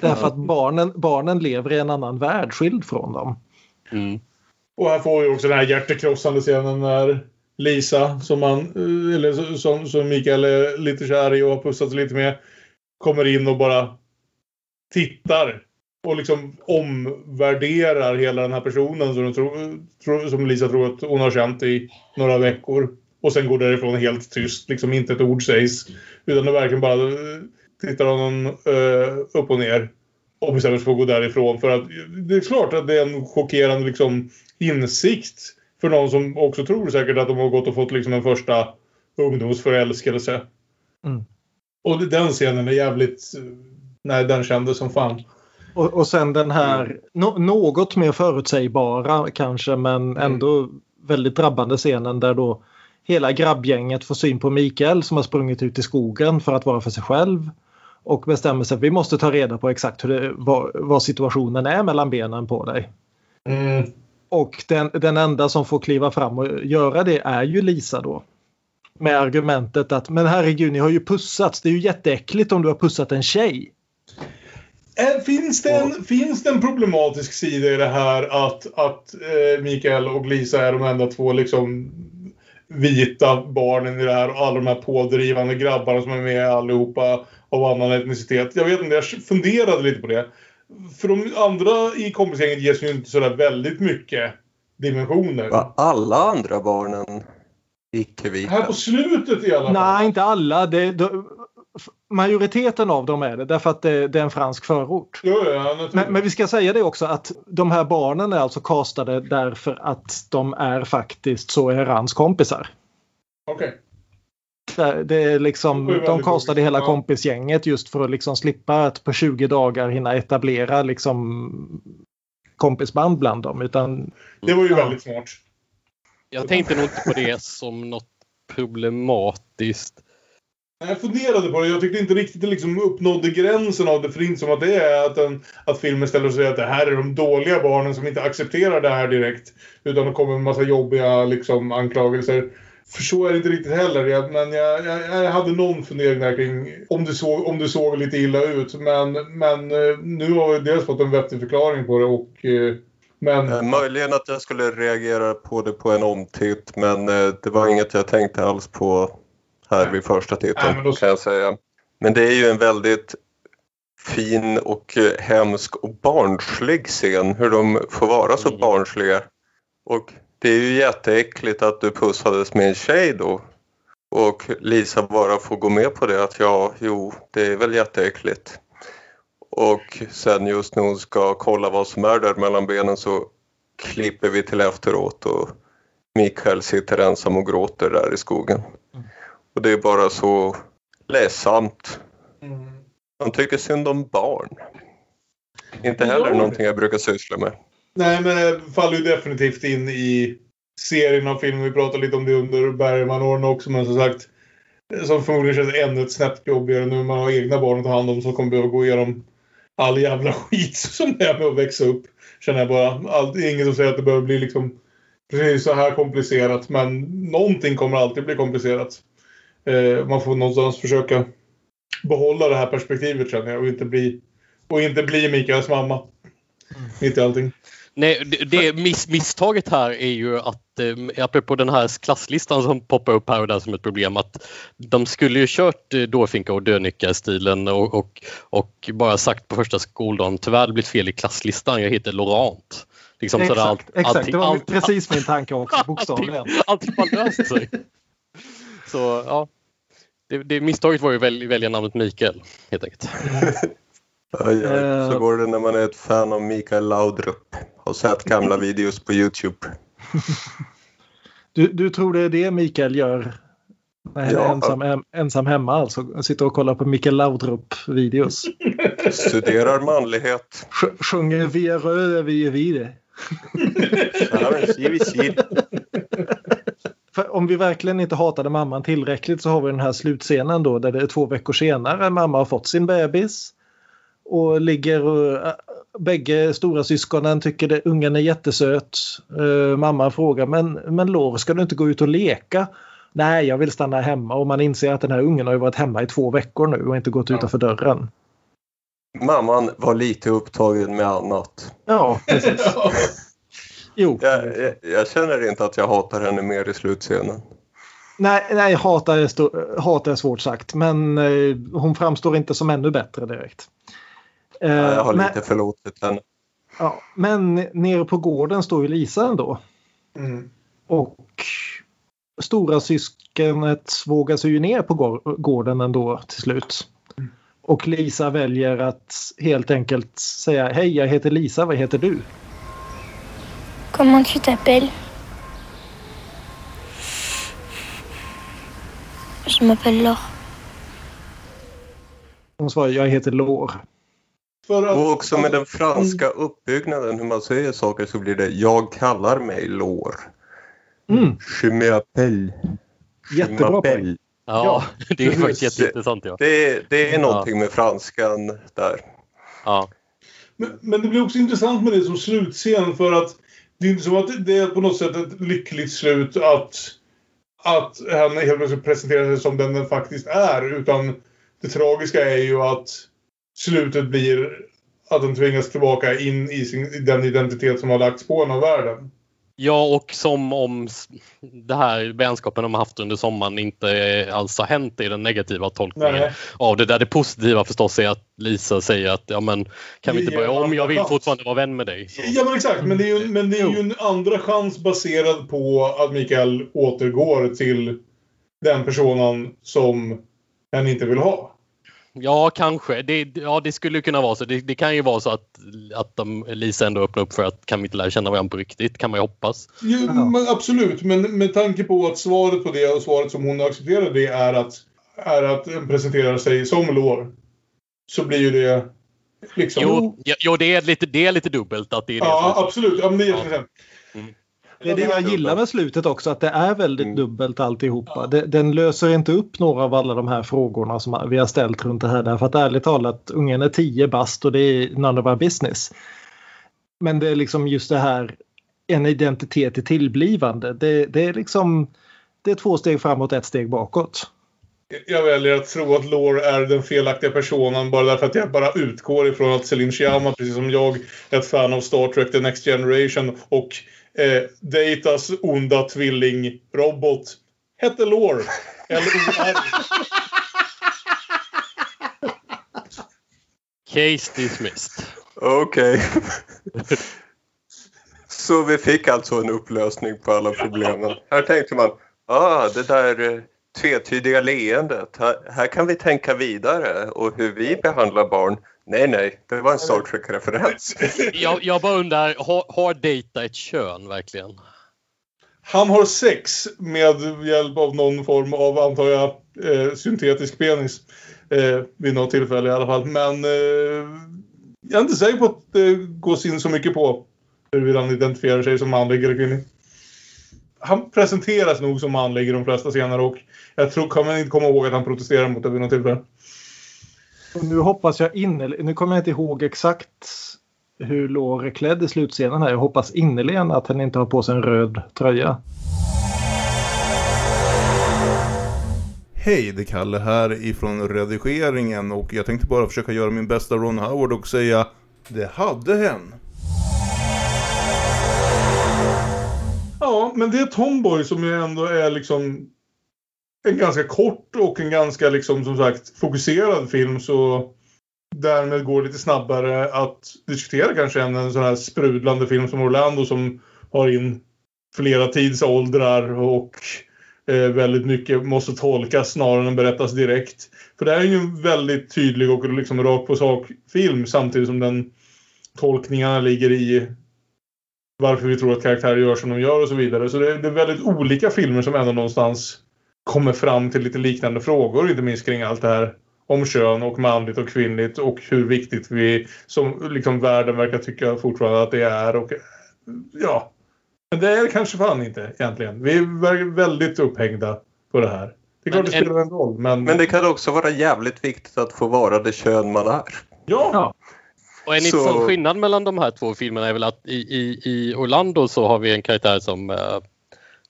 Därför att barnen, barnen lever i en annan värld skild från dem.
Och här får vi också den här hjärtekrossande scenen när Lisa, som, man, eh, eller som, som Mikael är lite kär i och har pussats lite med, kommer in och bara tittar. Och liksom omvärderar hela den här personen som, tror, som Lisa tror att hon har känt i några veckor. Och sen går därifrån helt tyst, liksom inte ett ord sägs. Utan det verkligen bara eh, tittar honom uh, upp och ner. Och bestämmer sig för att gå därifrån. För att det är klart att det är en chockerande liksom, insikt. För någon som också tror säkert att de har gått och fått liksom en första ungdomsförälskelse.
Mm.
Och den scenen är jävligt... Nej, den kändes som fan.
Och, och sen den här nå- något mer förutsägbara kanske men ändå väldigt drabbande scenen där då hela grabbgänget får syn på Mikael som har sprungit ut i skogen för att vara för sig själv. Och bestämmer sig att vi måste ta reda på exakt hur det, vad, vad situationen är mellan benen på dig.
Mm.
Och den, den enda som får kliva fram och göra det är ju Lisa då. Med argumentet att men herregud ni har ju pussats. Det är ju jätteäckligt om du har pussat en tjej.
Eh, Finns det, en, finns det en problematisk sida i det här att, att eh, Mikael och Lisa är de enda två liksom vita barnen i det här och alla de här pådrivande grabbarna som är med allihopa av annan etnicitet? Jag vet inte, jag funderade lite på det. För de andra i kompisgänget ges ju inte sådär väldigt mycket dimensioner.
Var alla andra barnen
Här
icke-vita?
på slutet i alla fall.
Nej, inte alla. Det, det, majoriteten av dem är det därför att det, det är en fransk förort.
Jo, ja, naturligtvis.
Men, men vi ska säga det också att de här barnen är alltså castade därför att de är faktiskt så Erans kompisar.
Okej.
Det det är liksom, de
logiskt,
hela
ja.
kompisgänget just för att liksom slippa att på 20 dagar hinna etablera liksom kompisband bland dem. Utan,
Det var ju väldigt smart.
Jag tänkte nog inte på det som något problematiskt.
Jag funderade på det. Jag tyckte inte riktigt det liksom uppnådde gränsen av det. För det är inte som att det är att, en, att filmen ställer sig att det här är de dåliga barnen som inte accepterar det här direkt. Utan det kommer en massa jobbiga liksom, anklagelser. För så är det inte riktigt heller. Jag, men jag, jag, jag hade någon fundering där kring om det såg, om det såg lite illa ut. Men, men eh, nu har vi dels fått en vettig förklaring på det och... eh, Men
Eh, Möjligen att jag skulle reagera på det på en omtitt men det var inget jag tänkte alls på här vid första titeln
men då-
kan jag säga. Men det är ju en väldigt fin och hemsk och barnslig scen hur de får vara så barnsliga. Och det är ju jätteäckligt att du pussades med en tjej då. Och Lisa bara får gå med på det att ja, jo, det är väl jätteäckligt. Och sen just när hon ska kolla vad som är där mellan benen så klipper vi till efteråt och Mikael sitter ensam och gråter där i skogen. Och det är bara så ledsamt. Man tycker synd om barn. Inte heller någonting jag brukar syssla med.
Nej, men det faller ju definitivt in i serien av filmer. Vi pratade lite om det under Bergman-åren också, men som sagt. Som förmodligen känns ännu ett snäpp jobbigare nu när man har egna barn att ta hand om som kommer behöva gå igenom all jävla skit som det är med att växa upp. Känner jag bara. Allt, ingen som säger att det behöver bli liksom precis så här komplicerat, men någonting kommer alltid bli komplicerat. Eh, man får någonstans försöka behålla det här perspektivet känner jag och inte bli, och inte bli Mikaels mamma. Mitt i allting.
Nej, det, det miss, misstaget här är ju att, eh, apropå den här klasslistan som poppar upp här och där som ett problem, att de skulle ju kört eh, dårfinka och dödnycka-stilen och, och, och bara sagt på första skoldagen, tyvärr det blivit fel i klasslistan, jag heter Laurent. Liksom
exakt,
sådär allt,
exakt.
allting-
det var
allt-
precis min tanke också, bokstavligen.
Allting har löst sig. Så ja, det, det misstaget var ju att väl, välja namnet Mikael helt enkelt.
Aj, aj.
Eh.
Så går det när man är ett fan av Mikael Laudrup. Har sett gamla videos på Youtube.
Du, du tror det är det Mikael gör? När han är
Ja.
ensam, hem- ensam hemma alltså. Sitter och kollar på Mikael Laudrup-videos.
Studerar manlighet.
Sj- Sjunger röda vide.
Ja, men si, vi si.
För om vi verkligen inte hatade mamman tillräckligt så har vi den här slutscenen då där det är två veckor senare mamma har fått sin bebis. Och ligger och, bägge stora syskonen tycker det, ungen är jättesöt. Uh, mamma frågar men, men Lår ska du inte gå ut och leka? Nej, jag vill stanna hemma och man inser att den här ungen har ju varit hemma i två veckor nu och inte gått
Ja.
utanför dörren.
Mamman var lite upptagen med annat.
Ja, precis. Jo.
Jag, jag, jag känner inte att jag hatar henne mer i slutscenen.
Nej, nej hata, är hata är svårt sagt men eh, hon framstår inte som ännu bättre direkt. Eh,
jag har
men,
lite förlåtit henne.
ja, men nere på gården står ju Lisa ändå.
Mm.
Och stora syskonet vågar sig ju ner på går- gården ändå till slut. Och Lisa väljer att helt enkelt säga hej jag heter Lisa, vad heter du?
Comment tu t'appelles Je m'appelle Laure.
Hon svarar jag heter Lår.
För att,
Och också med den franska uppbyggnaden hur man säger saker så blir det jag kallar mig lår.
Mm.
Je m'appelle.
Jättebra poäng.
m'appelle.
Ja, det är faktiskt jätteintressant. Ja.
Det, det är någonting med franskan där.
Ja.
Men, men det blir också intressant med det som slutscen för att det är inte som att det är på något sätt ett lyckligt slut att, att han helt plötsligt presenterar sig som den den faktiskt är. Utan det tragiska är ju att slutet blir att den tvingas tillbaka in i, sin, den identitet som har lagts på honom av världen.
Ja, och som om det här vänskapen de har haft under sommaren inte alls har hänt i den negativa tolkningen
Nej.
av det. Där det positiva förstås är att Lisa säger att ja, men, kan vi inte börja om? Jag vill fortfarande vara vän med dig. Så.
Ja men exakt, men det är ju, men det är ju en andra chans baserad på att Mikael återgår till den personen som han inte vill ha.
Ja, kanske. Det, ja, det skulle kunna vara så. Det, det kan ju vara så att, att de, Lisa ändå öppnar upp för att kan vi inte lära känna varandra på riktigt? Kan man ju hoppas.
Jo, men absolut, men med tanke på att svaret på det och svaret som hon accepterar det är att, är att den presenterar sig som lår. Så blir ju det liksom...
Jo, ja, jo det, är lite, det är lite dubbelt att det är det
ja, absolut. Ja, men det är jätteintressant.
Det är det jag gillar med slutet också, att det är väldigt dubbelt alltihopa. Det, den löser inte upp några av alla de här frågorna som vi har ställt runt det här. Därför att ärligt talat, ungen är 10 bast och det är none of our business. Men det är liksom just det här, en identitet i tillblivande. Det, det är liksom, det är två steg framåt, ett steg bakåt.
Jag väljer att tro att Lore är den felaktiga personen bara därför att jag bara utgår ifrån att Celine Sciamma, precis som jag, är ett fan av Star Trek The Next Generation och eh, Datas onda tvillingrobot hette Lore. L-O-R.
Case dismissed.
Okej. Så vi fick alltså en upplösning på alla problemen. Här tänkte man, ah, det där eh, tvetydiga leendet, här, här kan vi tänka vidare och hur vi behandlar barn. Nej, nej, det var en Star Trek-referens.
Jag, jag bara undrar, har, har Data ett kön verkligen?
Han har sex med hjälp av någon form av, antar jag, eh, syntetisk penis. Eh, vid något tillfälle i alla fall. Men eh, jag är inte säker på att det gås in så mycket på huruvida han identifierar sig som manlig eller kvinnlig. Han presenteras nog som manlig i de flesta scener och jag tror, kan man inte komma ihåg att han protesterar mot det vid något tillfälle.
Och nu hoppas jag innerligen, nu kommer jag inte ihåg exakt hur Lore är klädd i slutscenen här. Jag hoppas innerligen att han inte har på sig en röd tröja.
Hej, det är Kalle här ifrån redigeringen och jag tänkte bara försöka göra min bästa Ron Howard och säga Det hade hen.
Ja, men det är Tomboy som ju ändå är liksom en ganska kort och en ganska liksom som sagt fokuserad film så därmed går det lite snabbare att diskutera kanske än en sån här sprudlande film som Orlando som har in flera tidsåldrar och eh, väldigt mycket måste tolkas snarare än berättas direkt. För det här är ju en väldigt tydlig och liksom rakt på sak film samtidigt som den tolkningarna ligger i varför vi tror att karaktärer gör som de gör och så vidare. Så det är, det är väldigt olika filmer som ändå någonstans kommer fram till lite liknande frågor, inte minst kring allt det här om kön och manligt och kvinnligt och hur viktigt vi som liksom världen verkar tycka fortfarande att det är. Och, ja, men det är det kanske fan inte egentligen. Vi är väldigt upphängda på det här. Det är klart det spelar en roll, men...
Men det kan också vara jävligt viktigt att få vara det kön man är.
Ja!
Och en
Så-
intressant skillnad mellan de här två filmerna är väl att i, i, i Orlando så har vi en karaktär som eh,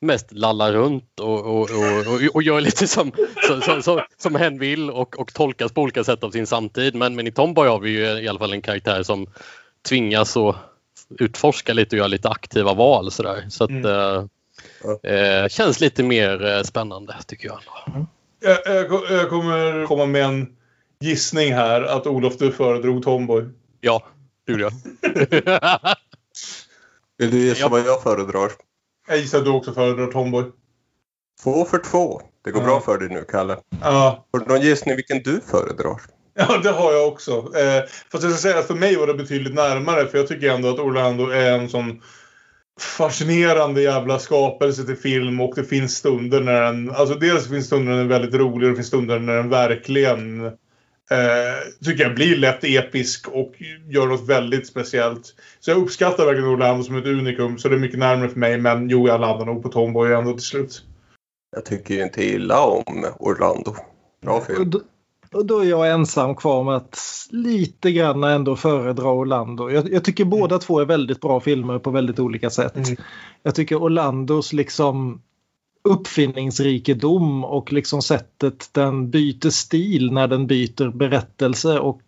mest lallar runt och, och, och, och, och gör lite som, som, som, som, som hen vill och, och tolkas på olika sätt av sin samtid. Men, men i Tomboy har vi ju i alla fall en karaktär som tvingas att utforska lite och göra lite aktiva val. Sådär. Så att,
Mm.
eh, eh, känns lite mer eh, spännande tycker jag.
Jag, jag, ko- jag kommer komma med en gissning här att Olof du föredrog Tomboy.
Ja, det gjorde jag.
Vill du gissa vad jag föredrar?
Jag gissar att du också föredrar Tomboy.
Två för två. Det går
Ja.
bra för dig nu, Kalle.
Ja.
Har du någon gissning vilken du föredrar?
Ja, det har jag också. Eh, fast jag ska säga att för mig var det betydligt närmare. För jag tycker ändå att Orlando är en sån fascinerande jävla skapelse till film. Och det finns stunder när den... Alltså dels finns stunder när den är väldigt rolig och det finns stunder när den verkligen eh, tycker jag blir lätt episk och gör något väldigt speciellt. Så jag uppskattar verkligen Orlando som ett unikum. Så det är mycket närmare för mig. Men jo, jag landar nog på Tomboy ändå till slut.
Jag tycker ju inte illa om Orlando. Bra
Och
film.
då, och då är jag ensam kvar med att lite grann ändå föredra Orlando. Jag, jag tycker båda två är väldigt bra filmer på väldigt olika sätt. Jag tycker Orlandos liksom uppfinningsrikedom och liksom sättet den byter stil när den byter berättelse och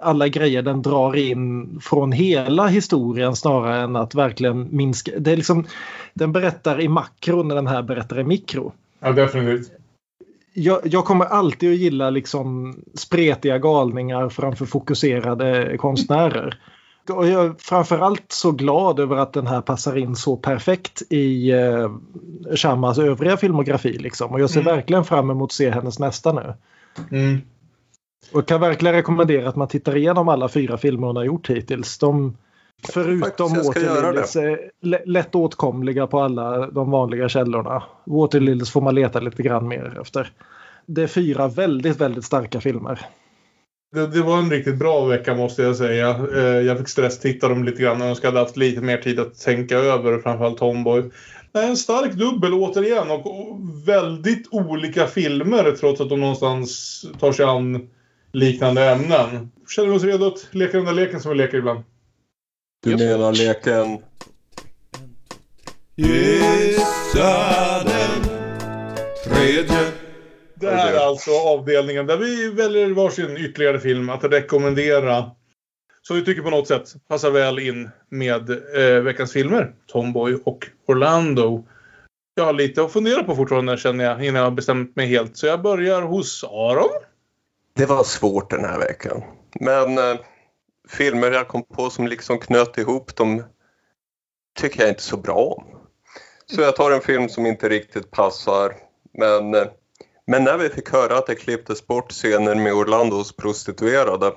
alla grejer den drar in från hela historien snarare än att verkligen minska. Det är liksom, den berättar i makro när den här berättar i mikro
Ja, definitivt.
jag, jag kommer alltid att gilla liksom spretiga galningar framför fokuserade konstnärer. Och jag är framförallt så glad över att den här passar in så perfekt i eh, Shamas övriga filmografi. Liksom. Och jag ser
Mm.
verkligen fram emot att se hennes nästa nu.
Mm.
Och kan verkligen rekommendera att man tittar igenom alla fyra filmer hon har gjort hittills. De, förutom Waterlilies, är lä- lätt åtkomliga på alla de vanliga källorna. Waterlilies får man leta lite grann mer efter. Det är fyra väldigt, väldigt starka filmer.
Det, det var en riktigt bra vecka måste jag säga. Eh, jag fick stresstitta dem lite grann och önskade hade haft lite mer tid att tänka över framförallt Tomboy. Nej, en stark dubbel återigen och, och väldigt olika filmer trots att de någonstans tar sig an liknande ämnen. Känner vi oss redo att leka den där leken som vi leker ibland?
Du menar leken
Gissa den tredje.
Det här är alltså avdelningen där vi väljer varsin ytterligare film att rekommendera. Som vi tycker på något sätt passar väl in med eh, veckans filmer. Tomboy och Orlando. Jag har lite att fundera på fortfarande känner jag innan jag bestämt mig helt. Så jag börjar hos Aron.
Det var svårt den här veckan. Men eh, filmer jag kom på som liksom knöt ihop dem tycker jag inte så bra om. Så jag tar en film som inte riktigt passar. Men, eh, men när vi fick höra att det klipptes bort scener med Orlandos prostituerade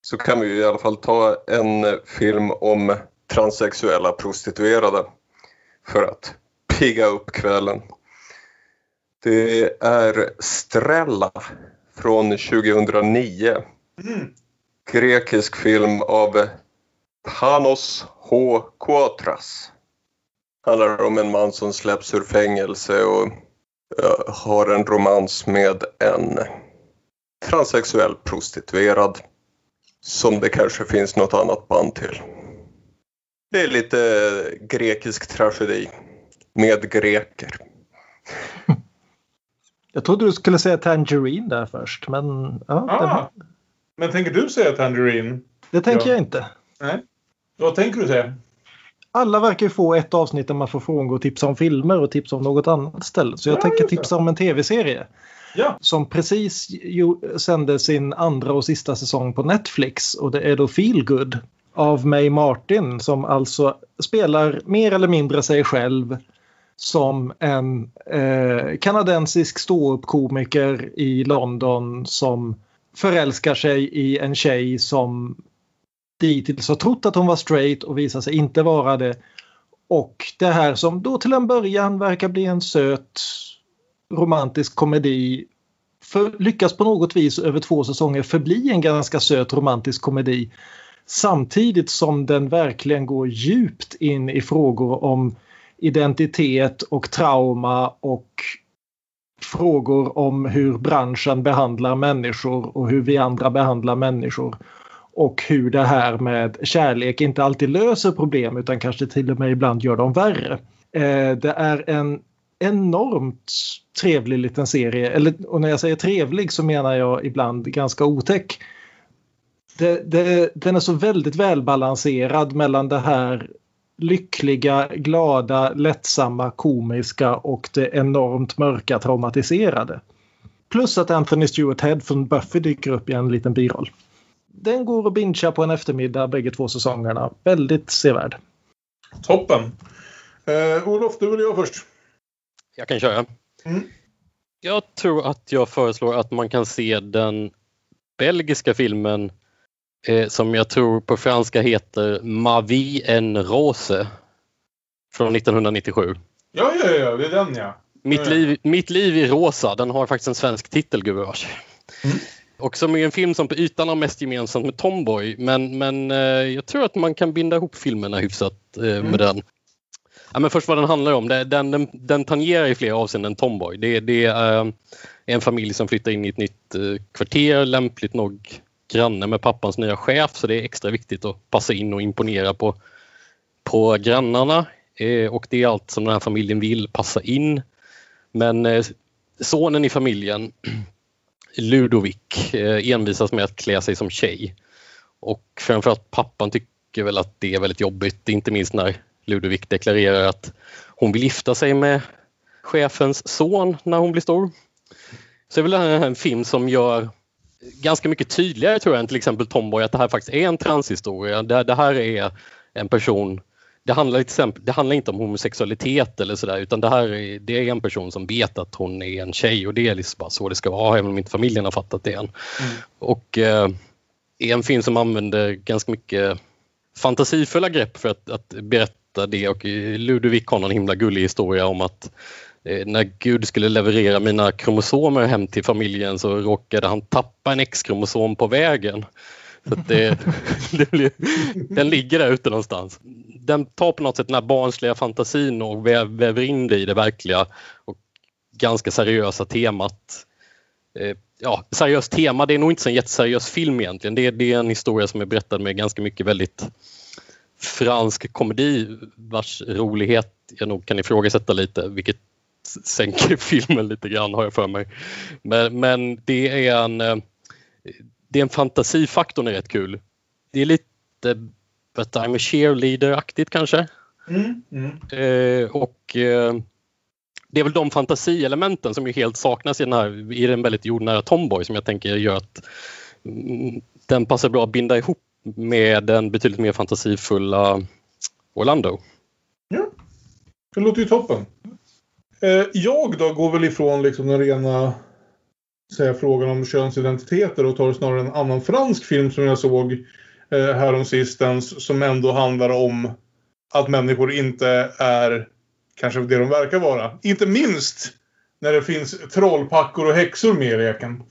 så kan vi i alla fall ta en film om transsexuella prostituerade för att pigga upp kvällen. Det är Strella från 2009. Grekisk film av Panos H. Quatras. Handlar om en man som släpps ur fängelse och har en romans med en transsexuell prostituerad. Som det kanske finns något annat band till. Det är lite grekisk tragedi med greker.
Jag trodde du skulle säga Tangerine där först. Men ja,
Ah, men tänker du säga Tangerine?
det, det tänker
Ja.
jag inte.
Nej. Vad tänker du säga?
Alla verkar ju få ett avsnitt där man får frångå och tipsa om filmer och tipsa om något annat istället. Så jag
Ja,
tänker tipsa om en tv-serie.
Ja.
Som precis sände sin andra och sista säsong på Netflix. Och det är då Feel Good av May Martin som alltså spelar mer eller mindre sig själv som en eh, kanadensisk ståuppkomiker i London som förälskar sig i en tjej som dittills har trott att hon var straight och visar sig inte vara det. Och det här som då till en början verkar bli en söt romantisk komedi för, lyckas på något vis över två säsonger förbli en ganska söt romantisk komedi samtidigt som den verkligen går djupt in i frågor om identitet och trauma och frågor om hur branschen behandlar människor och hur vi andra behandlar människor och hur det här med kärlek inte alltid löser problem utan kanske till och med ibland gör dem värre. Eh, det är en enormt trevlig liten serie. Eller, och när jag säger trevlig så menar jag ibland ganska otäck. Det, det, den är så väldigt välbalanserad mellan det här lyckliga, glada, lättsamma, komiska och det enormt mörka, traumatiserade. Plus att Anthony Stewart Head från Buffy dyker upp i en liten biroll. Den går att bingea på en eftermiddag bägge två säsongerna. Väldigt sevärd.
Toppen. Eh, Olof, du eller jag först?
Jag kan köra.
Mm.
Jag tror att jag föreslår att man kan se den belgiska filmen eh, som jag tror på franska heter Ma vie en rose från 1997.
Ja, ja, ja, det är den ja.
Mitt liv, mitt liv i rosa, den har faktiskt en svensk titel gubevars. Och som är en film som på ytan har mest gemensamt med Tomboy men, men eh, jag tror att man kan binda ihop filmerna hyfsat eh, med den. Ja, men först vad den handlar om. Den, den, den tangerar i flera avseenden Tomboy. Det, det är eh, en familj som flyttar in i ett nytt eh, kvarter, lämpligt nog granne med pappans nya chef så det är extra viktigt att passa in och imponera på, på grannarna. Och det är allt som den här familjen vill, passa in. Men sonen i familjen, Ludovic, eh, envisas med att klä sig som tjej. Och framförallt pappan tycker väl att det är väldigt jobbigt, inte minst när Ludovic deklarerar att hon vill gifta sig med chefens son när hon blir stor. Så det är väl det här en film som gör ganska mycket tydligare tror jag än till exempel Tomboy att det här faktiskt är en transhistoria. Det, det här är en person det handlar, till exempel, det handlar inte om homosexualitet eller sådär utan det här är, det är en person som vet att hon är en tjej och det är liksom bara så det ska vara även om inte familjen har fattat det än. Och eh, en film som använder ganska mycket fantasifulla grepp för att, att berätta det och Ludovic har någon himla gullig historia om att eh, när Gud skulle leverera mina kromosomer hem till familjen så råkade han tappa en X-kromosom på vägen. Så att det, det blir, den ligger där ute någonstans. Den tar på något sätt den här barnsliga fantasin och väver in det i det verkliga och ganska seriösa temat. Eh, ja, seriöst tema, det är nog inte så en jätteseriös film egentligen. Det är, det är en historia som är berättad med ganska mycket väldigt fransk komedi vars rolighet jag nog kan ifrågasätta lite, vilket sänker filmen lite grann har jag för mig. Men, men det är en eh, det är en fantasifaktorn är rätt kul. Det är lite But I'm a cheerleader-aktigt kanske.
Mm. Mm.
Eh, och eh, det är väl de fantasielementen som ju helt saknas i den här i den väldigt jordnära Tomboy som jag tänker gör att mm, den passar bra att binda ihop med den betydligt mer fantasifulla Orlando.
Det låter ju toppen. Eh, jag då går väl ifrån liksom den rena säga, frågan om könsidentiteter och tar snarare en annan fransk film som jag såg eh, häromsistens som ändå handlar om att människor inte är kanske det de verkar vara. Inte minst när det finns trollpackor och häxor med i leken.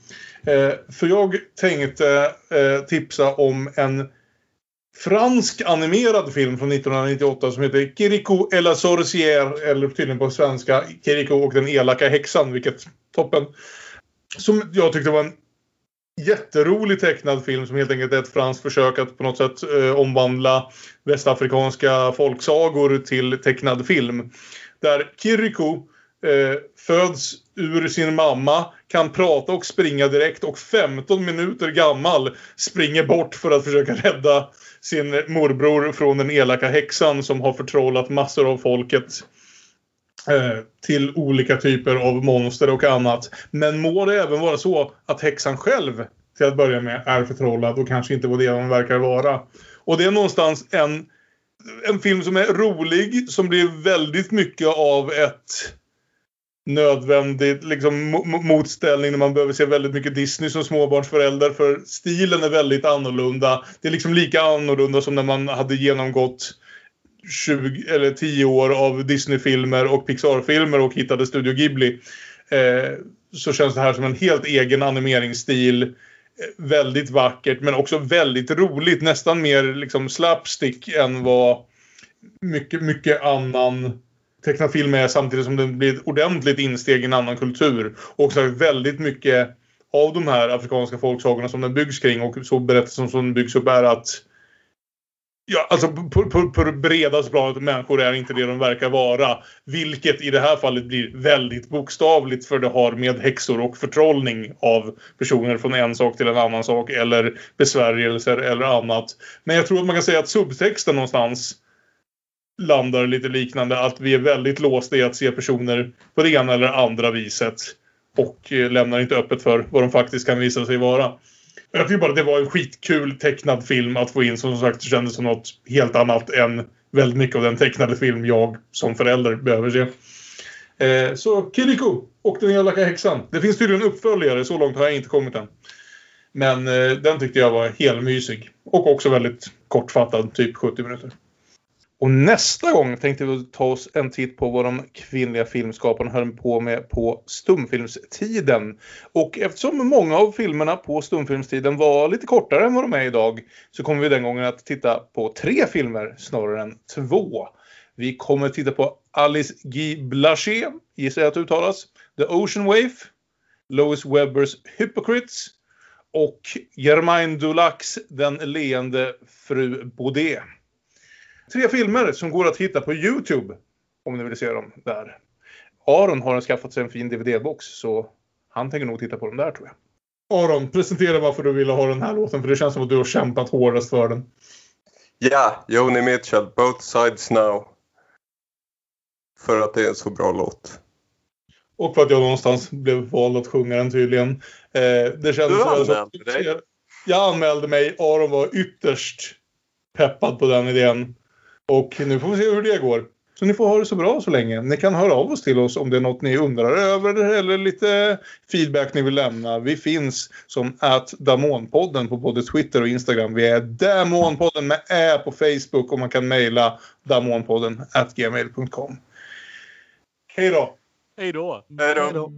Eh, för jag tänkte eh, tipsa om en fransk animerad film från 1998 som heter Kiriko et la sorcière, eller tydligen på svenska Kiriko och den elaka häxan, vilket toppen. Som jag tyckte var en jätterolig tecknad film som helt enkelt är ett franskt försök att på något sätt eh, omvandla västafrikanska folksagor till tecknad film. Där Kiriko eh, föds ur sin mamma, kan prata och springa direkt och 15 minuter gammal springer bort för att försöka rädda sin morbror från den elaka häxan som har förtrollat massor av folket eh, Eh, till olika typer av monster och annat. Men må det även vara så att häxan själv till att börja med är förtrollad och kanske inte var det hon verkar vara. Och det är någonstans en, en film som är rolig, som blir väldigt mycket av ett nödvändigt liksom, motställning när man behöver se väldigt mycket Disney som småbarnsförälder för stilen är väldigt annorlunda. Det är liksom lika annorlunda som när man hade genomgått 20 eller 10 år av Disney-filmer och Pixar-filmer och hittade Studio Ghibli. Eh, så känns det här som en helt egen animeringsstil. Eh, Väldigt vackert men också väldigt roligt. Nästan mer liksom slapstick än vad mycket, mycket annan tecknad film är samtidigt som den blir ett ordentligt insteg i en annan kultur. Och också väldigt mycket av de här afrikanska folksagorna som den byggs kring och så berättelsen som den byggs upp är att Ja, alltså på, på, på det bredaste planet, människor är inte det de verkar vara. Vilket i det här fallet blir väldigt bokstavligt för det har med häxor och förtrollning av personer från en sak till en annan sak eller besvärjelser eller annat. Men jag tror att man kan säga att subtexten någonstans landar lite liknande. Att vi är väldigt låsta i att se personer på det ena eller andra viset. Och eh, lämnar inte öppet för vad de faktiskt kan visa sig vara. Jag tycker bara det var en skitkul tecknad film att få in som sagt kändes som något helt annat än väldigt mycket av den tecknade film jag som förälder behöver se. Eh, så Kiriko och den elaka häxan. Det finns tydligen uppföljare, så långt har jag inte kommit än. Men eh, den tyckte jag var helmysig. Och också väldigt kortfattad, typ 70 minuter. Och nästa gång tänkte vi ta oss en titt på vad de kvinnliga filmskaparna höll på med på stumfilmstiden. Och eftersom många av filmerna på stumfilmstiden var lite kortare än vad de är idag så kommer vi den gången att titta på tre filmer snarare än två. Vi kommer titta på Alice Guy Blaché, gissar jag att det uttalas, The Ocean Wave, Lois Webbers Hypocrites och Germaine Dulacs Den leende fru Baudet. Tre filmer som går att hitta på Youtube. Om ni vill se dem där. Aron har skaffat sig en fin DVD-box så han tänker nog titta på dem där tror jag. Aron, presentera varför du ville ha den här låten för det känns som att du har kämpat hårdast för den.
Ja, Joni Mitchell, Both Sides Now. För att det är en så bra låt.
Och för att jag någonstans blev vald att sjunga den tydligen. Eh, det kändes
Du anmälde dig.
Jag anmälde mig. Aron var ytterst peppad på den idén. Och nu får vi se hur det går. Så ni får ha det så bra så länge. Ni kan höra av oss till oss om det är något ni undrar över eller lite feedback ni vill lämna. Vi finns som att Damonpodden på både Twitter och Instagram. Vi är Damonpodden med Ä på Facebook och man kan mejla damonpodden at gmail.com. Hej då!
Hej då!
Hej då!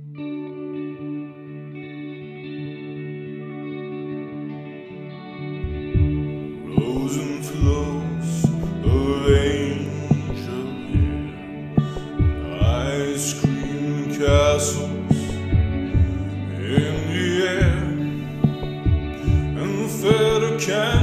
Yeah.